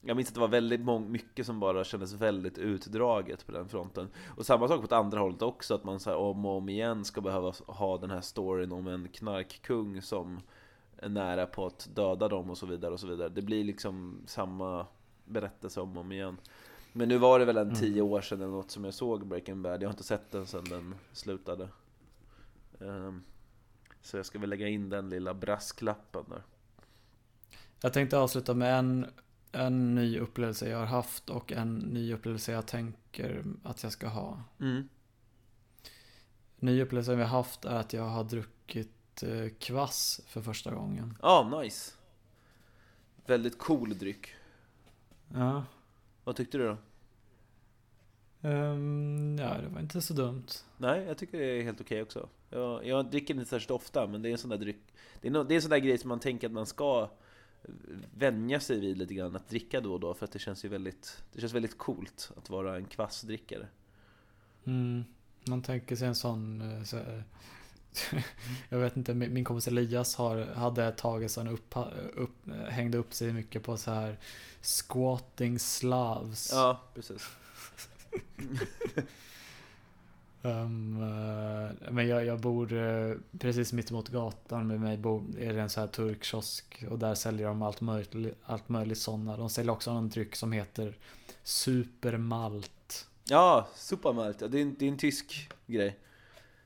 Jag minns att det var väldigt mång- mycket som bara kändes väldigt utdraget på den fronten. Och samma sak på ett andra hållet också, att man så om och om igen ska behöva ha den här storyn om en knarkkung som är nära på att döda dem och så vidare och så vidare. Det blir liksom samma berättelse om och om igen Men nu var det väl en Mm. tio år sedan eller något som jag såg Breaking Bad Jag har inte sett den sedan den slutade Ehm, Så jag ska väl lägga in den lilla brasklappen där Jag tänkte avsluta med en, en ny upplevelse jag har haft och en ny upplevelse jag tänker att jag ska ha. Mm. Ny upplevelse vi har haft är att jag har druckit eh, kvass för första gången. Ja, nice. Väldigt cool dryck. Ja. Vad tyckte du då? Ehm, ja, det var inte så dumt. Nej, jag tycker det är helt okej också. Jag, jag dricker inte särskilt ofta, men det är en sån där dryck. Det är, no, det är en sån där grej som man tänker att man ska vänja sig vid lite grann, att dricka då och då, för att det känns ju väldigt, det känns väldigt coolt att vara en kvassdrickare. Mm. Man tänker sig en sån... eh, Så, här- jag vet inte, min kompis Elias har, hade ett tag så han upp, upp, hängde upp sig mycket på så här squatting slavs. Ja, precis. Ehm, eh, men jag, jag bor eh, precis mitt emot gatan med mig bor, är det en så här turkkiosk och där säljer de allt möjligt, allt möjligt sådana. De säljer också en dryck som heter Supermalt. Ja, Supermalt, det, är en, det är en tysk grej.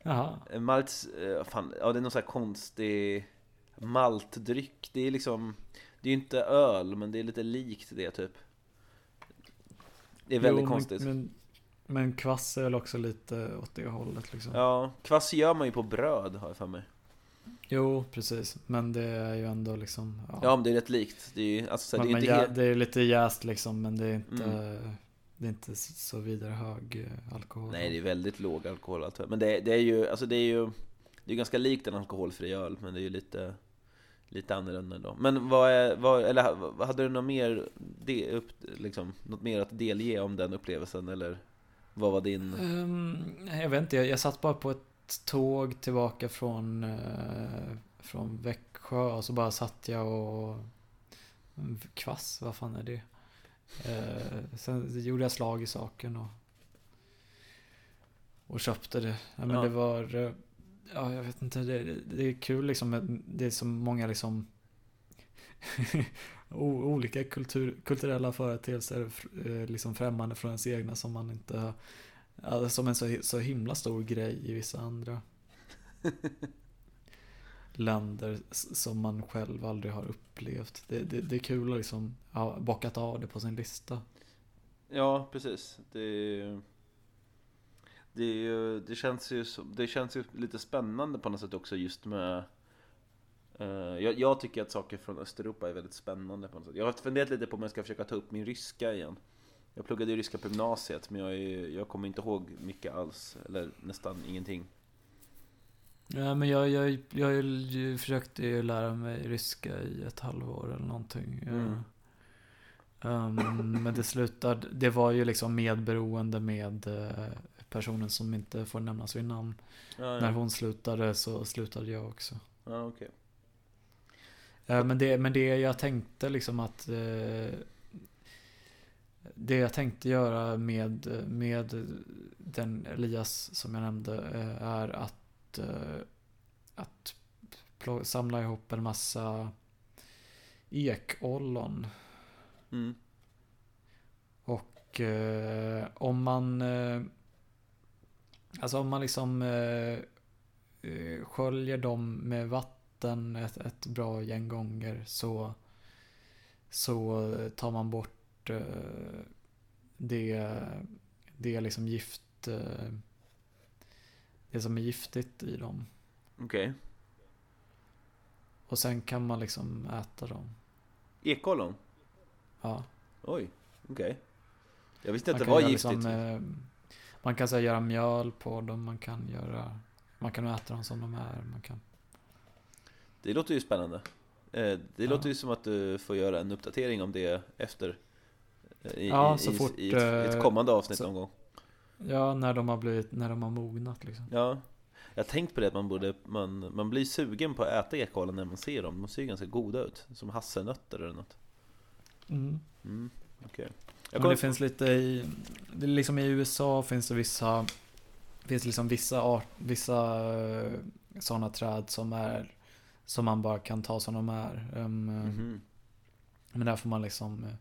Jaha. En Malt, eh, fan, ja det är någon sån här konstig maltdryck. Det är liksom, det är ju inte öl, men det är lite likt det typ. Det är väldigt Jo, konstigt. Men, men, kvass är väl också lite åt det hållet liksom. Ja, kvass gör man ju på bröd har jag för mig. Jo, precis. Men det är ju ändå liksom... Ja, men det är rätt likt. Det är ju alltså, det är men inte helt... det är lite jäst liksom, men det är inte... Mm. Det är inte så vidare hög eh, alkohol. Nej, det är väldigt låg alkohol. Men det, det är ju, alltså det är ju Det är ganska likt en alkoholfri öl, men det är ju lite Lite annorlunda då. Men vad är, vad, eller hade du något mer, det, upp, liksom, något mer att delge om den upplevelsen, eller? Vad var din? Ehm, jag vet inte, jag, jag satt bara på ett tåg tillbaka från, eh, från Växjö och så bara satt jag och... Kvass, vad fan är det? Eh, sen gjorde jag slag i saken och... Och köpte det. Ja, men Ja. det var... eh, Ja, jag vet inte. Det, det- är kul liksom. Det är så många liksom... olika kultur, kulturella företeelser eh, liksom främmande från ens egna som man inte har som en så, så himla stor grej i vissa andra länder som man själv aldrig har upplevt. Det, det, det är kul att liksom ha bockat av det på sin lista. Ja, precis. Det, det, det, känns ju som, det känns ju lite spännande på något sätt också just med eh, jag, jag tycker att saker från Östeuropa är väldigt spännande på något sätt. Jag har funderat lite på om jag ska försöka ta upp min ryska igen. Jag pluggade ju ryska på gymnasiet men jag, är, jag kommer inte ihåg mycket alls, eller nästan ingenting. Ja, men jag, jag, jag, jag försökte ju lära mig ryska i ett halvår eller någonting. Mm. Um, men det slutade, det var ju liksom medberoende med eh, personen som inte får nämnas vid namn. Ja, ja. När hon slutade så slutade jag också. Ja, okej. Eh, Men det, men det jag tänkte liksom att eh, Det jag tänkte göra med, med den Elias som jag nämnde eh, är att, eh, att plå- samla ihop en massa ekollon. Mm. Och eh, om man eh, Alltså om man liksom eh, eh, sköljer dem med vatten ett, ett bra gäng gånger så så tar man bort eh, det, det liksom gift eh, det som är giftigt i dem. Okej. Och sen kan man liksom äta dem. Ekollon? Ja. Oj, okej. Jag visste inte att det var giftigt. Liksom, eh, man kan så här, göra mjöl på dem, man kan göra Man kan äta dem som de är, man kan Det låter ju spännande. Eh, Det Ja. låter ju som att du får göra en uppdatering om det efter. eh, I, Ja, i, så i, fort, i, ett, ett eh, kommande avsnitt så- någon gång. Ja, när de har blivit, när de har mognat liksom. Ja. Jag har tänkt på det att man borde, man, man blir sugen på att äta ekollon när man ser dem. De ser ju ganska goda ut. Som hasselnötter eller något. Mm. Mm, okej. Jag det finns lite i, det liksom i USA finns det vissa, finns liksom vissa art, vissa sådana träd som är, som man bara kan ta som de är. Um, Mhm. Men där får man liksom, eh,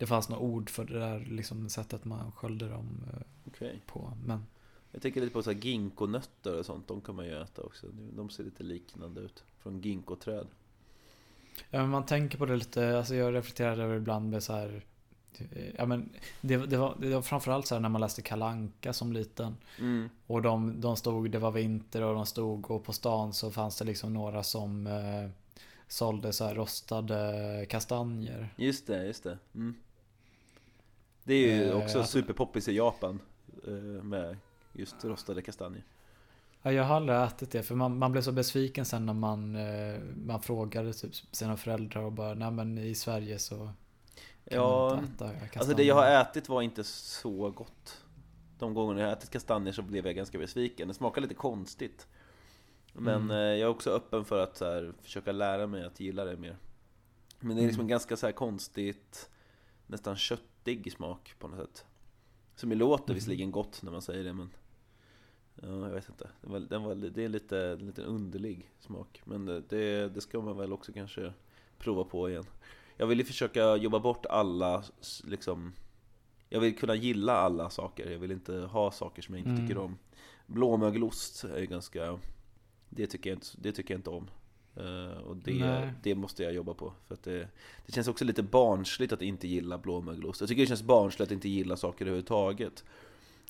det fanns något ord för det där liksom sättet man sköljde dem eh, Okej. på. Men Jag tänker lite på så här ginkonötter och sånt. De kan man ju äta också. De ser lite liknande ut. Från ginkoträd. Ja, men man tänker på det lite, alltså jag reflekterade över ibland med så här eh, Ja men det, det, var, det var framförallt så här när man läste Kalanka som liten Mm. Och de, de stod, det var vinter och de stod och på stan så fanns det liksom några som eh, sålde så rostade kastanjer Just det, just det. Mm. Det är ju Eh, också alltså- superpoppis i Japan. eh, Med just rostade kastanjer. Ja, jag har aldrig ätit det för man, man blev så besviken sen när man, eh, man frågade typ sina föräldrar och bara nej men i Sverige så kan Ja, man inte äta kastanjer. alltså det jag har ätit var inte så gott. De gångerna jag har ätit kastanjer så blev jag ganska besviken. Det smakar lite konstigt. Men Mm. eh, jag är också öppen för att så här, försöka lära mig att gilla det mer. Men det är liksom Mm. ganska så här konstigt, nästan köttig smak på något sätt. Som ju låter visserligen gott när man säger det men Ja, jag vet inte. Den var, den var, det är lite, lite underlig smak. Men det, det, ska man väl också kanske prova på igen. Jag vill ju försöka jobba bort alla, liksom Jag vill kunna gilla alla saker. Jag vill inte ha saker som jag inte Mm. tycker om. Blåmögelost är ju ganska Det tycker jag inte, det tycker jag inte om. Eh, och det, det måste jag jobba på. För att det, det känns också lite barnsligt att inte gilla blåmögelost. Jag tycker det känns barnsligt att inte gilla saker överhuvudtaget.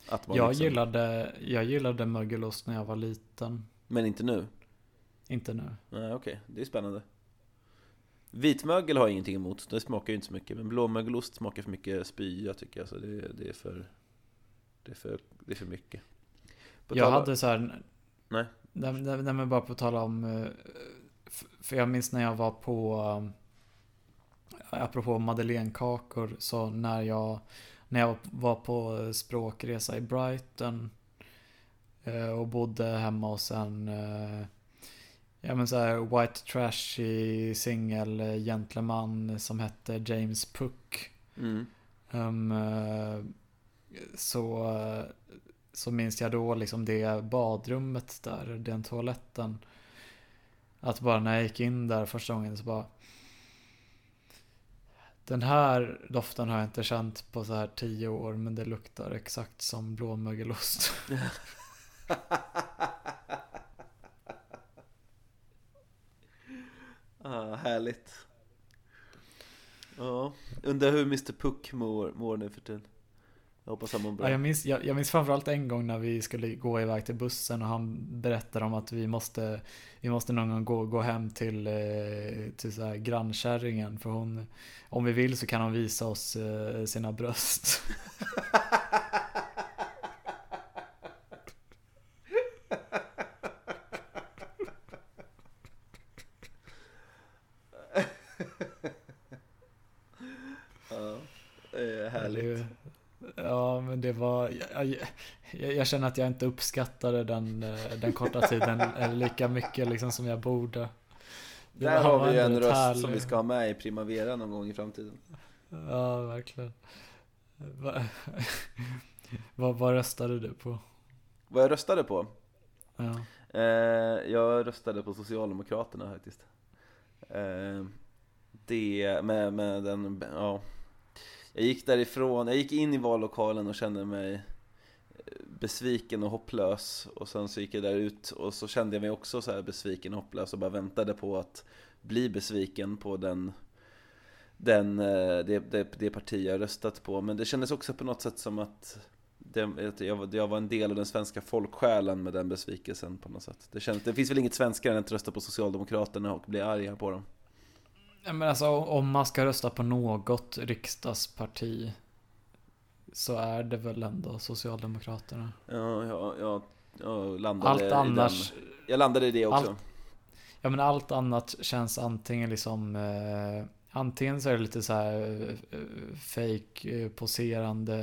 Att Jag, liksom- gillade, jag gillade mögelost när jag var liten. Men inte nu? Inte nu. Nej okej, det är spännande Vitmögel har jag ingenting emot, det smakar ju inte så mycket Men blåmögelost smakar för mycket spya tycker jag så det, det, är, för, det, är, för, det är för mycket På jag tal- hade så här. Nej. Nej, nej, nej men bara på tala om. Eh, För jag minns när jag var på. um, Apropå madeleinekakor. Så när jag. När jag var på språkresa i Brighton. eh, Och bodde hemma hos en. eh, Ja men så här white trashy singel eh, gentleman som hette James Puck. mm. Eh, så, eh, så minns jag då liksom det badrummet där, den toaletten. Att bara när jag gick in där första gången så bara Den här doften har jag inte känt på så här tio år men det luktar exakt som blåmögelost. ah, Härligt Ja, undrar hur Mr Puck mår, mår nu för tiden jag hoppas han mår bra Ja, jag, minns, jag, jag minns framförallt en gång när vi skulle gå iväg till bussen och han berättade om att vi måste, vi måste någon gång gå, gå hem till, eh, till så här grannkärringen för hon, om vi vill så kan hon visa oss eh, sina bröst. Ja, det är härligt Det- Ja, men det var, jag, jag, jag känner att jag inte uppskattade den, eh, den korta tiden lika mycket liksom som jag borde. Det Där har vi ju en röst som härligt- vi ska ha med i Primavera någon gång i framtiden Ja, verkligen. Va, vad, vad röstade du på? Vad jag röstade på? Ja. Eh, jag röstade på Socialdemokraterna faktiskt. Eh, det med, med den, ja. Jag gick därifrån, jag gick in i vallokalen och kände mig eh, besviken och hopplös och sen så gick jag där ut och så kände jag mig också så här besviken och hopplös och bara väntade på att bli besviken på den den, eh, det, det, det parti jag röstat på men det kändes också på något sätt som att det, jag, var- jag var en del av den svenska folksjälen med den besvikelsen på något sätt. Det, känns, det finns väl inget svenskare än att rösta på Socialdemokraterna och bli arga på dem. Ja, men alltså om man ska rösta på något riksdagsparti så är det väl ändå Socialdemokraterna. Ja, jag, jag, jag landade Allt i annars, den. Jag landade i det också. Allt- ja men allt annat känns antingen liksom eh, Antingen så är det lite så här eh, fake eh, poserande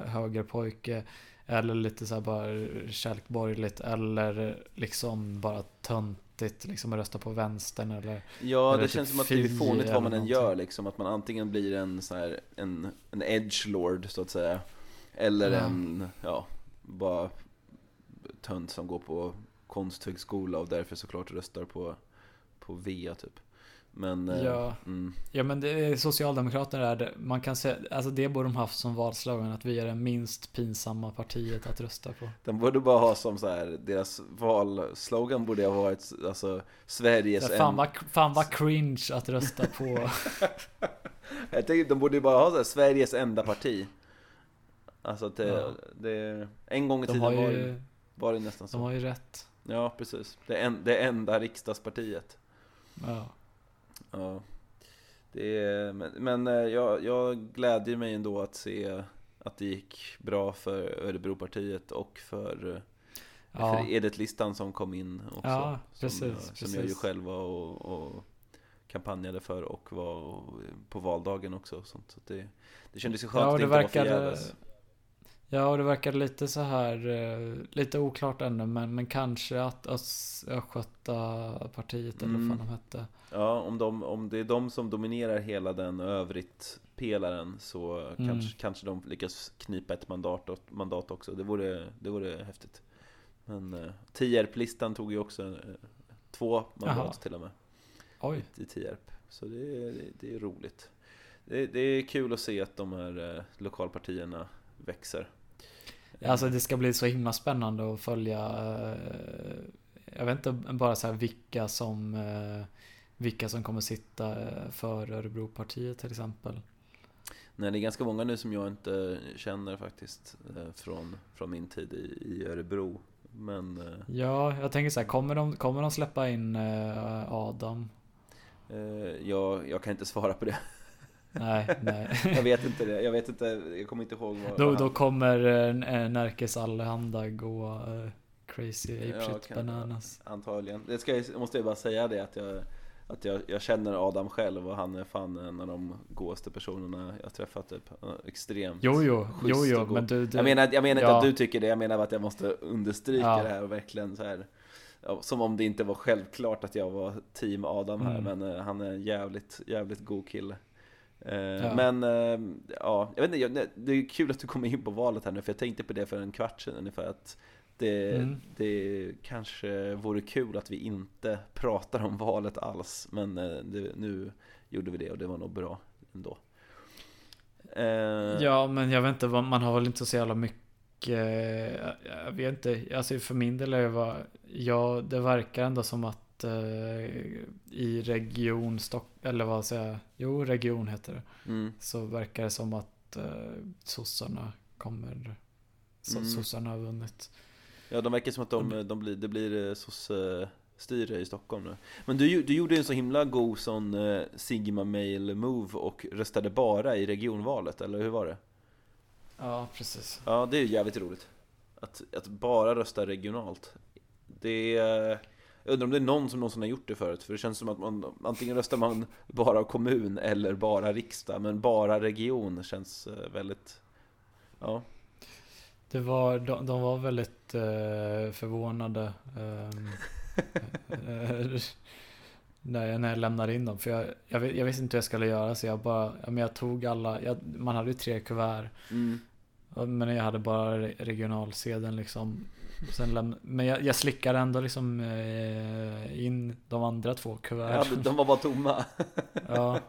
eh, högerpojke Eller lite så här bara kärleksborgerligt eller liksom bara töntigt liksom att rösta på vänstern eller Ja, eller det typ känns som att det är fånigt vad man än gör liksom. Att man antingen blir en så här, en, en edgelord så att säga. Eller Ja. en, ja, bara tönt som går på konsthögskola och därför såklart röstar på, på V typ. Men, eh, Ja. mm, Ja men det är Socialdemokraterna är det, man kan säga, alltså det borde de haft som valslogan att vi är det minst pinsamma partiet att rösta på. de borde bara ha som så här, deras valslogan borde ha varit alltså Sveriges Så fan, en- vad, fan vad cringe att rösta på. Jag tänker, de borde ju bara ha så här, Sveriges enda parti Alltså att det, Ja. det En gång i De tiden har var, ju, det, var det nästan så de har ju rätt. Ja, precis. Det, en, det enda riksdagspartiet. Ja. Ja. Det är, men men eh, jag, jag glädjer mig ändå att se att det gick bra för Örebropartiet och för, eh, Ja. för Edith-listan som kom in också. Ja, som, precis, jag- som jag ju själv var och, och kampanjade för och var på valdagen också. och Sånt. Så det, det kändes ju skönt Ja, att det inte var verkade, förgäves. Ja, och det verkar lite så här, eh, lite oklart ännu, men, men kanske att Ös- Östgötapartiet, eller vad Mm. de hette. Ja, om, de, om det är de som dominerar hela den övrigt pelaren så Mm. kanske, kanske de lyckas knipa ett mandat, mandat också. Det vore, det vore häftigt. Men uh, Tierp-listan tog ju också eh, två mandat Jaha. till och med Oj, i Tierp. Så det, är- det, det är roligt. Det, det är kul att se att de här eh, lokalpartierna växer. Alltså det ska bli så himla spännande att följa, eh, jag vet inte bara så här vilka som, eh, vilka som kommer sitta eh, för Örebropartiet till exempel. Nej, det är ganska många nu som jag inte känner faktiskt från, från min tid i, i Örebro. Men Ja, jag tänker så här, kommer de, kommer de släppa in Adam? jag, jag kan inte svara på det. Nej, nej. Jag vet inte det. Jag vet inte, jag kommer inte ihåg vad, Då, då kommer eh, Närkes Allehanda gå eh, crazy ape Ja, bananas. Antagligen. Det ska, jag- måste jag bara säga det att jag att jag, jag känner Adam själv och han är fan en av de godaste personerna jag träffat typ. Extremt Jo, jo, jo, jo, men du, du Jag menar, jag menar ja. att du tycker det, jag menar att jag måste understryka Ja. det här och verkligen så här Som om det inte var självklart att jag var team Adam här, Mm. men eh, han är en jävligt, jävligt god kille Eh, Ja. Men, eh, ja, jag vet inte, det- är kul att du kommer in på valet här nu, för jag tänkte på det för en kvart sedan ungefär att det, Mm. det kanske vore kul att vi inte pratar om valet alls, men eh, det, nu gjorde vi det och det var nog bra ändå. Eh, Ja, men jag vet inte, vad- man har väl inte så jävla mycket, eh, jag vet inte, alltså för min del är det bara, ja, det verkar ändå som att eh, i region Stock, eller vad säger jag, jo, region heter det, mm. så verkar det som att eh, sossarna kommer, så, Mm. sossarna har vunnit. Ja, de verkar som att de, de blir, det blir sosse-styre i Stockholm nu. Men du, ju- du gjorde en så himla god sån eh, Sigma Mail Move och röstade bara i regionvalet, eller hur var det? Ja, precis. Ja, det är ju jävligt roligt. Att, att bara rösta regionalt. Det är, jag undrar om det är någon som någonsin har gjort det förut, för det känns som att man antingen röstar man bara kommun eller bara riksdag, men bara region känns eh, väldigt... Ja, Det var, de, de var väldigt eh, förvånade ehm, eh, när, jag, när jag lämnade in dem. För jag, jag, jag visste inte hur jag skulle göra så jag bara, men jag tog alla, jag, man hade ju tre kuvert. mm. Men jag hade bara re- regionalsedeln liksom. Sen läm, men jag, jag slickade ändå liksom eh, in de andra två ja kuverten. de var bara tomma. Ja,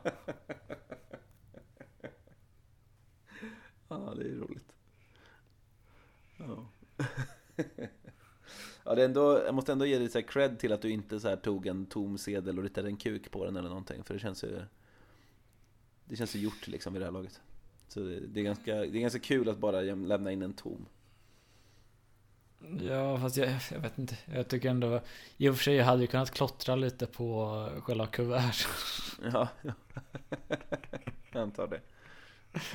Ja, det är roligt. Ja. ja, det är ändå, jag måste ändå ge dig så cred till att du inte så tog en tom sedel och ritade en kuk på den eller någonting, för det känns ju Det känns ju gjort liksom vid det här laget. Så det, det, är ganska, det är ganska kul att bara lämna in en tom. Ja fast jag, jag vet inte. Jag tycker ändå, i och för sig jag hade ju kunnat klottra lite på själva kuvert. Ja, ja. jag antar det.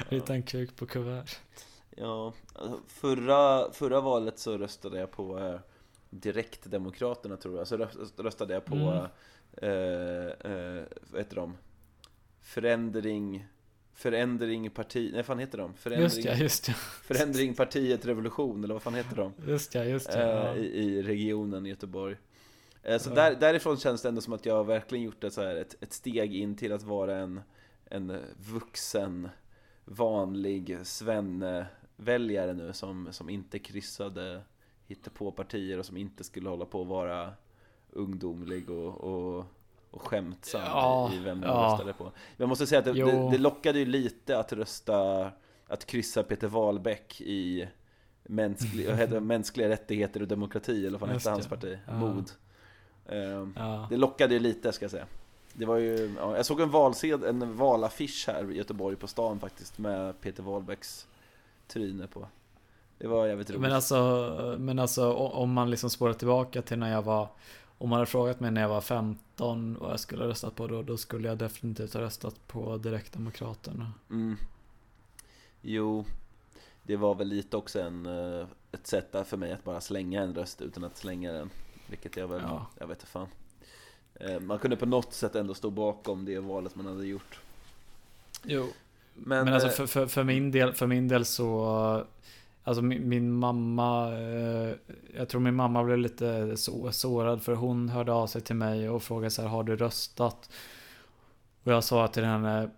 Rita en kuk på kuvert. Ja, alltså, förra, förra valet så röstade jag på eh, Direktdemokraterna tror jag. Så röst- röstade jag på, Mm. eh, eh, vad heter de? Förändring, Förändring parti, nej vad fan heter de? Förändring, Just ja, just ja. Förändring partiet revolution, eller vad fan heter de? Just ja, just ja. Eh, ja. i, I regionen Göteborg. Eh, så Ja. där, därifrån känns det ändå som att jag verkligen gjort ett, så här, ett, ett steg in till att vara en, en vuxen, vanlig svenne-väljare nu som, som inte kryssade på partier och som inte skulle hålla på att vara ungdomlig och, och, och skämtsam Ja, i vem jag ja. röstade på. Jag måste säga att det, det, det lockade ju lite att rösta, att kryssa Peter Wahlbeck i mänsklig, mänskliga rättigheter och demokrati, eller vad hette hans parti? Ja. Mod. Ehm, ja. det lockade ju lite ska jag säga. Det var ju, ja, jag såg en, valsed, en valaffisch här i Göteborg på stan faktiskt med Peter Wahlbecks tryne på. Det var jävligt roligt. Men alltså, men alltså om man liksom spårar tillbaka till när jag var Om man hade frågat mig när jag var 15 vad jag skulle ha röstat på då Då skulle jag definitivt ha röstat på Direktdemokraterna Mm. Jo, det var väl lite också en, eh, ett sätt för mig att bara slänga en röst utan att slänga den. Vilket jag väl, Ja. jag vet inte fan. Eh, Man kunde på något sätt ändå stå bakom det valet man hade gjort. Jo Men, Men, alltså eh, för, för, för, min del, för min del så Alltså min, min mamma, eh, jag tror min mamma blev lite så, sårad för hon hörde av sig till mig och frågade så här, har du röstat? Och jag sa till henne,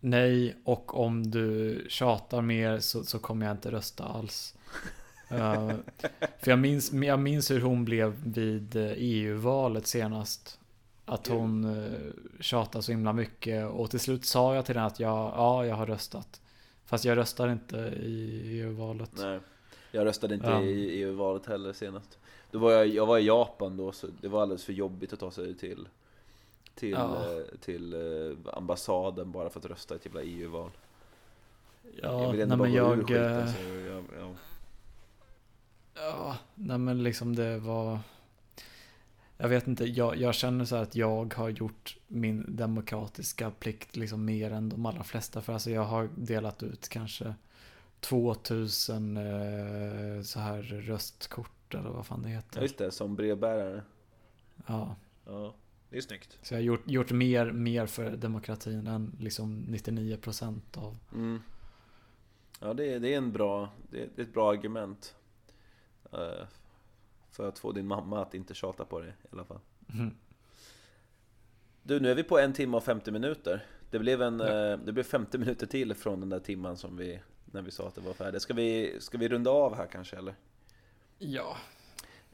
nej och om du tjatar mer så, så kommer jag inte rösta alls. Eh, för jag minns, jag minns hur hon blev vid eh, EU-valet senast. Att hon uh, tjatade så himla mycket och till slut sa jag till henne att jag, ja, jag har röstat. Fast jag röstar inte i EU-valet. Nej, jag röstade inte Ja. i EU-valet heller senast. Då var jag, jag var i Japan då, så det var alldeles för jobbigt att ta sig till till, Ja. eh, till eh, ambassaden bara för att rösta i ett jävla EU-val. Ja, vill ändå nej men jag... skiten, eh, så jag, ja. Ja, nej men liksom det var... Jag vet inte, jag, jag känner så här att jag har gjort min demokratiska plikt liksom mer än de allra flesta. För alltså jag har delat ut kanske 2000 eh, så här röstkort eller vad fan det ja, heter. just det, som brevbärare. Ja, Ja, det är snyggt. så jag har gjort, gjort mer, mer för demokratin än liksom 99% av... Mm. Ja, det är, det är en bra, det är ett bra argument. eh, för att få din mamma att inte tjata på dig i alla fall. Mhm. Du, nu är vi på en timme och 50 minuter. Det blev, en, Ja. eh, det blev 50 minuter till från den där timman som vi, när vi sa att det var färdigt. Ska vi, ska vi runda av här kanske eller? Ja,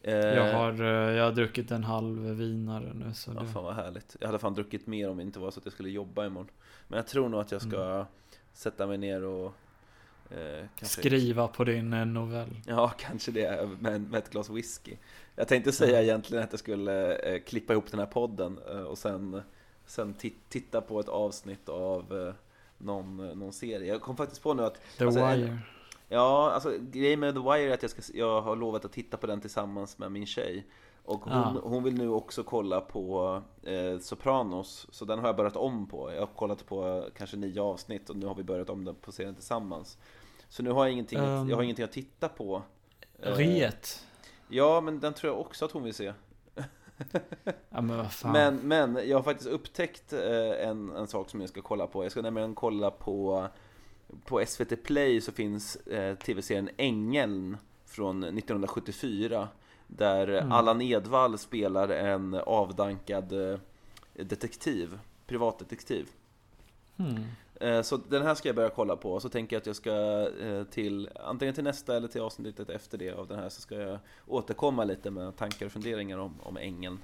Eh, jag har, eh, jag har druckit en halv vinare nu så Ja, det... fan vad härligt. Jag hade fan druckit mer om det inte var så att jag skulle jobba imorgon. Men jag tror nog att jag ska Mm. sätta mig ner och eh. Skriva på din eh, novell. Ja, kanske det, med, med ett glas whisky. Jag tänkte säga egentligen att jag skulle eh, klippa ihop den här podden eh, och sen, sen ti- titta på ett avsnitt av eh, någon, någon serie. Jag kom faktiskt på nu att The Alltså, Wire. Ja, alltså grejen med The Wire är att jag, ska, jag har lovat att titta på den tillsammans med min tjej. Och hon, Ja. hon vill nu också kolla på eh, Sopranos, så den har jag börjat om på. Jag har kollat på eh, kanske nio avsnitt och nu har vi börjat om den på serien tillsammans. Så nu har jag ingenting, Um, jag har ingenting att titta på. Eh, Ret. Ja, men den tror jag också att hon vill se. Ja men vad fan. Men, men jag har faktiskt upptäckt eh, en, en sak som jag ska kolla på. Jag ska nämligen kolla på På SVT Play så finns eh, tv-serien Ängeln från 1974 Där Mm. Allan Edwall spelar en avdankad eh, detektiv Privatdetektiv Hmm. Eh, Så den här ska jag börja kolla på och så tänker jag att jag ska eh, till Antingen till nästa eller till avsnittet efter det av den här så ska jag återkomma lite med tankar och funderingar om, om ängeln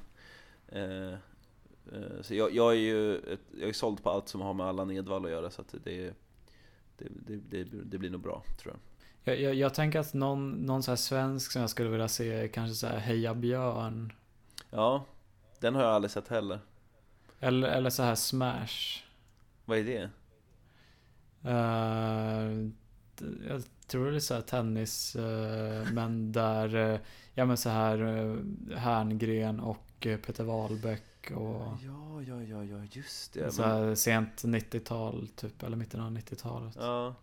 Eh, Så jag, jag är ju jag är såld på allt som har med Allan Edwall att göra så att det, det, det, det, blir nog bra tror jag Jag, jag, jag tänker att någon, någon så här svensk som jag skulle vilja se kanske så här Heja Björn. Ja, den har jag aldrig sett heller Eller, eller så här Smash. Vad är det? Eh, jag tror det är så här tennis, eh, men där, eh, ja men så här Herngren och Peter Wahlbeck och Ja, ja, ja, ja just det så här sent 90-tal typ, eller mitten av 90-talet. Ja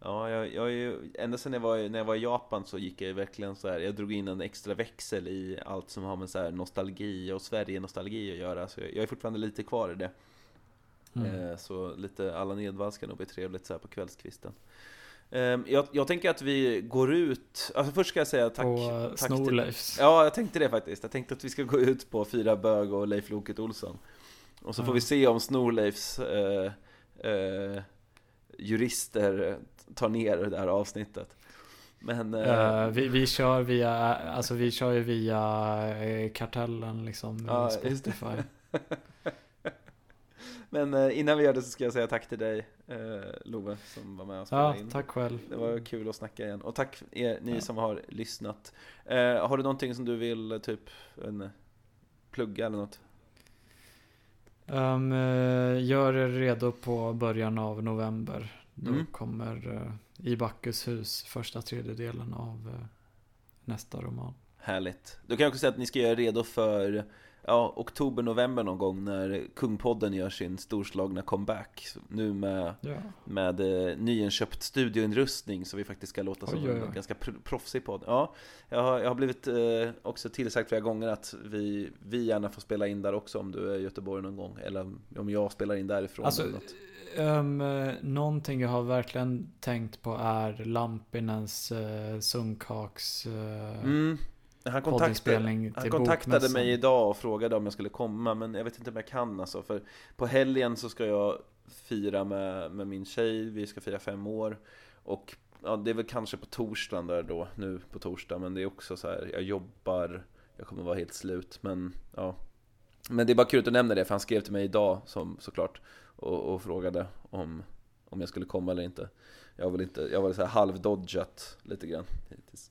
Ja, jag, jag ända sedan jag var, när jag var i Japan så gick jag ju verkligen så här. Jag drog in en extra växel i allt som har med så här nostalgi och Sverige-nostalgi att göra Så jag, jag är fortfarande lite kvar i det Mm. eh, Så lite Allan Edwall ska nog bli trevligt så här på kvällskvisten eh, jag, jag tänker att vi går ut, alltså först ska jag säga tack, På eh, tack till-. Ja, jag tänkte det faktiskt. Jag tänkte att vi ska gå ut på Fyra Bög och Leif Loket Olsson. Och så får Ja. vi se om Snorleifs eh, eh, jurister tar ner det här avsnittet. Men... Eh, Eh, vi, vi kör via, alltså vi kör ju via kartellen liksom, Ja. Spotify. men eh, innan vi gör det så ska jag säga tack till dig, eh, Love, som var med och spelade Ja, in. tack själv. Det var kul att snacka igen. Och tack er, ni Ja. som har lyssnat. Eh, har du någonting som du vill typ en, plugga eller något? Um, gör er redo på början av november. Då Mm. kommer uh, I Bacchus hus, första tredjedelen av eh, nästa roman. Härligt. Då kan jag också säga att ni ska göra redo för ja, oktober, november någon gång när Kungpodden gör sin storslagna comeback. Nu med, Ja. med eh, nyinköpt studioinrustning så vi faktiskt ska låta som en ganska pr- proffsig podd. Ja, jag har, jag har blivit eh, också tillsagt flera gånger att vi, vi gärna får spela in där också om du är i Göteborg någon gång. Eller om jag spelar in därifrån Alltså, eller något. Um, någonting jag har verkligen tänkt på är Lampinens uh, Sunkaks... Uh, Mm. Han kontaktade, han kontaktade mig idag och frågade om jag skulle komma men jag vet inte om jag kan alltså för På helgen så ska jag fira med, med min tjej, vi ska fira fem år. Och ja, det är väl kanske på torsdagen där då, nu på torsdag men det är också så här, jag jobbar Jag kommer vara helt slut men ja. Men det är bara kul att du nämner det för han skrev till mig idag som, såklart och, och frågade om, om jag skulle komma eller inte. Jag har väl inte, jag var så här halvdodgat lite grann hittills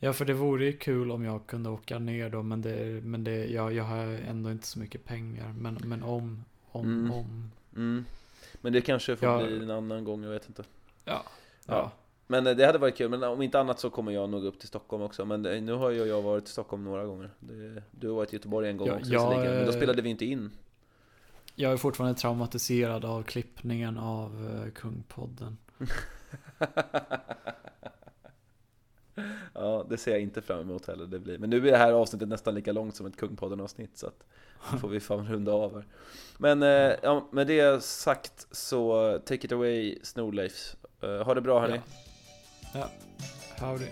Ja, för det vore ju kul om jag kunde åka ner då, men, det, men det, jag, jag har ändå inte så mycket pengar. Men, men om, om, Mm. om. Mm. Men det kanske får Ja. bli en annan gång, jag vet inte. Ja. Ja. ja. Men eh, det hade varit kul, men om inte annat så kommer jag nog upp till Stockholm också. Men det, nu har ju jag varit i Stockholm några gånger. Du har varit i Göteborg en gång Ja, också jag, men då eh, spelade vi inte in. Jag är fortfarande traumatiserad av klippningen av Kungpodden. ja, det ser jag inte fram emot heller. Det blir. Men nu är det här avsnittet nästan lika långt som ett Kungpodden-avsnitt, så att nu får vi fan runda av här. Men eh, ja, med det sagt så take it away Snorleif. Uh, ha det bra hörni. Ja. Howdy.